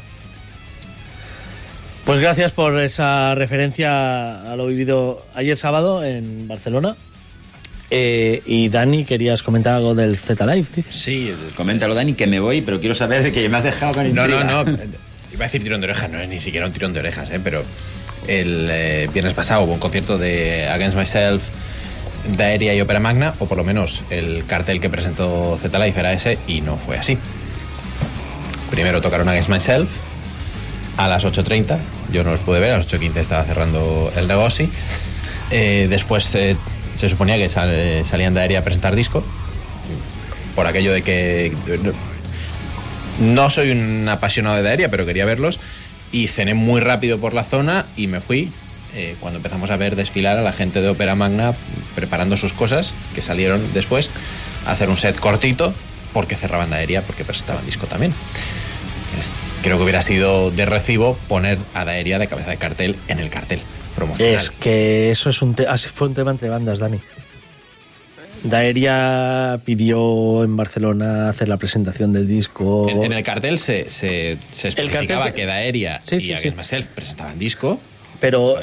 Pues gracias por esa referencia a lo vivido ayer sábado en Barcelona. Eh, y Dani, querías comentar algo del Z Live. dices? Sí, Coméntalo, Dani, que me voy, pero quiero saber de que me has dejado con No, no, intriga. no. Iba a decir tirón de orejas, no es ni siquiera un tirón de orejas, ¿eh? pero el eh, viernes pasado hubo un concierto de Against Myself, Daeria y Opera Magna, o por lo menos el cartel que presentó Z Life era ese, y no fue así. Primero tocaron Against Myself a las 8.30, yo no los pude ver, a las 8.15 estaba cerrando el negocio. Eh, después eh, se suponía que eh, salían Daeria a presentar disco, por aquello de que no soy un apasionado de Daeria, pero quería verlos. Y cené muy rápido por la zona y me fui eh, cuando empezamos a ver desfilar a la gente de Opera Magna preparando sus cosas, que salieron después a hacer un set cortito, porque cerraban Daeria, porque presentaban disco también. Creo que hubiera sido de recibo poner a Daeria de cabeza de cartel en el cartel promocional. Es que eso es un, te- así fue un tema entre bandas, Dani. Daeria pidió en Barcelona hacer la presentación del disco. En, en el cartel se, se, se especificaba cartel- que Daeria Sí, y Against sí. Myself presentaban disco. Pero,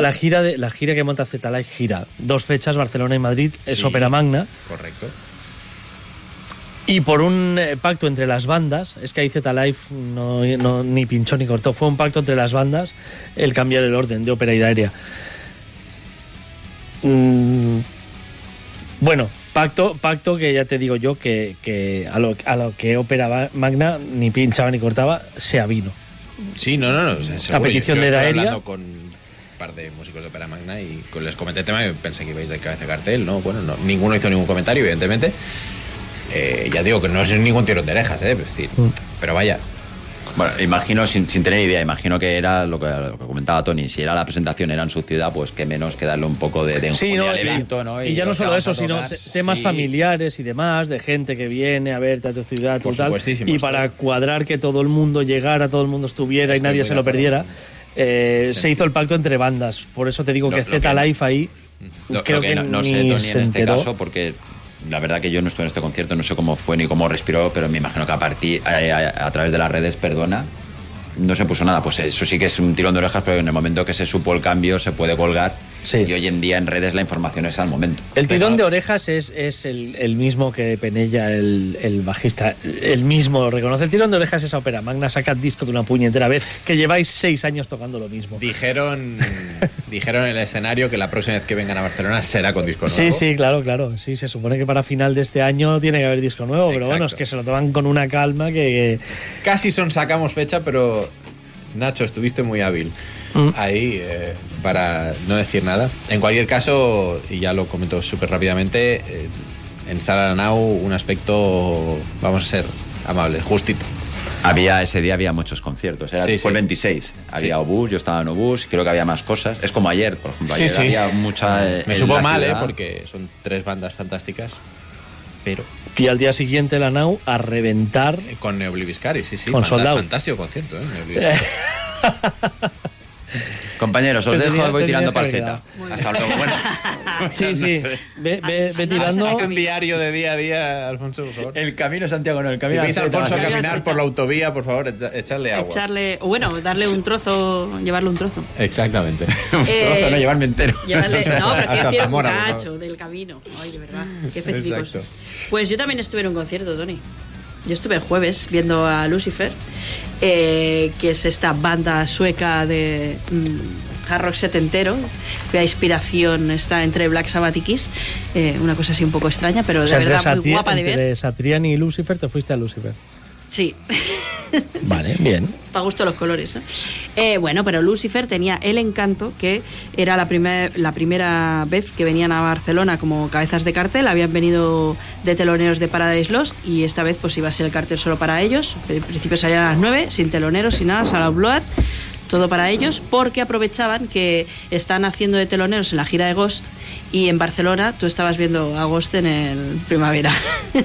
la gira, de, la gira que monta Z Live gira dos fechas, Barcelona y Madrid, es ópera magna. Correcto. Y por un eh, pacto entre las bandas, es que ahí Z Live no, no- ni pinchó ni cortó, fue un pacto entre las bandas el cambiar el orden de ópera y de aérea. Mm, bueno, pacto, pacto que ya te digo yo que, que a, lo, a lo que ópera magna ni pinchaba ni cortaba, se avino. Sí, no, no, no. seguro. petición Yo de estuve Daeria. hablando con un par de músicos de Opera Magna y les comenté el tema y pensé que ibais de cabeza de cartel, ¿no? Bueno, no, ninguno hizo ningún comentario, evidentemente. Eh, ya digo que no es ningún tirón de orejas, ¿eh? Es decir, Mm. pero vaya. Bueno, imagino, sin, sin tener idea, imagino que era lo que, lo que comentaba Tony, si era la presentación, era en su ciudad, pues que menos que darle un poco de, de Sí, no, al y- evento, ¿no? Y, ya no solo eso, sino temas Sí. familiares y demás, de gente que viene a verte a tu ciudad Por y tal. supuestísimo, Y para cuadrar que todo el mundo llegara, todo el mundo estuviera y nadie se lo perdiera, eh, Sí. se hizo el pacto entre bandas. Por eso te digo que Z que- Life ahí. Lo, creo lo que, no, no sé, ni Tony, se en este enteró. caso, porque la verdad que yo no estuve en este concierto, no sé cómo fue ni cómo respiró, pero me imagino que a partir, a, través de las redes, perdona, no se puso nada. Pues eso sí que es un tirón de orejas, pero en el momento que se supo el cambio se puede colgar. Sí. Y hoy en día en redes la información es al momento. El tirón de orejas es, es el, el mismo que Penella, el, el bajista. El mismo lo reconoce. El tirón de orejas es a ópera magna, saca disco de una puñetera vez, que lleváis seis años tocando lo mismo. Dijeron, dijeron en el escenario que la próxima vez que vengan a Barcelona será con disco nuevo. Sí, sí, claro, claro. Sí, se supone que para final de este año tiene que haber disco nuevo, pero bueno, es Exacto. que se lo toman con una calma que. Casi son sacamos fecha, pero Nacho, estuviste muy hábil Mm. ahí eh, para no decir nada. En cualquier caso, y ya lo comento súper rápidamente, eh, en Sala Nau un aspecto, vamos a ser amables, justito. Había ese día había muchos conciertos. Era, Sí, fue el sí. 26. Había obús, yo estaba en obús, creo que había más cosas. Es como ayer, por ejemplo. Sí, Ayer sí. había mucha. eh, Me supo mal, ¿eh? ciudad. porque son tres bandas fantásticas. Pero Y al día siguiente la Nau a reventar. con Neobliviscari, sí, sí. Con fanta- Sold Out. Fantástico concierto, ¿eh? Compañeros, os dejo, voy tirando haber parceta. Hasta luego. Bueno, Sí, sí. Ve, ve- ve tirando. Haz un diario de día a día, Alfonso, por favor. el camino de Santiago, no, el Si camino veis a Alfonso Camino caminar por la autovía, por favor, echa- echarle agua. Echarle, o bueno, darle un trozo, llevarle un trozo. Exactamente. Un Eh, trozo, no llevarme entero. Llevarle, no, pero que Hasta decir un cacho del camino. Ay, de verdad, qué específicos. Exacto. Pues yo también estuve en un concierto, Tony. Yo estuve el jueves viendo a Lucifer, eh, que es esta banda sueca de mm, hard rock setentero, cuya inspiración está entre Black Sabbath y Kiss. Eh, una cosa así un poco extraña, pero O de sea, verdad muy guapa de ver. entre Satriani y Lucifer te fuiste a Lucifer. Sí. Vale, bien. Para gusto los colores. ¿no? Eh, bueno, pero Lucifer tenía el encanto que era la, primer- la primera vez que venían a Barcelona como cabezas de cartel. Habían venido de teloneros de Paradise Lost y esta vez pues iba a ser el cartel solo para ellos. En principio salían a las 9, sin teloneros, sin nada, Sala Blood. Todo para ellos, porque aprovechaban que están haciendo de teloneros en la gira de Ghost y en Barcelona tú estabas viendo a Ghost en el primavera.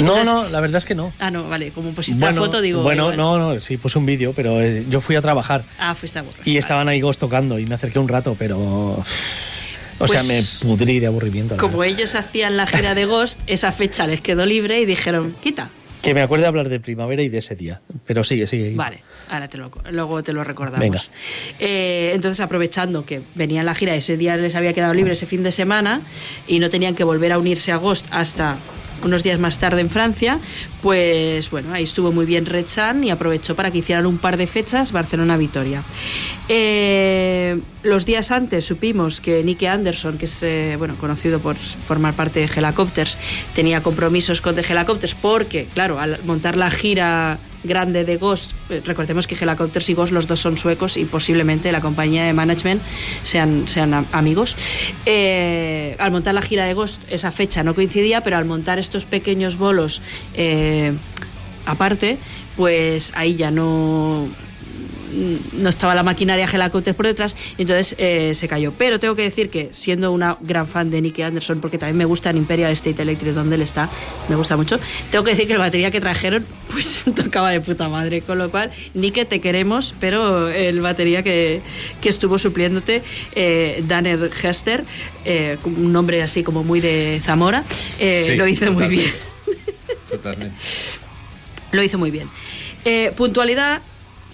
No, Entonces- no, la verdad es que no. Ah, no, vale, como pusiste bueno, la foto, digo. bueno, igual. no, no, sí, puse un vídeo, pero eh, yo fui a trabajar Ah, fuiste a borrar. y estaban ahí Ghost tocando y me acerqué un rato, pero. O sea, Pues- me pudrí de aburrimiento. Como verdad. ellos hacían la gira de Ghost, esa fecha les quedó libre y dijeron, quita. Que me acuerde hablar de primavera y de ese día. Pero sigue, sigue. Vale, ahora te lo, luego te lo recordamos. Venga. Eh, entonces, aprovechando que venían la gira, ese día les había quedado libre ese fin de semana y no tenían que volver a unirse a Ghost hasta unos días más tarde en Francia, pues bueno, ahí estuvo muy bien Red Sun y aprovechó para que hicieran un par de fechas Barcelona-Vitoria. Eh, los días antes supimos que Nicky Anderson, que es eh, bueno, conocido por formar parte de Helicopters, tenía compromisos con The Helicopters porque, claro, al montar la gira grande de Ghost, eh, recordemos que Helicopters y Ghost los dos son suecos y posiblemente la compañía de management sean, sean am- amigos. Eh, al montar la gira de Ghost esa fecha no coincidía, pero al montar estos pequeños bolos eh, aparte, pues ahí ya no no estaba la maquinaria Helicopters por detrás y entonces eh, se cayó. Pero tengo que decir que siendo una gran fan de Nicky Anderson, porque también me gusta en Imperial State Electric donde él está, me gusta mucho, tengo que decir que la batería que trajeron pues tocaba de puta madre, con lo cual Nicky te queremos, pero el batería que, que estuvo supliéndote, eh, Danner Hester, eh, un nombre así como muy de Zamora, eh, Sí, lo hizo muy bien. Totalmente. Lo hizo muy bien. Puntualidad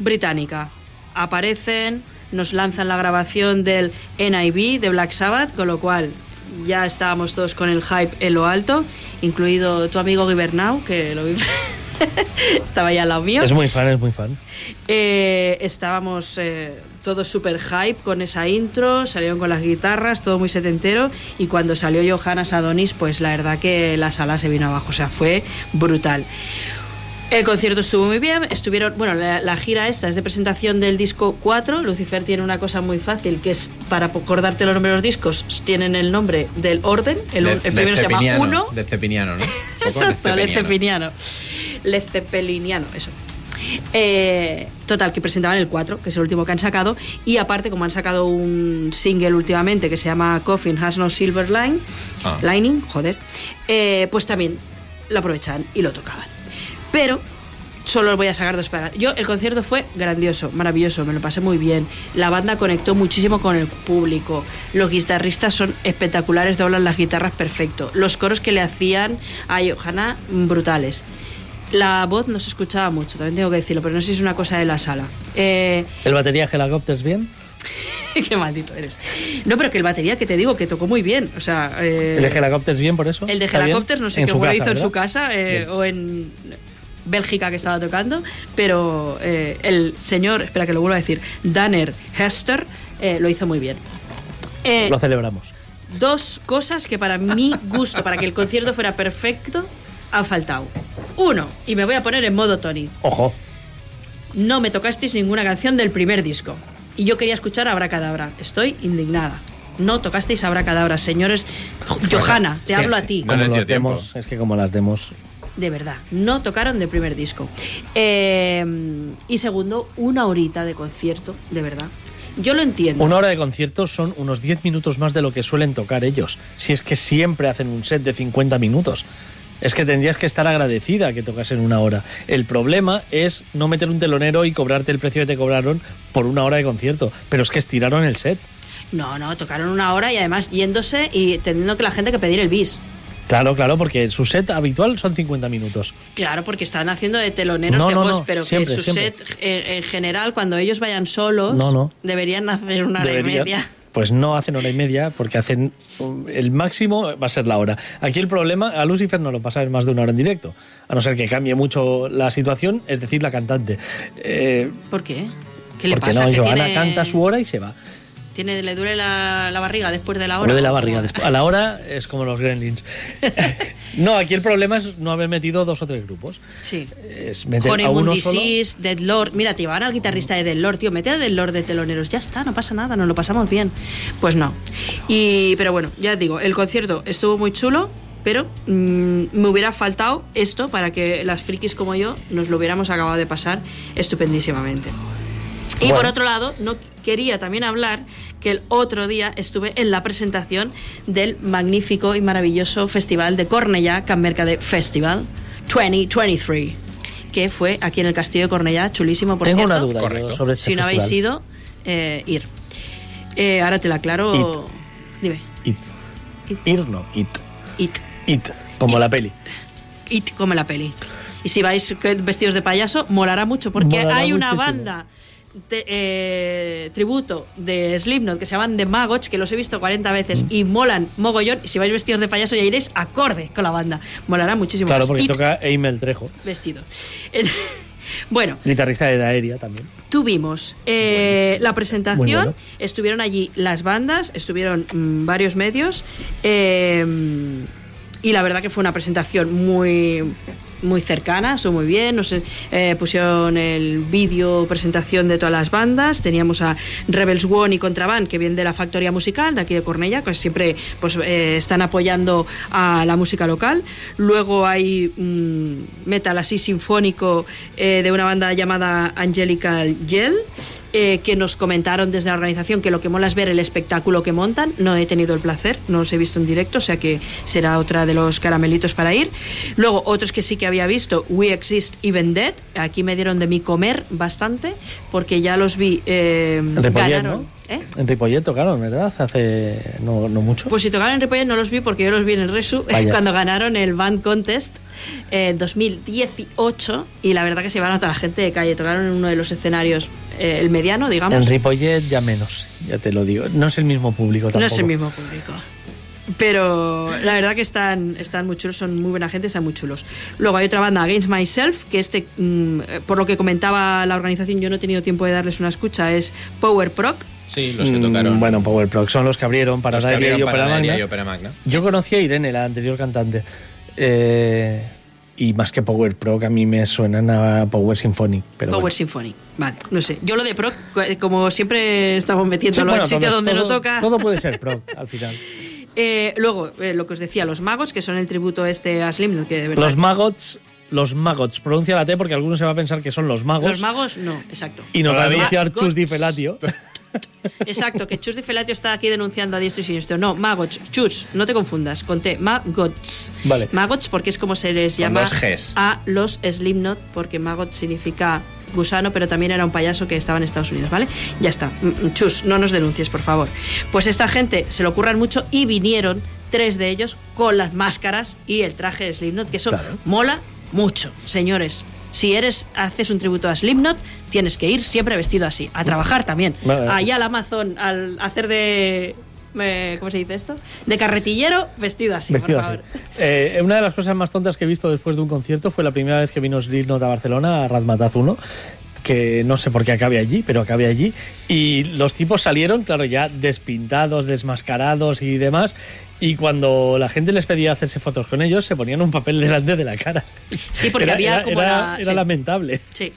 británica. Aparecen, nos lanzan la grabación del NIB de Black Sabbath, con lo cual ya estábamos todos con el hype en lo alto, incluido tu amigo Gibernau, que lo vi. Estaba ya al lado mío. Es muy fan, es muy fan. Eh, estábamos eh, todos super hype con esa intro, salieron con las guitarras, todo muy setentero. Y cuando salió Johannes Adonis, pues la verdad que la sala se vino abajo, o sea, fue brutal. El concierto estuvo muy bien, estuvieron, bueno, la, la gira esta es de presentación del disco 4, Lucifer tiene una cosa muy fácil, que es para acordarte los nombres de los discos, tienen el nombre del orden, el, De- el primero se llama Cepiniano, 1, De Cepiniano, ¿no? Exacto, de Lecepiniano. Lecepeliniano, eso. Eh, total, que presentaban el 4, que es el último que han sacado. Y aparte, como han sacado un single últimamente que se llama Coffin Has No Silver Line, Ah. Lining, joder, eh, pues también lo aprovechaban y lo tocaban. Pero solo voy a sacar dos para. Yo, el concierto fue grandioso, maravilloso, me lo pasé muy bien. La banda conectó muchísimo con el público. Los guitarristas son espectaculares, doblan las guitarras perfecto. Los coros que le hacían a Johanna, brutales. La voz no se escuchaba mucho, también tengo que decirlo, pero no sé si es una cosa de la sala. Eh, ¿El batería Helicopters bien? qué maldito eres. No, pero que el batería que te digo que tocó muy bien. O sea, eh, ¿El de Helicopters bien por eso? el de. Helicopters, no sé qué casa, hizo en su casa eh, o en Bélgica que estaba tocando, pero eh, el señor, espera que lo vuelva a decir, Danner Hester, eh, lo hizo muy bien. Eh, Lo celebramos. dos cosas que para mi gusto, para que el concierto fuera perfecto, han faltado. Uno, y me voy a poner en modo Tony, Ojo. no me tocasteis ninguna canción del primer disco. Y yo quería escuchar Abracadabra. Estoy indignada. No tocasteis Abracadabra, señores. Johanna, te hablo a ti. no Como las demos, es que como las demos. De verdad, no tocaron del primer disco. Eh, y segundo, una horita de concierto, de verdad. Yo lo entiendo. Una hora de concierto son unos 10 minutos más de lo que suelen tocar ellos. Si es que siempre hacen un set de 50 minutos. Es que tendrías que estar agradecida que tocasen una hora. El problema es no meter un telonero y cobrarte el precio que te cobraron por una hora de concierto. Pero es que estiraron el set. No, no, tocaron una hora y además yéndose y teniendo que la gente que pedir el bis. Claro, claro, porque su set habitual son 50 minutos. Claro, porque están haciendo de teloneros No, que no, pues, no, pero siempre, que su siempre. set eh, en general cuando ellos vayan solos No, no. deberían hacer una hora y media. Pues no hacen hora y media, porque hacen. um, El máximo va a ser la hora. Aquí el problema, a Lucifer no lo pasa en más de una hora en directo. A no ser que cambie mucho la situación, es decir, la cantante. Eh, ¿Por qué? ¿Qué le porque pasa? no, ¿Que Joana tiene- canta su hora y se va. Tiene, ¿Le duele la, la barriga después de la hora? De la ¿O barriga. después- A la hora es como los gremlins. no, aquí el problema es no haber metido dos o tres grupos. Sí. Es meter a Honeymoon uno solo. Disease, Dead Lord. Mira, te llevaban al guitarrista de Dead Lord, tío. Mete a Dead Lord de teloneros. Ya está, no pasa nada, nos lo pasamos bien. Pues no. Y, pero bueno, ya digo, el concierto estuvo muy chulo. Pero mm, me hubiera faltado esto para que las frikis como yo nos lo hubiéramos acabado de pasar estupendísimamente. Y Bueno. por otro lado, no quería también hablar que el otro día estuve en la presentación del magnífico y maravilloso festival de Cornellá, Can Mercade Festival 2023, que fue aquí en el Castillo de Cornellá, chulísimo por Tengo cierto. una duda Correcto. sobre este Si no habéis festival. ido, eh, ir. Eh, ahora te la aclaro. Dime. It. Ir no, it. It. It. Como la peli. It como la peli. Y si vais vestidos de payaso, molará mucho, porque Molará hay una muchísimo. banda eh, tributo de Slipknot que se llaman The Magots, que los he visto 40 veces y molan mogollón. Y si vais vestidos de payaso ya iréis acorde con la banda. Molará muchísimo. Claro, más. porque It toca Eimel Trejo, vestidos. bueno, guitarrista de Daeria también. Tuvimos eh, la presentación, bueno. estuvieron allí las bandas, estuvieron mm, varios medios eh, y la verdad que fue una presentación muy muy cercana, son muy bien, nos eh, pusieron el vídeo presentación de todas las bandas, teníamos a Rebels One y Contraband que vienen de la factoría musical de aquí de Cornella, que siempre pues eh, están apoyando a la música local. Luego hay mm, metal así sinfónico eh, de una banda llamada Angelical Gel eh, que nos comentaron desde la organización que lo que mola es ver el espectáculo que montan. No he tenido el placer, no los he visto en directo, o sea que será otra de los caramelitos para ir. Luego, otros que sí que había visto, We Exist Even Dead. Aquí me dieron de mi comer bastante, porque ya los vi. Eh, ganaron. ¿no? ¿Eh? En Ripollet tocaron, ¿verdad? Hace no, no mucho. Pues si tocaron en Ripollet no los vi porque yo los vi en el Resu Vaya. cuando ganaron el Band Contest en 2018 y la verdad que se llevaron a toda la gente de calle. Tocaron en uno de los escenarios, eh, el mediano, digamos. en Ripollet ya menos, ya te lo digo. No es el mismo público tampoco. No es el mismo público. Pero la verdad que están, están muy chulos, son muy buena gente, están muy chulos. Luego hay otra banda, Against Myself, que este, mm, eh, por lo que comentaba la organización, yo no he tenido tiempo de darles una escucha, es Power Proc. Sí, los que Mm, tocaron. Bueno, Power Proc son los que abrieron para Daeria y Magna. y Opera Magna. Yo conocí a Irene, la anterior cantante. Eh, y más que Power Proc, a mí me suenan a Power Symphonic. Pero Power bueno. Symphony. Vale, no sé. Yo lo de Proc, eh, como siempre estamos metiéndolo Sí, bueno, en sitio donde todo, no toca. Todo puede ser Proc al final. Eh, luego, eh, lo que os decía, los magos, que son el tributo este a Slim, que de verdad. Los Magots, los Magots, pronuncia la T porque algunos se va a pensar que son los magos. Los magos, no, exacto. y nos va a Todavía. denunciar Magots. Chus Di Felatio. Exacto, que Chus de Felatio está aquí denunciando a diestro y siniestro. No, Magots, Chus, no te confundas, con T, Magots. Vale. Magots porque es como se les llama a los Slipknot, porque Magot significa gusano, pero también era un payaso que estaba en Estados Unidos, ¿vale? Ya está. Mm, mm, Chus, no nos denuncies, por favor. Pues esta gente se lo ocurran mucho y vinieron tres de ellos con las máscaras y el traje de Slipknot, que eso Claro. mola mucho, señores. Si eres haces un tributo a Slipknot, tienes que ir siempre vestido así, a trabajar también. Vale. Allá al Amazon, al hacer de ¿cómo se dice esto? De carretillero, vestido así, Vestido por así. favor. Eh, una de las cosas más tontas que he visto después de un concierto fue la primera vez que vino Slipknot a Barcelona, a Razmataz 1, que no sé por qué acabe allí, pero acabe allí. Y los tipos salieron, claro, ya despintados, desmascarados y demás. Y cuando la gente les pedía hacerse fotos con ellos, se ponían un papel delante de la cara. Sí, porque Era- había era- como era- la- era sí. lamentable. Sí.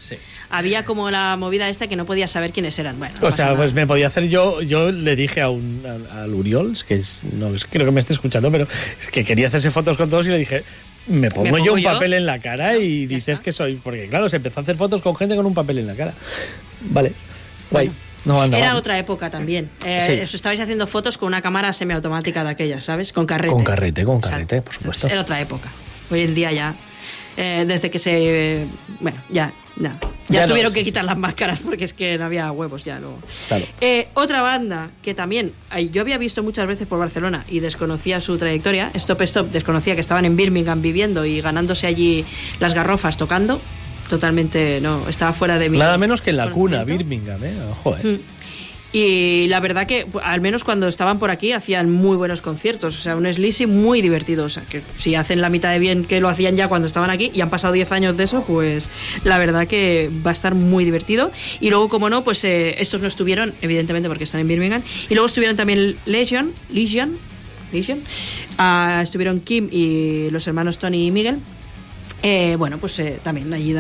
Había como la movida esta que no podías saber quiénes eran. Bueno, no O sea, nada. pues me podía hacer yo, yo le dije a un a, al Uriols, que es, no es- creo que me esté escuchando, pero es que quería hacerse fotos con todos y le dije, me pongo, pongo yo un yo? papel en la cara y dices que soy, porque claro, se empezó a hacer fotos con gente con un papel en la cara. Vale, guay. No Era otra época también. Eh, Sí. Os estabais haciendo fotos con una cámara semiautomática de aquellas, ¿sabes? Con carrete. Con carrete, con carrete, por supuesto. Era otra época. Hoy en día ya, eh, desde que se... Bueno, ya, ya. Ya, Ya no, tuvieron sí. que quitar las máscaras porque es que no había huevos ya luego. Claro. Eh, otra banda que también yo había visto muchas veces por Barcelona y desconocía su trayectoria, Stop Stop, desconocía que estaban en Birmingham viviendo y ganándose allí las garrofas tocando. Totalmente, no, estaba fuera de mi. Nada menos que en la cuna. Birmingham, ¿eh? Ojo, ¿eh? Mm. Y la verdad que, pu- al menos cuando estaban por aquí, hacían muy buenos conciertos. O sea, un Sleazy muy divertido. O sea, que si hacen la mitad de bien que lo hacían ya cuando estaban aquí y han pasado 10 años de eso, pues la verdad que va a estar muy divertido. Y luego, como no, pues eh, estos no estuvieron, evidentemente, porque están en Birmingham. Y luego estuvieron también Legion, Legion, Legion. Ah, estuvieron Kim y los hermanos Tony y Miguel. Eh, bueno, pues eh, también allí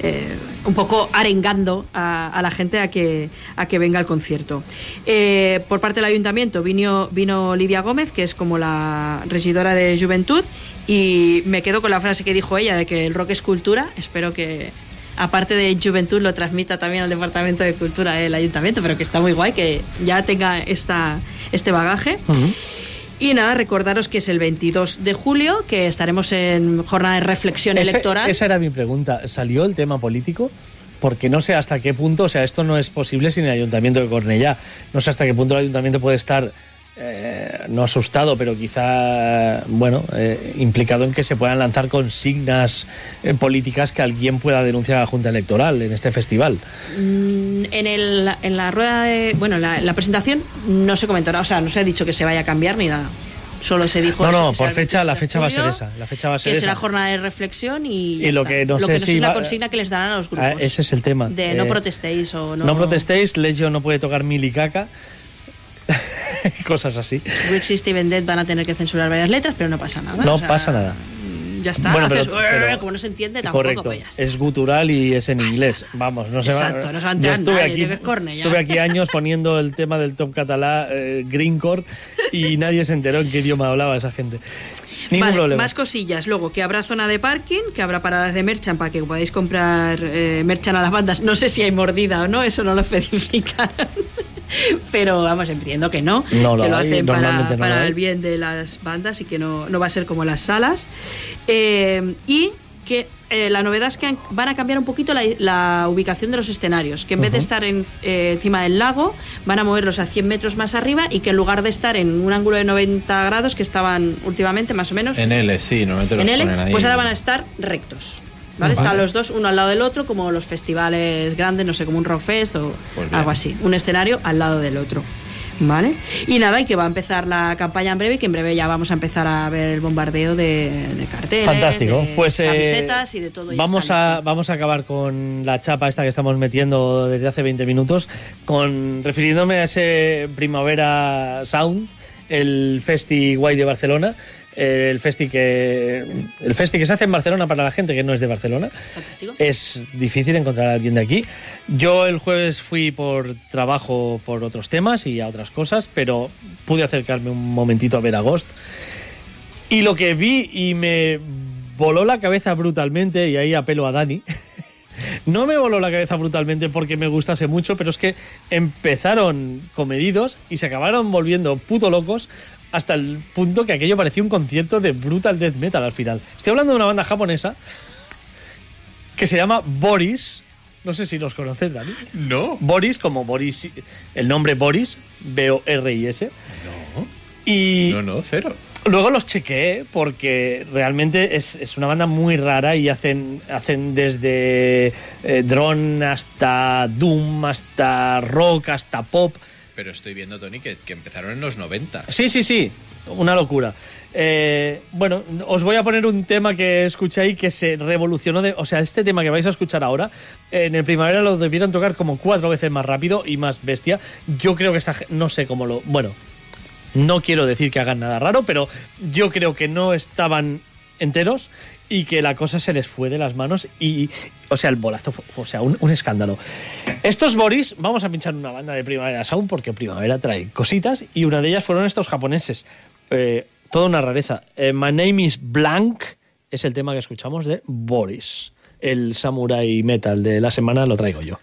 eh, un poco arengando a, a la gente a que, a que venga al concierto. Eh, por parte del ayuntamiento vino, vino Lidia Gómez, que es como la regidora de Juventud, y me quedo con la frase que dijo ella de que el rock es cultura. Espero que, aparte de Juventud, lo transmita también al Departamento de Cultura del ayuntamiento, pero que está muy guay que ya tenga esta, este bagaje. Y nada, recordaros que es el 22 de julio, que estaremos en jornada de reflexión Ese- electoral. Esa era mi pregunta. ¿Salió el tema político? Porque no sé hasta qué punto, o sea, esto no es posible sin el Ayuntamiento de Cornellá. No sé hasta qué punto el Ayuntamiento puede estar, eh, no asustado, pero quizá, bueno, eh, implicado en que se puedan lanzar consignas eh, políticas que alguien pueda denunciar a la Junta Electoral en este festival. Mm, En, el, en la rueda de. Bueno, en la, en la presentación no se comentó nada, o sea, no se ha dicho que se vaya a cambiar ni nada. Solo se dijo. No, no, que por fecha, la 22 de fecha va a ser esa. La fecha va a ser Que esa. será jornada de reflexión y. ya Y lo está. que no sé no si es la consigna que les darán a los grupos. Ah, ese es el tema. De no protestéis o no. No, protestéis, Legion no puede tocar mil y caca. Cosas así. Wix y Steven Dead van a tener que censurar varias letras, pero no pasa nada. No o sea, pasa nada. Ya está. Bueno, pero- haces, pero- como no se entiende tampoco, Correcto. pues ya. Es gutural y es en inglés. Vamos, no se va. Exacto, no se va a enterar estuve nadie, aquí, estuve años poniendo el tema del top catalá eh, Greencore y nadie se enteró en qué idioma hablaba esa gente. Ningún Vale, problema. más cosillas. Luego, que habrá zona de parking, que habrá paradas de merchan para que podáis comprar eh, merchan a las bandas. No sé si hay mordida o no, eso no lo especificaron. Pero vamos, entiendo que no. No lo que lo hay, hacen para, no lo para el bien de las bandas y que no, no va a ser como las salas. Eh, y que eh, la novedad es que van a cambiar un poquito la, la ubicación de los escenarios, que en vez de estar en, eh, encima del lago, van a moverlos a 100 metros más arriba y que en lugar de estar en un ángulo de 90 grados, que estaban últimamente más o menos, En L, sí, normalmente los en L, ponen ahí. pues ahora van a estar rectos. ¿Vale? Vale. Están los dos uno al lado del otro, como los festivales grandes, no sé, como un Rock Fest o Pues algo así. Un escenario al lado del otro. ¿Vale? Y nada, y que va a empezar la campaña en breve, y que en breve ya vamos a empezar a ver el bombardeo de, de carteles, Fantástico. de Pues eh, camisetas y de todo. vamos a vamos a acabar con la chapa esta que estamos metiendo desde hace 20 minutos, con refiriéndome a ese Primavera Sound, el Festi Guay de Barcelona. El festi que el festi que se hace en Barcelona para la gente que no es de Barcelona. Fantástico. Es difícil encontrar a alguien de aquí. Yo el jueves fui por trabajo por otros temas y a otras cosas, pero pude acercarme un momentito a ver a Ghost. Y lo que vi y me voló la cabeza brutalmente, y ahí apelo a Dani. No me voló la cabeza brutalmente porque me gustase mucho, pero es que empezaron comedidos y se acabaron volviendo puto locos hasta el punto que aquello parecía un concierto de brutal death metal al final. Estoy hablando de una banda japonesa que se llama Boris. No sé si los conoces, Dani. No. Boris, como Boris, el nombre Boris, B-O-R-I-S. No. Y No, no, cero. Luego los chequeé porque realmente es, es una banda muy rara y hacen, hacen desde eh, drone hasta doom, hasta rock, hasta pop. Pero estoy viendo, Tony, que, que empezaron en los 90. Sí, sí, sí, una locura. Eh, bueno, os voy a poner un tema que escuché ahí que se revolucionó. De, o sea, este tema que vais a escuchar ahora, en el primavera lo debieron tocar como cuatro veces más rápido y más bestia. Yo creo que ge- no sé cómo lo. Bueno, no quiero decir que hagan nada raro, pero yo creo que no estaban enteros y que la cosa se les fue de las manos y, o sea, el bolazo, o sea, un, un escándalo. Estos Boris, vamos a pinchar una banda de Primavera Sound porque Primavera trae cositas y una de ellas fueron estos japoneses. Eh, toda una rareza. Eh, My Name is Blank es el tema que escuchamos de Boris. El samurai metal de la semana lo traigo yo.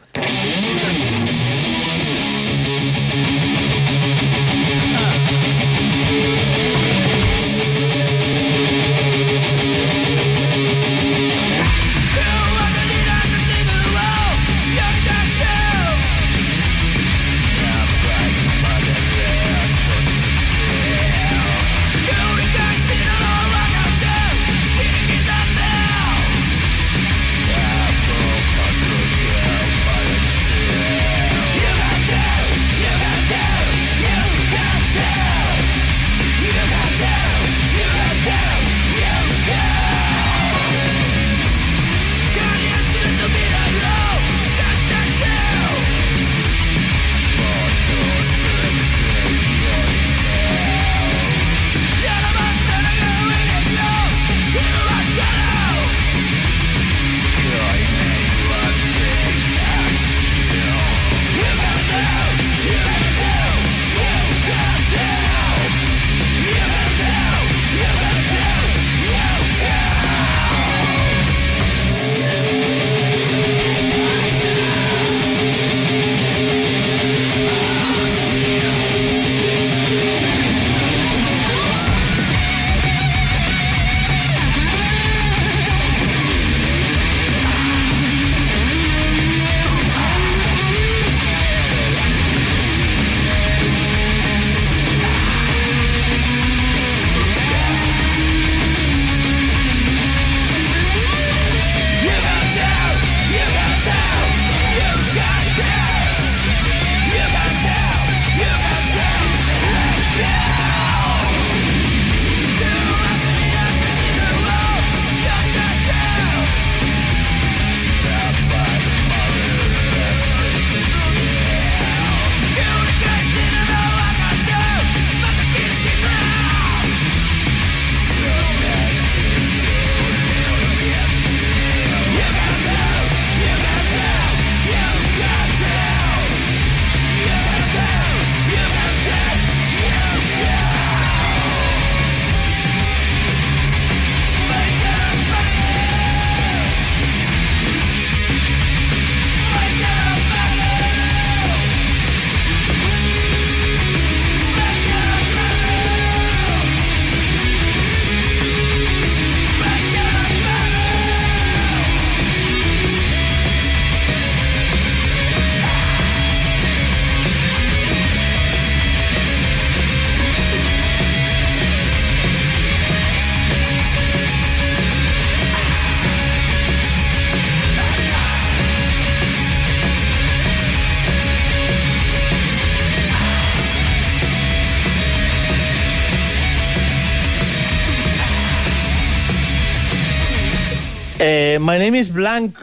Is Blank,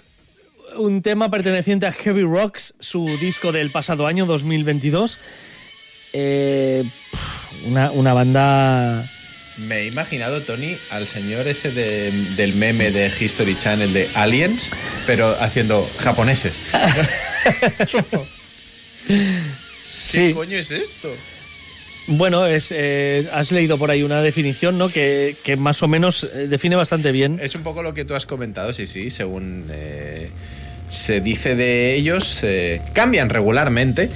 un tema perteneciente a Heavy Rocks, su disco del pasado año 2022. Eh, una, una banda. Me he imaginado, Tony, al señor ese de- del meme de History Channel de Aliens, pero haciendo japoneses. Sí. ¿Qué coño es esto? Bueno, es, eh, has leído por ahí una definición, ¿no? Que, que más o menos eh, define bastante bien. Es un poco lo que tú has comentado, sí, sí, según eh, se dice de ellos, eh, cambian regularmente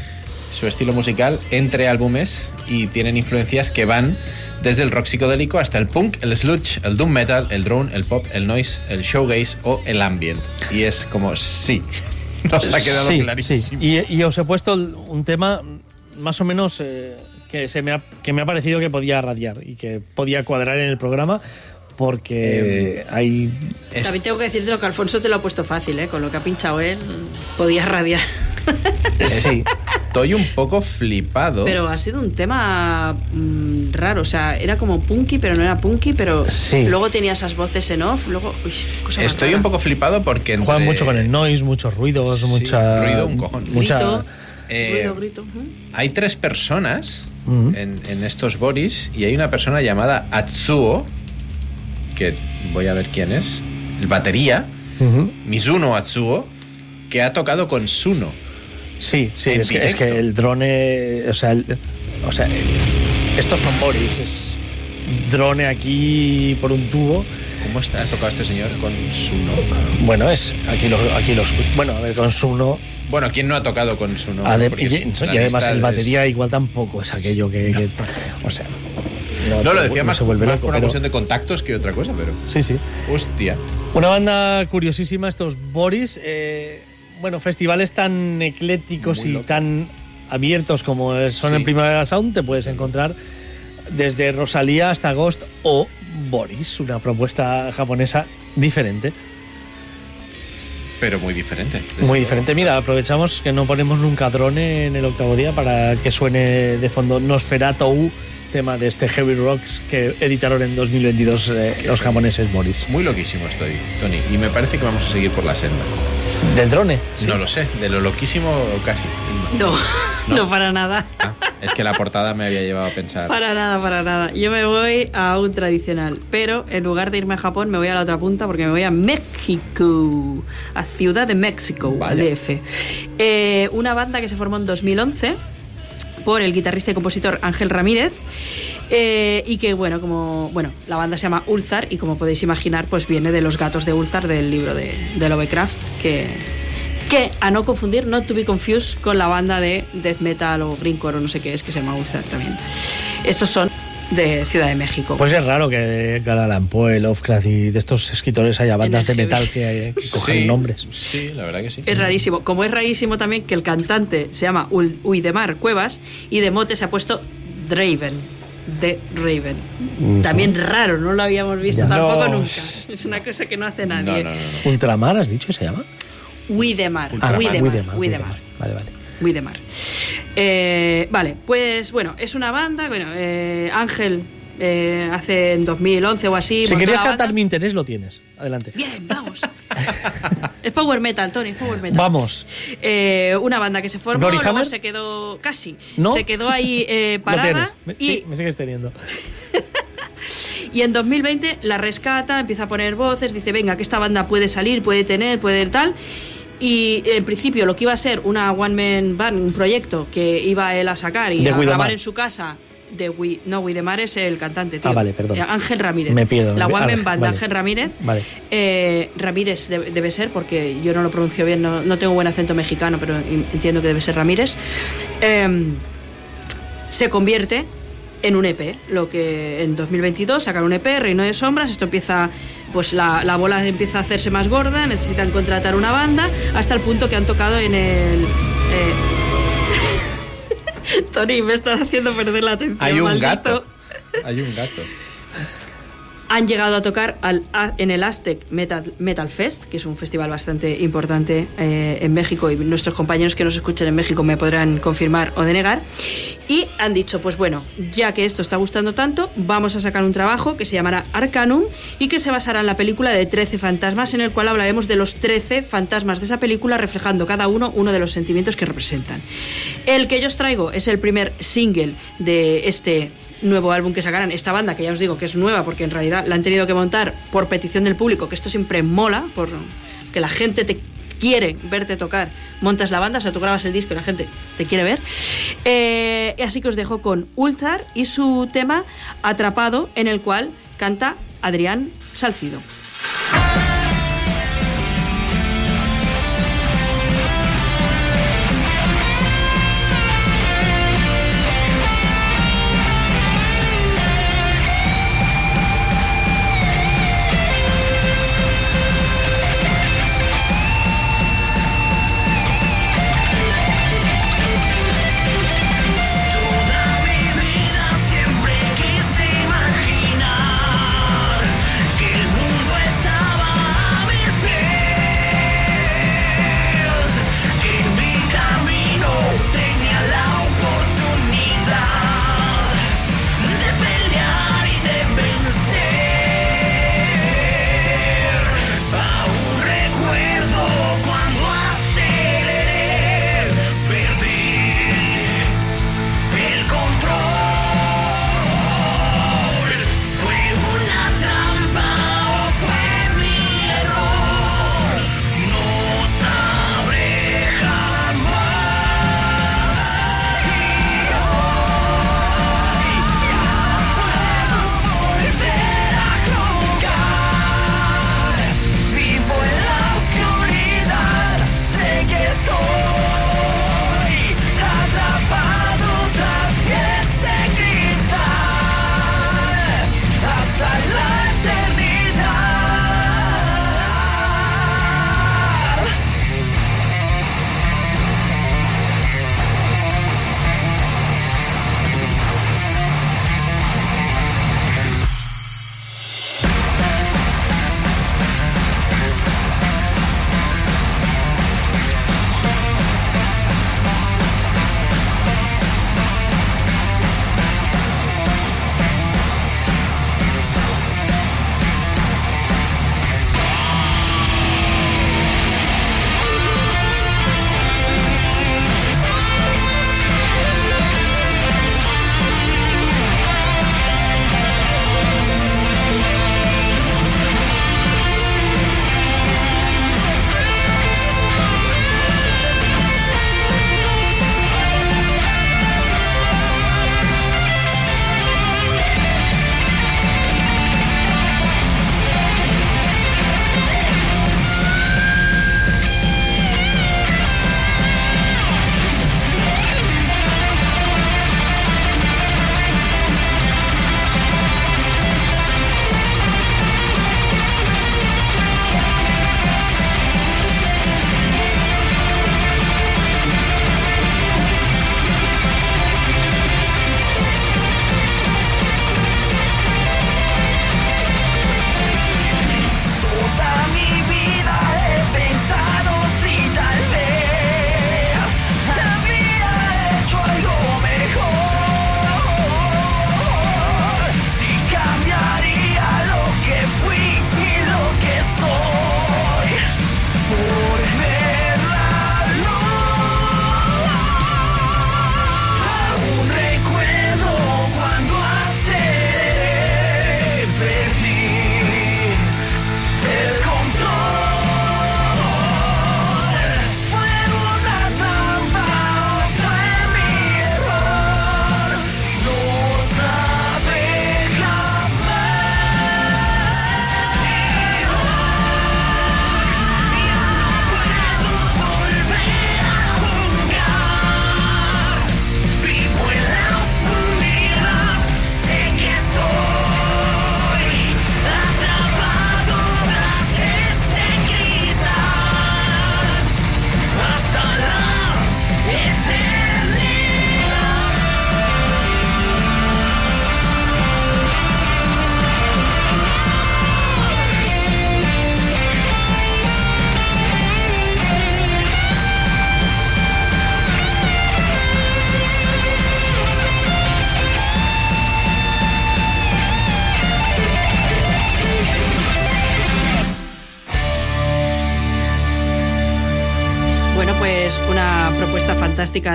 su estilo musical entre álbumes y tienen influencias que van desde el rock psicodélico hasta el punk, el sludge, el doom metal, el drone, el pop, el noise, el showgaze o el ambient. Y es como, sí, nos ha quedado Sí, clarísimo. sí. Y, y os he puesto un tema más o menos eh, que, se me ha, que me ha parecido que podía radiar y que podía cuadrar en el programa porque hay... También tengo que decirte lo que Alfonso te lo ha puesto fácil, ¿eh? Con lo que ha pinchado él, podía radiar. Sí. Estoy un poco flipado. Pero ha sido un tema mm, raro, o sea, era como punky, pero no era punky, pero Sí. luego tenía esas voces en off, luego... uy, cosa más Estoy rara. un poco flipado porque entre- Juegan mucho con el noise, muchos ruidos, mucha... ruido, un cojón. Mucha, Grito, Eh, ruido, grito. ujú. Hay tres personas En, en estos boris y hay una persona llamada Atsuo, que voy a ver quién es, el batería, Ujú. Mizuno Atsuo, que ha tocado con Suno. Sí, sí, es que, es que el drone, o sea, el- o sea, el- estos son Boris, es drone aquí por un tubo. ¿Cómo está? Ha tocado este señor con Suno. Bueno, es aquí los aquí los bueno, a ver con Suno Bueno, ¿quién no ha tocado con? Ade- Porque y, además el es- batería igual tampoco es aquello que, que- o sea, No, lo decía no más, se vuelve más loco, por una pero- cuestión de contactos que otra cosa, pero... Sí, sí. Hostia. Una banda curiosísima, estos Boris. eh, bueno, festivales tan eclécticos Muy y loco. tan abiertos como son Sí. en Primavera Sound, te puedes encontrar desde Rosalía hasta Ghost o Boris, una propuesta japonesa diferente. Pero muy diferente. Muy diferente. Mira, aprovechamos que no ponemos nunca drone en el octavo día para que suene de fondo Nosferatu, tema de este Heavy Rocks que editaron en 2022 eh, los japoneses Boris. Muy loquísimo estoy, Tony. Y me parece que vamos a seguir por la senda. ¿Del drone? No lo sé, de lo loquísimo casi. No, no, para nada. Ah, es que la portada me había llevado a pensar. Para nada, para nada. Yo me voy a un tradicional, pero en lugar de irme a Japón me voy a la otra punta porque me voy a México, a Ciudad de México, al DF. Eh, una banda que se formó en 2011 por el guitarrista y compositor Ángel Ramírez eh, y que bueno como bueno la banda se llama Ulzar y como podéis imaginar pues viene de los gatos de Ulzar del libro de, de Lovecraft que que a no confundir not to be confused con la banda de death metal o greencore o no sé qué es que se llama Ulzar también. Estos son de Ciudad de México Pues es raro que Allan Poe, Lovecraft y de estos escritores haya bandas de metal que, que cojan Sí, nombres. Sí, la verdad que sí. Es rarísimo. Como es rarísimo también que el cantante se llama Uidemar Cuevas y de mote se ha puesto Draven. De Raven. También raro, no lo habíamos visto Ya. tampoco No. nunca. Es una cosa que no hace nadie. no, no, no. Ultramar, has dicho, se llama. Uidemar. Ah, Uidemar. Uidemar, Uidemar. Vale, vale. Uidemar. Eh, vale, pues bueno, es una banda. Bueno, eh, Ángel eh, hace en 2011 o así. Si querías cantar mi interés, lo tienes. Adelante. Bien, vamos. es power metal, Tony, es power metal. Vamos. Eh, una banda que se formó, ¿Glory luego se quedó casi, ¿No? se quedó ahí eh, Lo parada tienes. Me, y, sí, me sigues teniendo. y en 2020 la rescata, empieza a poner voces, dice, venga, que esta banda puede salir, puede tener, puede tal. Y en principio lo que iba a ser una one man band, un proyecto que iba él a sacar y De a grabar en su casa. De Wi- no, Widemar es el cantante, tío. Ah, vale, perdón. Eh, Ángel Ramírez. Me pierdo, La me- one ah, man band de vale. Ángel Ramírez. Vale. Eh, Ramírez debe, debe ser, porque yo no lo pronuncio bien, no, no tengo buen acento mexicano, pero en- entiendo que debe ser Ramírez. Em, se convierte en un EP, lo que en 2022 sacan un EP, Reino de Sombras, esto empieza, pues la, la bola empieza a hacerse más gorda, necesitan contratar una banda, hasta el punto que han tocado en el... eh, Tony, me estás haciendo perder la atención. Hay un maldito. gato. Hay un gato. Han llegado a tocar en el Aztec Metal, Metal Fest, que es un festival bastante importante eh, en México y nuestros compañeros que nos escuchan en México me podrán confirmar o denegar. Y han dicho, pues bueno, ya que esto está gustando tanto, vamos a sacar un trabajo que se llamará Arcanum y que se basará en la película de 13 fantasmas, en el cual hablaremos de los 13 fantasmas de esa película, reflejando cada uno uno de los sentimientos que representan. El que yo os traigo es el primer single de este nuevo álbum que sacarán. Esta banda, que ya os digo que es nueva, porque en realidad la han tenido que montar por petición del público, que esto siempre mola, por que la gente te quiere verte tocar, montas la banda, o sea, tú grabas el disco y la gente te quiere ver. Eh, así que os dejo con Ultar y su tema Atrapado, en el cual canta Adrián Salcido.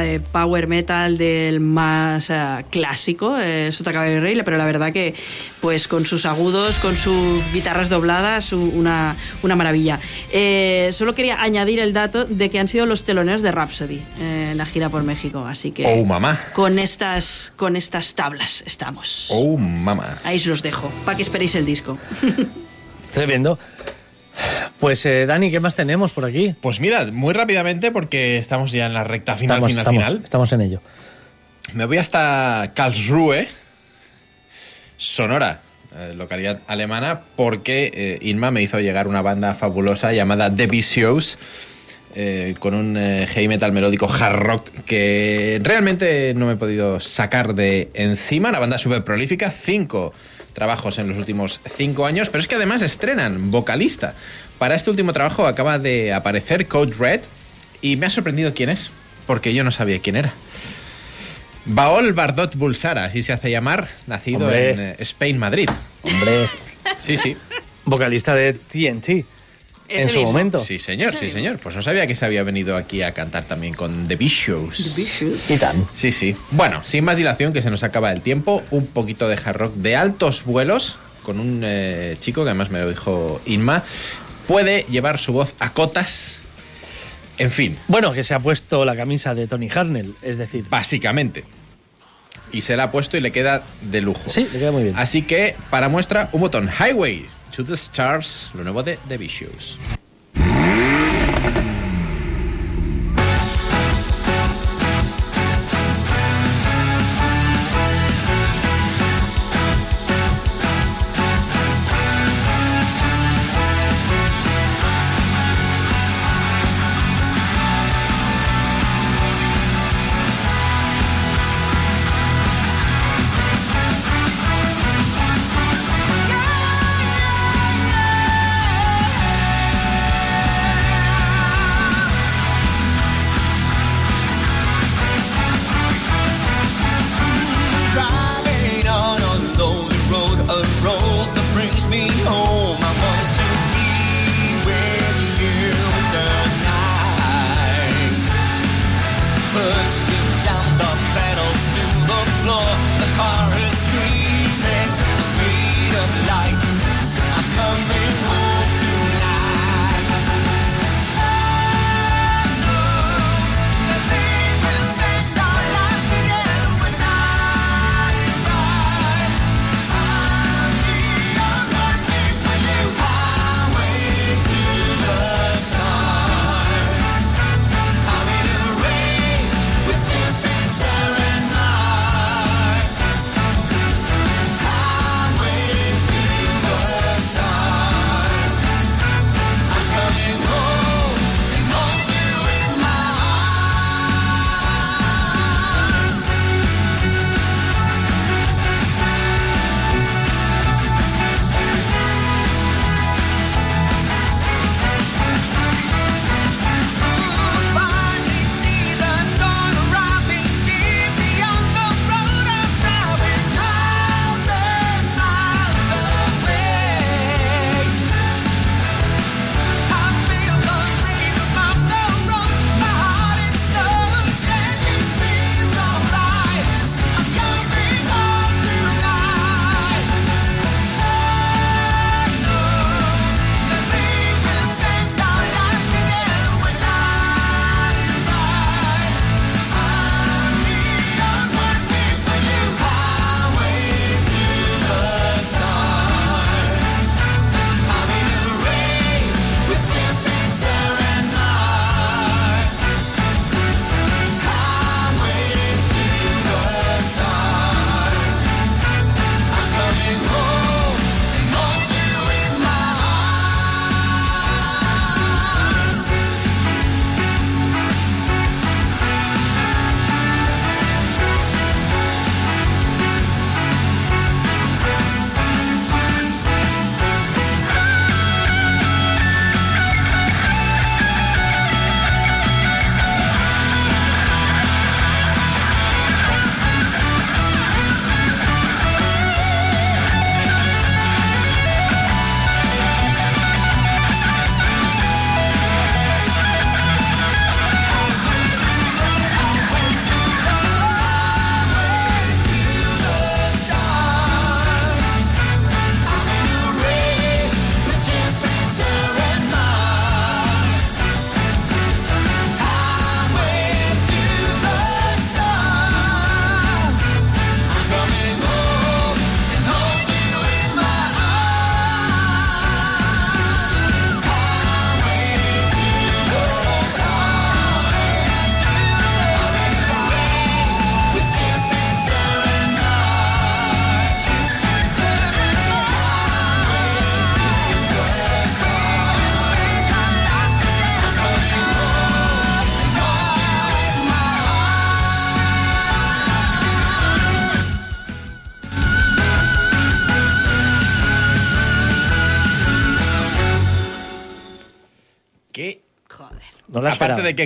De power metal del más eh, clásico, eh, Sota Caballo y Rey, pero la verdad que pues con sus agudos, con sus guitarras dobladas, una, una maravilla. Eh, solo quería añadir el dato de que han sido los teloneros de Rhapsody eh, en la gira por México, así que Oh, mamá. con estas con estas tablas estamos. Oh, mamá. Ahí os los dejo, para que esperéis el disco. Tremendo. Pues, eh, Dani, ¿qué más tenemos por aquí? Pues mira, muy rápidamente, porque estamos ya en la recta final, estamos, final, estamos, final. estamos en ello. Me voy hasta Karlsruhe, Sonora, eh, localidad alemana, porque eh, Inma me hizo llegar una banda fabulosa llamada The Shows. con un eh, heavy metal melódico hard rock que realmente no me he podido sacar de encima. Una banda súper prolífica, cinco trabajos en los últimos cinco años, pero es que además estrenan vocalista. Para este último trabajo acaba de aparecer Code Red y me ha sorprendido quién es, porque yo no sabía quién era. Baol Bardot Bulsara, así se hace llamar, nacido Hombre. en eh, Spain, Madrid. Hombre, Sí, sí. vocalista de TNT. En su momento. Sí, señor, sí, señor. Pues no sabía que se había venido aquí a cantar también con The Vicious. Y tan. Sí, sí. Bueno, sin más dilación, que se nos acaba el tiempo, un poquito de hard rock de altos vuelos con un eh, chico que además me lo dijo Inma. Puede llevar su voz a cotas. En fin, Bueno, que se ha puesto la camisa de Tony Harnell, es decir. básicamente. Y se la ha puesto y le queda de lujo. Sí, le queda muy bien. Así que, para muestra, un botón Highway to the Stars, lo nuevo de The Vicious.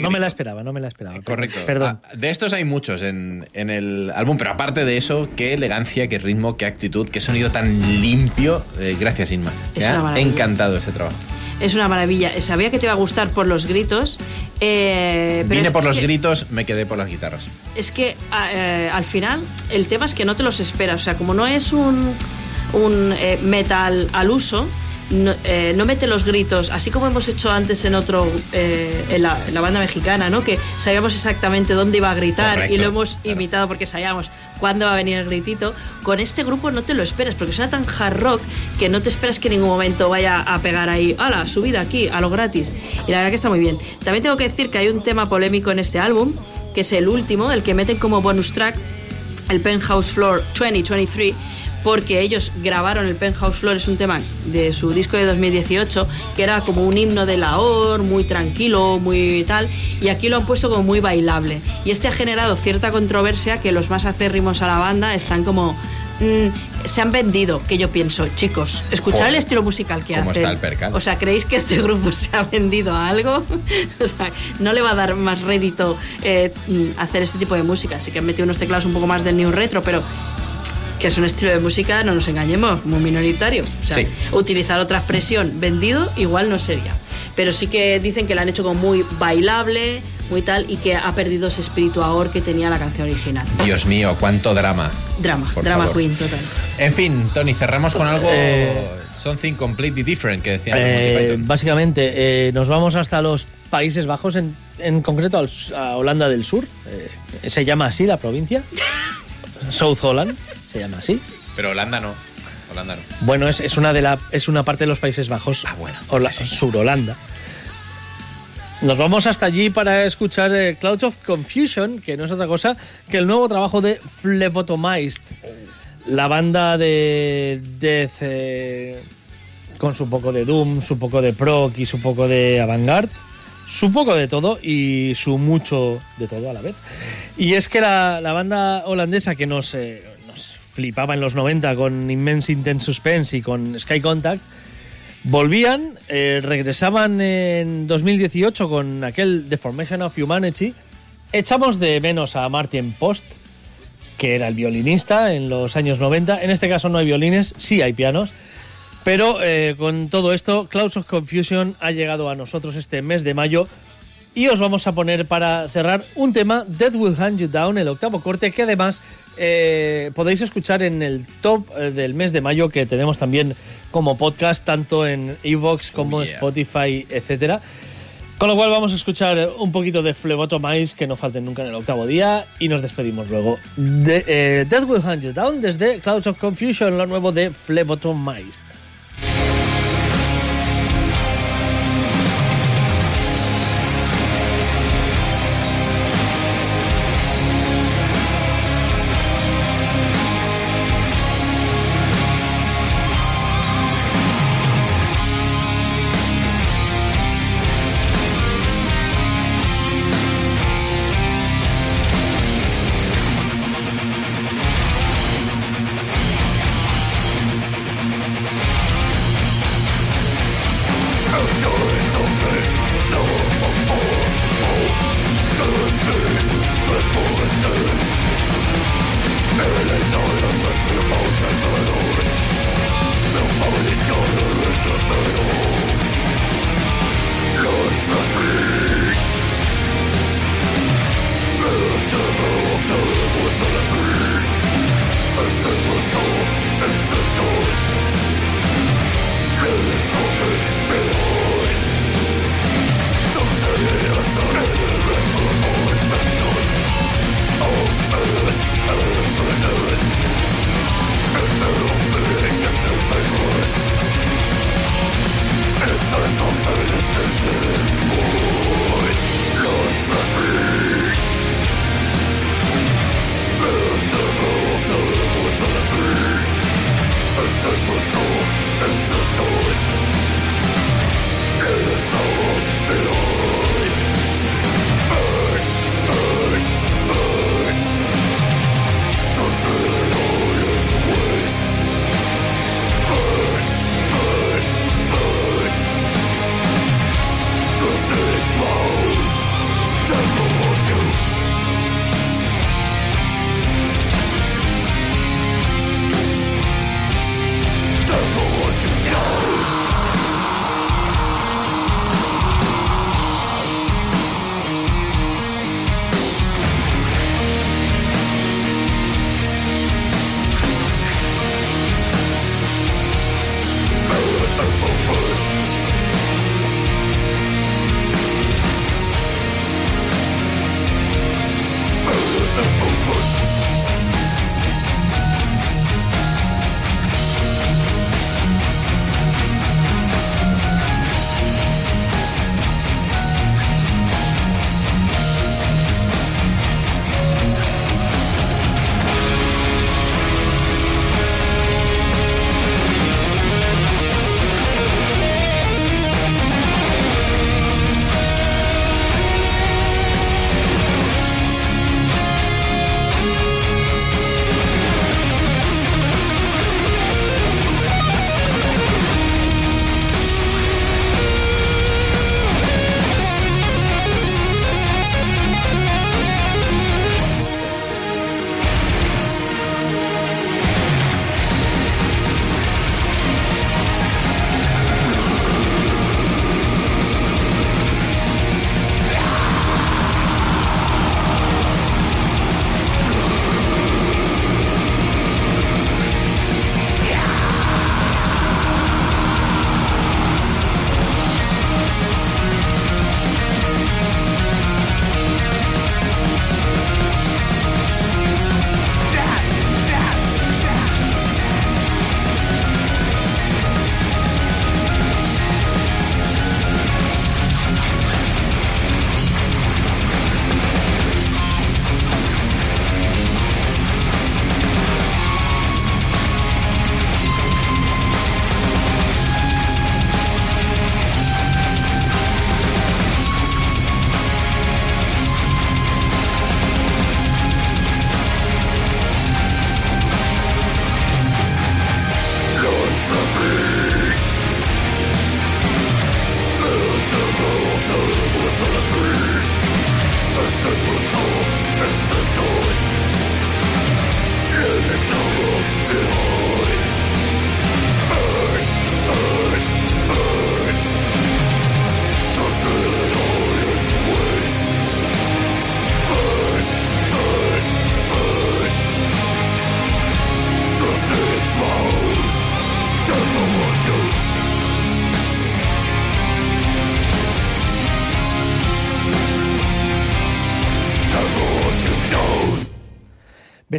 No, me la esperaba, no me la esperaba. Correcto. Perdón. Ah, de estos hay muchos en, en el álbum, pero aparte de eso, qué elegancia, qué ritmo, qué actitud, qué sonido tan limpio. Eh, gracias, Inma. Es Me una ha maravilla. encantado este trabajo. Es una maravilla. Sabía que te iba a gustar por los gritos. eh, pero Vine es por los que- gritos, me quedé por las guitarras. Es que a- eh, al final el tema es que no te los esperas. O sea, como no es un, un eh, metal al uso, no, eh, no mete los gritos, así como hemos hecho antes en otro, eh, en, la, en la banda mexicana, ¿no? Que sabíamos exactamente dónde iba a gritar Correcto, y lo hemos imitado porque sabíamos cuándo va a venir el gritito. Con este grupo no te lo esperas porque suena tan hard rock que no te esperas que en ningún momento vaya a pegar ahí, ¡hala! Subida aquí, a lo gratis. Y la verdad que está muy bien. También tengo que decir que hay un tema polémico en este álbum, que es el último, el que meten como bonus track, el Penthouse Floor 2023, porque ellos grabaron el Penthouse Floor, es un tema de su disco de 2018, que era como un himno de lahore, muy tranquilo, muy tal, y aquí lo han puesto como muy bailable. Y este ha generado cierta controversia que los más acérrimos a la banda están como... mm, se han vendido, que yo pienso, chicos, escuchad el estilo musical que cómo hacen. está el percal. O sea, ¿creéis que este grupo se ha vendido a algo? o sea, no le va a dar más rédito eh, mm, hacer este tipo de música. Así que han metido unos teclados un poco más del new retro, pero que es un estilo de música, no nos engañemos, muy minoritario. O sea, Sí. utilizar otra expresión, vendido, igual no sería. Pero sí que dicen que la han hecho como muy bailable, muy tal, y que ha perdido ese espíritu ahora que tenía la canción original. Dios mío, cuánto drama. Drama, Por drama favor. queen total. En fin, Tony, cerramos con algo. Eh, something completely different que decían Eh, básicamente, eh, nos vamos hasta los Países Bajos, en, en concreto al- a Holanda del Sur. Eh, se llama así la provincia. South Holland, se llama así. Pero Holanda no. Holanda no. Bueno, es, es una de la, es una parte de los Países Bajos. Ah, bueno, Hola- sí, sí. Sur Holanda. Nos vamos hasta allí para escuchar eh, Clouds of Confusion, que no es otra cosa que el nuevo trabajo de Phlebotomized, la banda de Death eh, con su poco de Doom, su poco de Proc y su poco de Avantgarde, su poco de todo y su mucho de todo a la vez. Y es que la, la banda holandesa que nos, eh, flipaba en los 90 con Immense Intense Suspense y con Sky Contact, volvían, eh, regresaban en 2018 con aquel The Formation of Humanity. Echamos de menos a Martin Post, que era el violinista en los años 90. En este caso no hay violines, sí hay pianos. Pero eh, con todo esto, Clouds of Confusion ha llegado a nosotros este mes de mayo y os vamos a poner para cerrar un tema, Death Will Hand You Down, el octavo corte, que además eh, podéis escuchar en el top eh, del mes de mayo, que tenemos también como podcast, tanto en Evox como Oh, yeah. Spotify, etcétera. Con lo cual vamos a escuchar un poquito de Phlebotomized, que no falten nunca en el octavo día, y nos despedimos luego. De, eh, Death Will Hand You Down desde Clouds of Confusion, lo nuevo de Phlebotomized.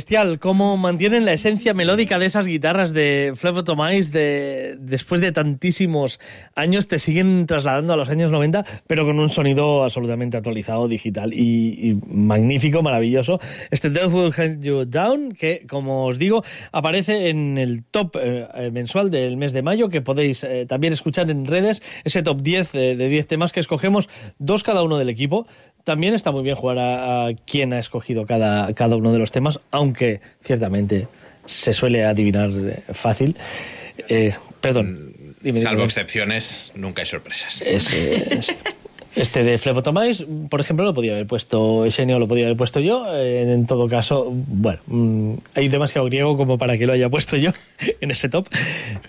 Bestial, cómo mantienen la esencia melódica de esas guitarras de Flavotomais de después de tantísimos años te siguen trasladando a los años 90, pero con un sonido absolutamente actualizado, digital y, magnífico, maravilloso. Este Death Will Hunt You Down, que como os digo, aparece en el top eh, eh, mensual del mes de mayo, que podéis eh, también escuchar en redes, ese top 10 eh, de 10 temas que escogemos, dos cada uno del equipo. También está muy bien jugar a, a quién ha escogido cada, cada uno de los temas, aunque ciertamente se suele adivinar eh, fácil. Eh, perdón. dime, Salvo dime. excepciones, nunca hay sorpresas. Es, es- este de Flebotomais, por ejemplo, lo podía haber puesto Xenio, lo podía haber puesto yo. Eh, en todo caso, bueno, mm, hay demasiado griego como para que lo haya puesto yo en ese top.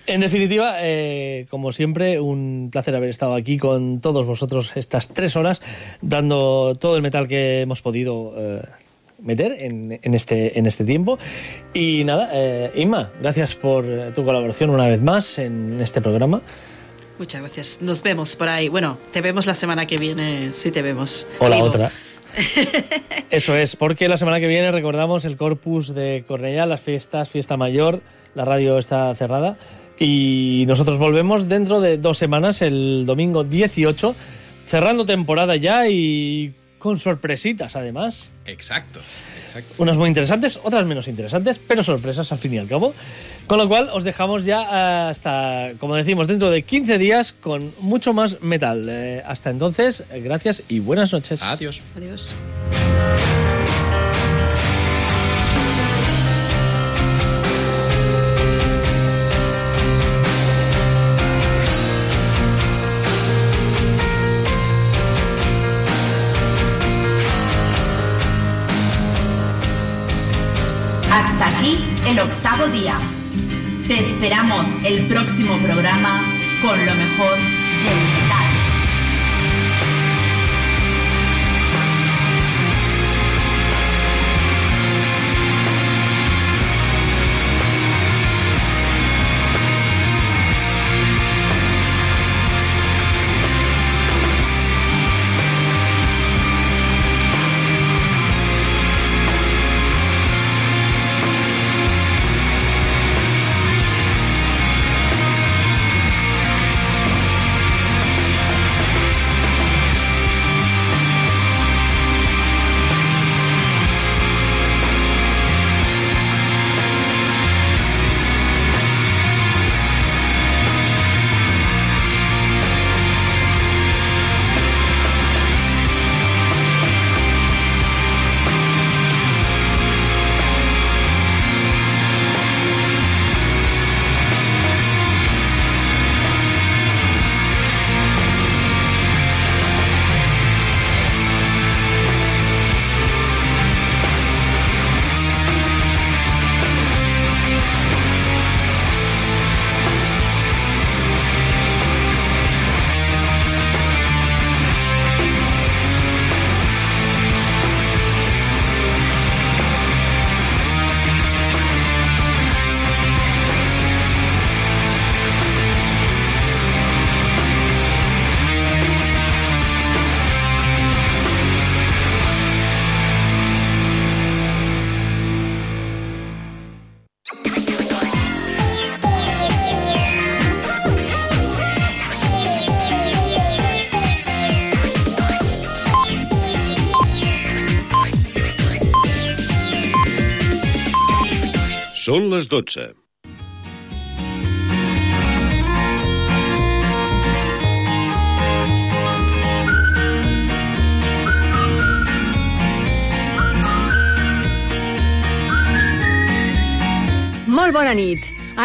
En definitiva, eh, como siempre, un placer haber estado aquí con todos vosotros estas tres horas, dando todo el metal que hemos podido eh, meter en, en este, en este tiempo. Y nada, eh, Inma, gracias por tu colaboración una vez más en este programa. Muchas gracias. Nos vemos por ahí. Bueno, te vemos la semana que viene, si te vemos. O la Vivo. otra. Eso es, porque la semana que viene recordamos el Corpus de Cornellá, las fiestas, fiesta mayor, la radio está cerrada y nosotros volvemos dentro de dos semanas, el domingo 18, cerrando temporada ya y con sorpresitas además. Exacto, exacto. Unas muy interesantes, otras menos interesantes, pero sorpresas al fin y al cabo. Con lo cual os dejamos ya hasta, como decimos, dentro de 15 días con mucho más metal. Eh, hasta entonces, eh, gracias y buenas noches. Adiós. Adiós. Hasta aquí el octavo día. Te esperamos el próximo programa con lo mejor les 12. Molt bona nit.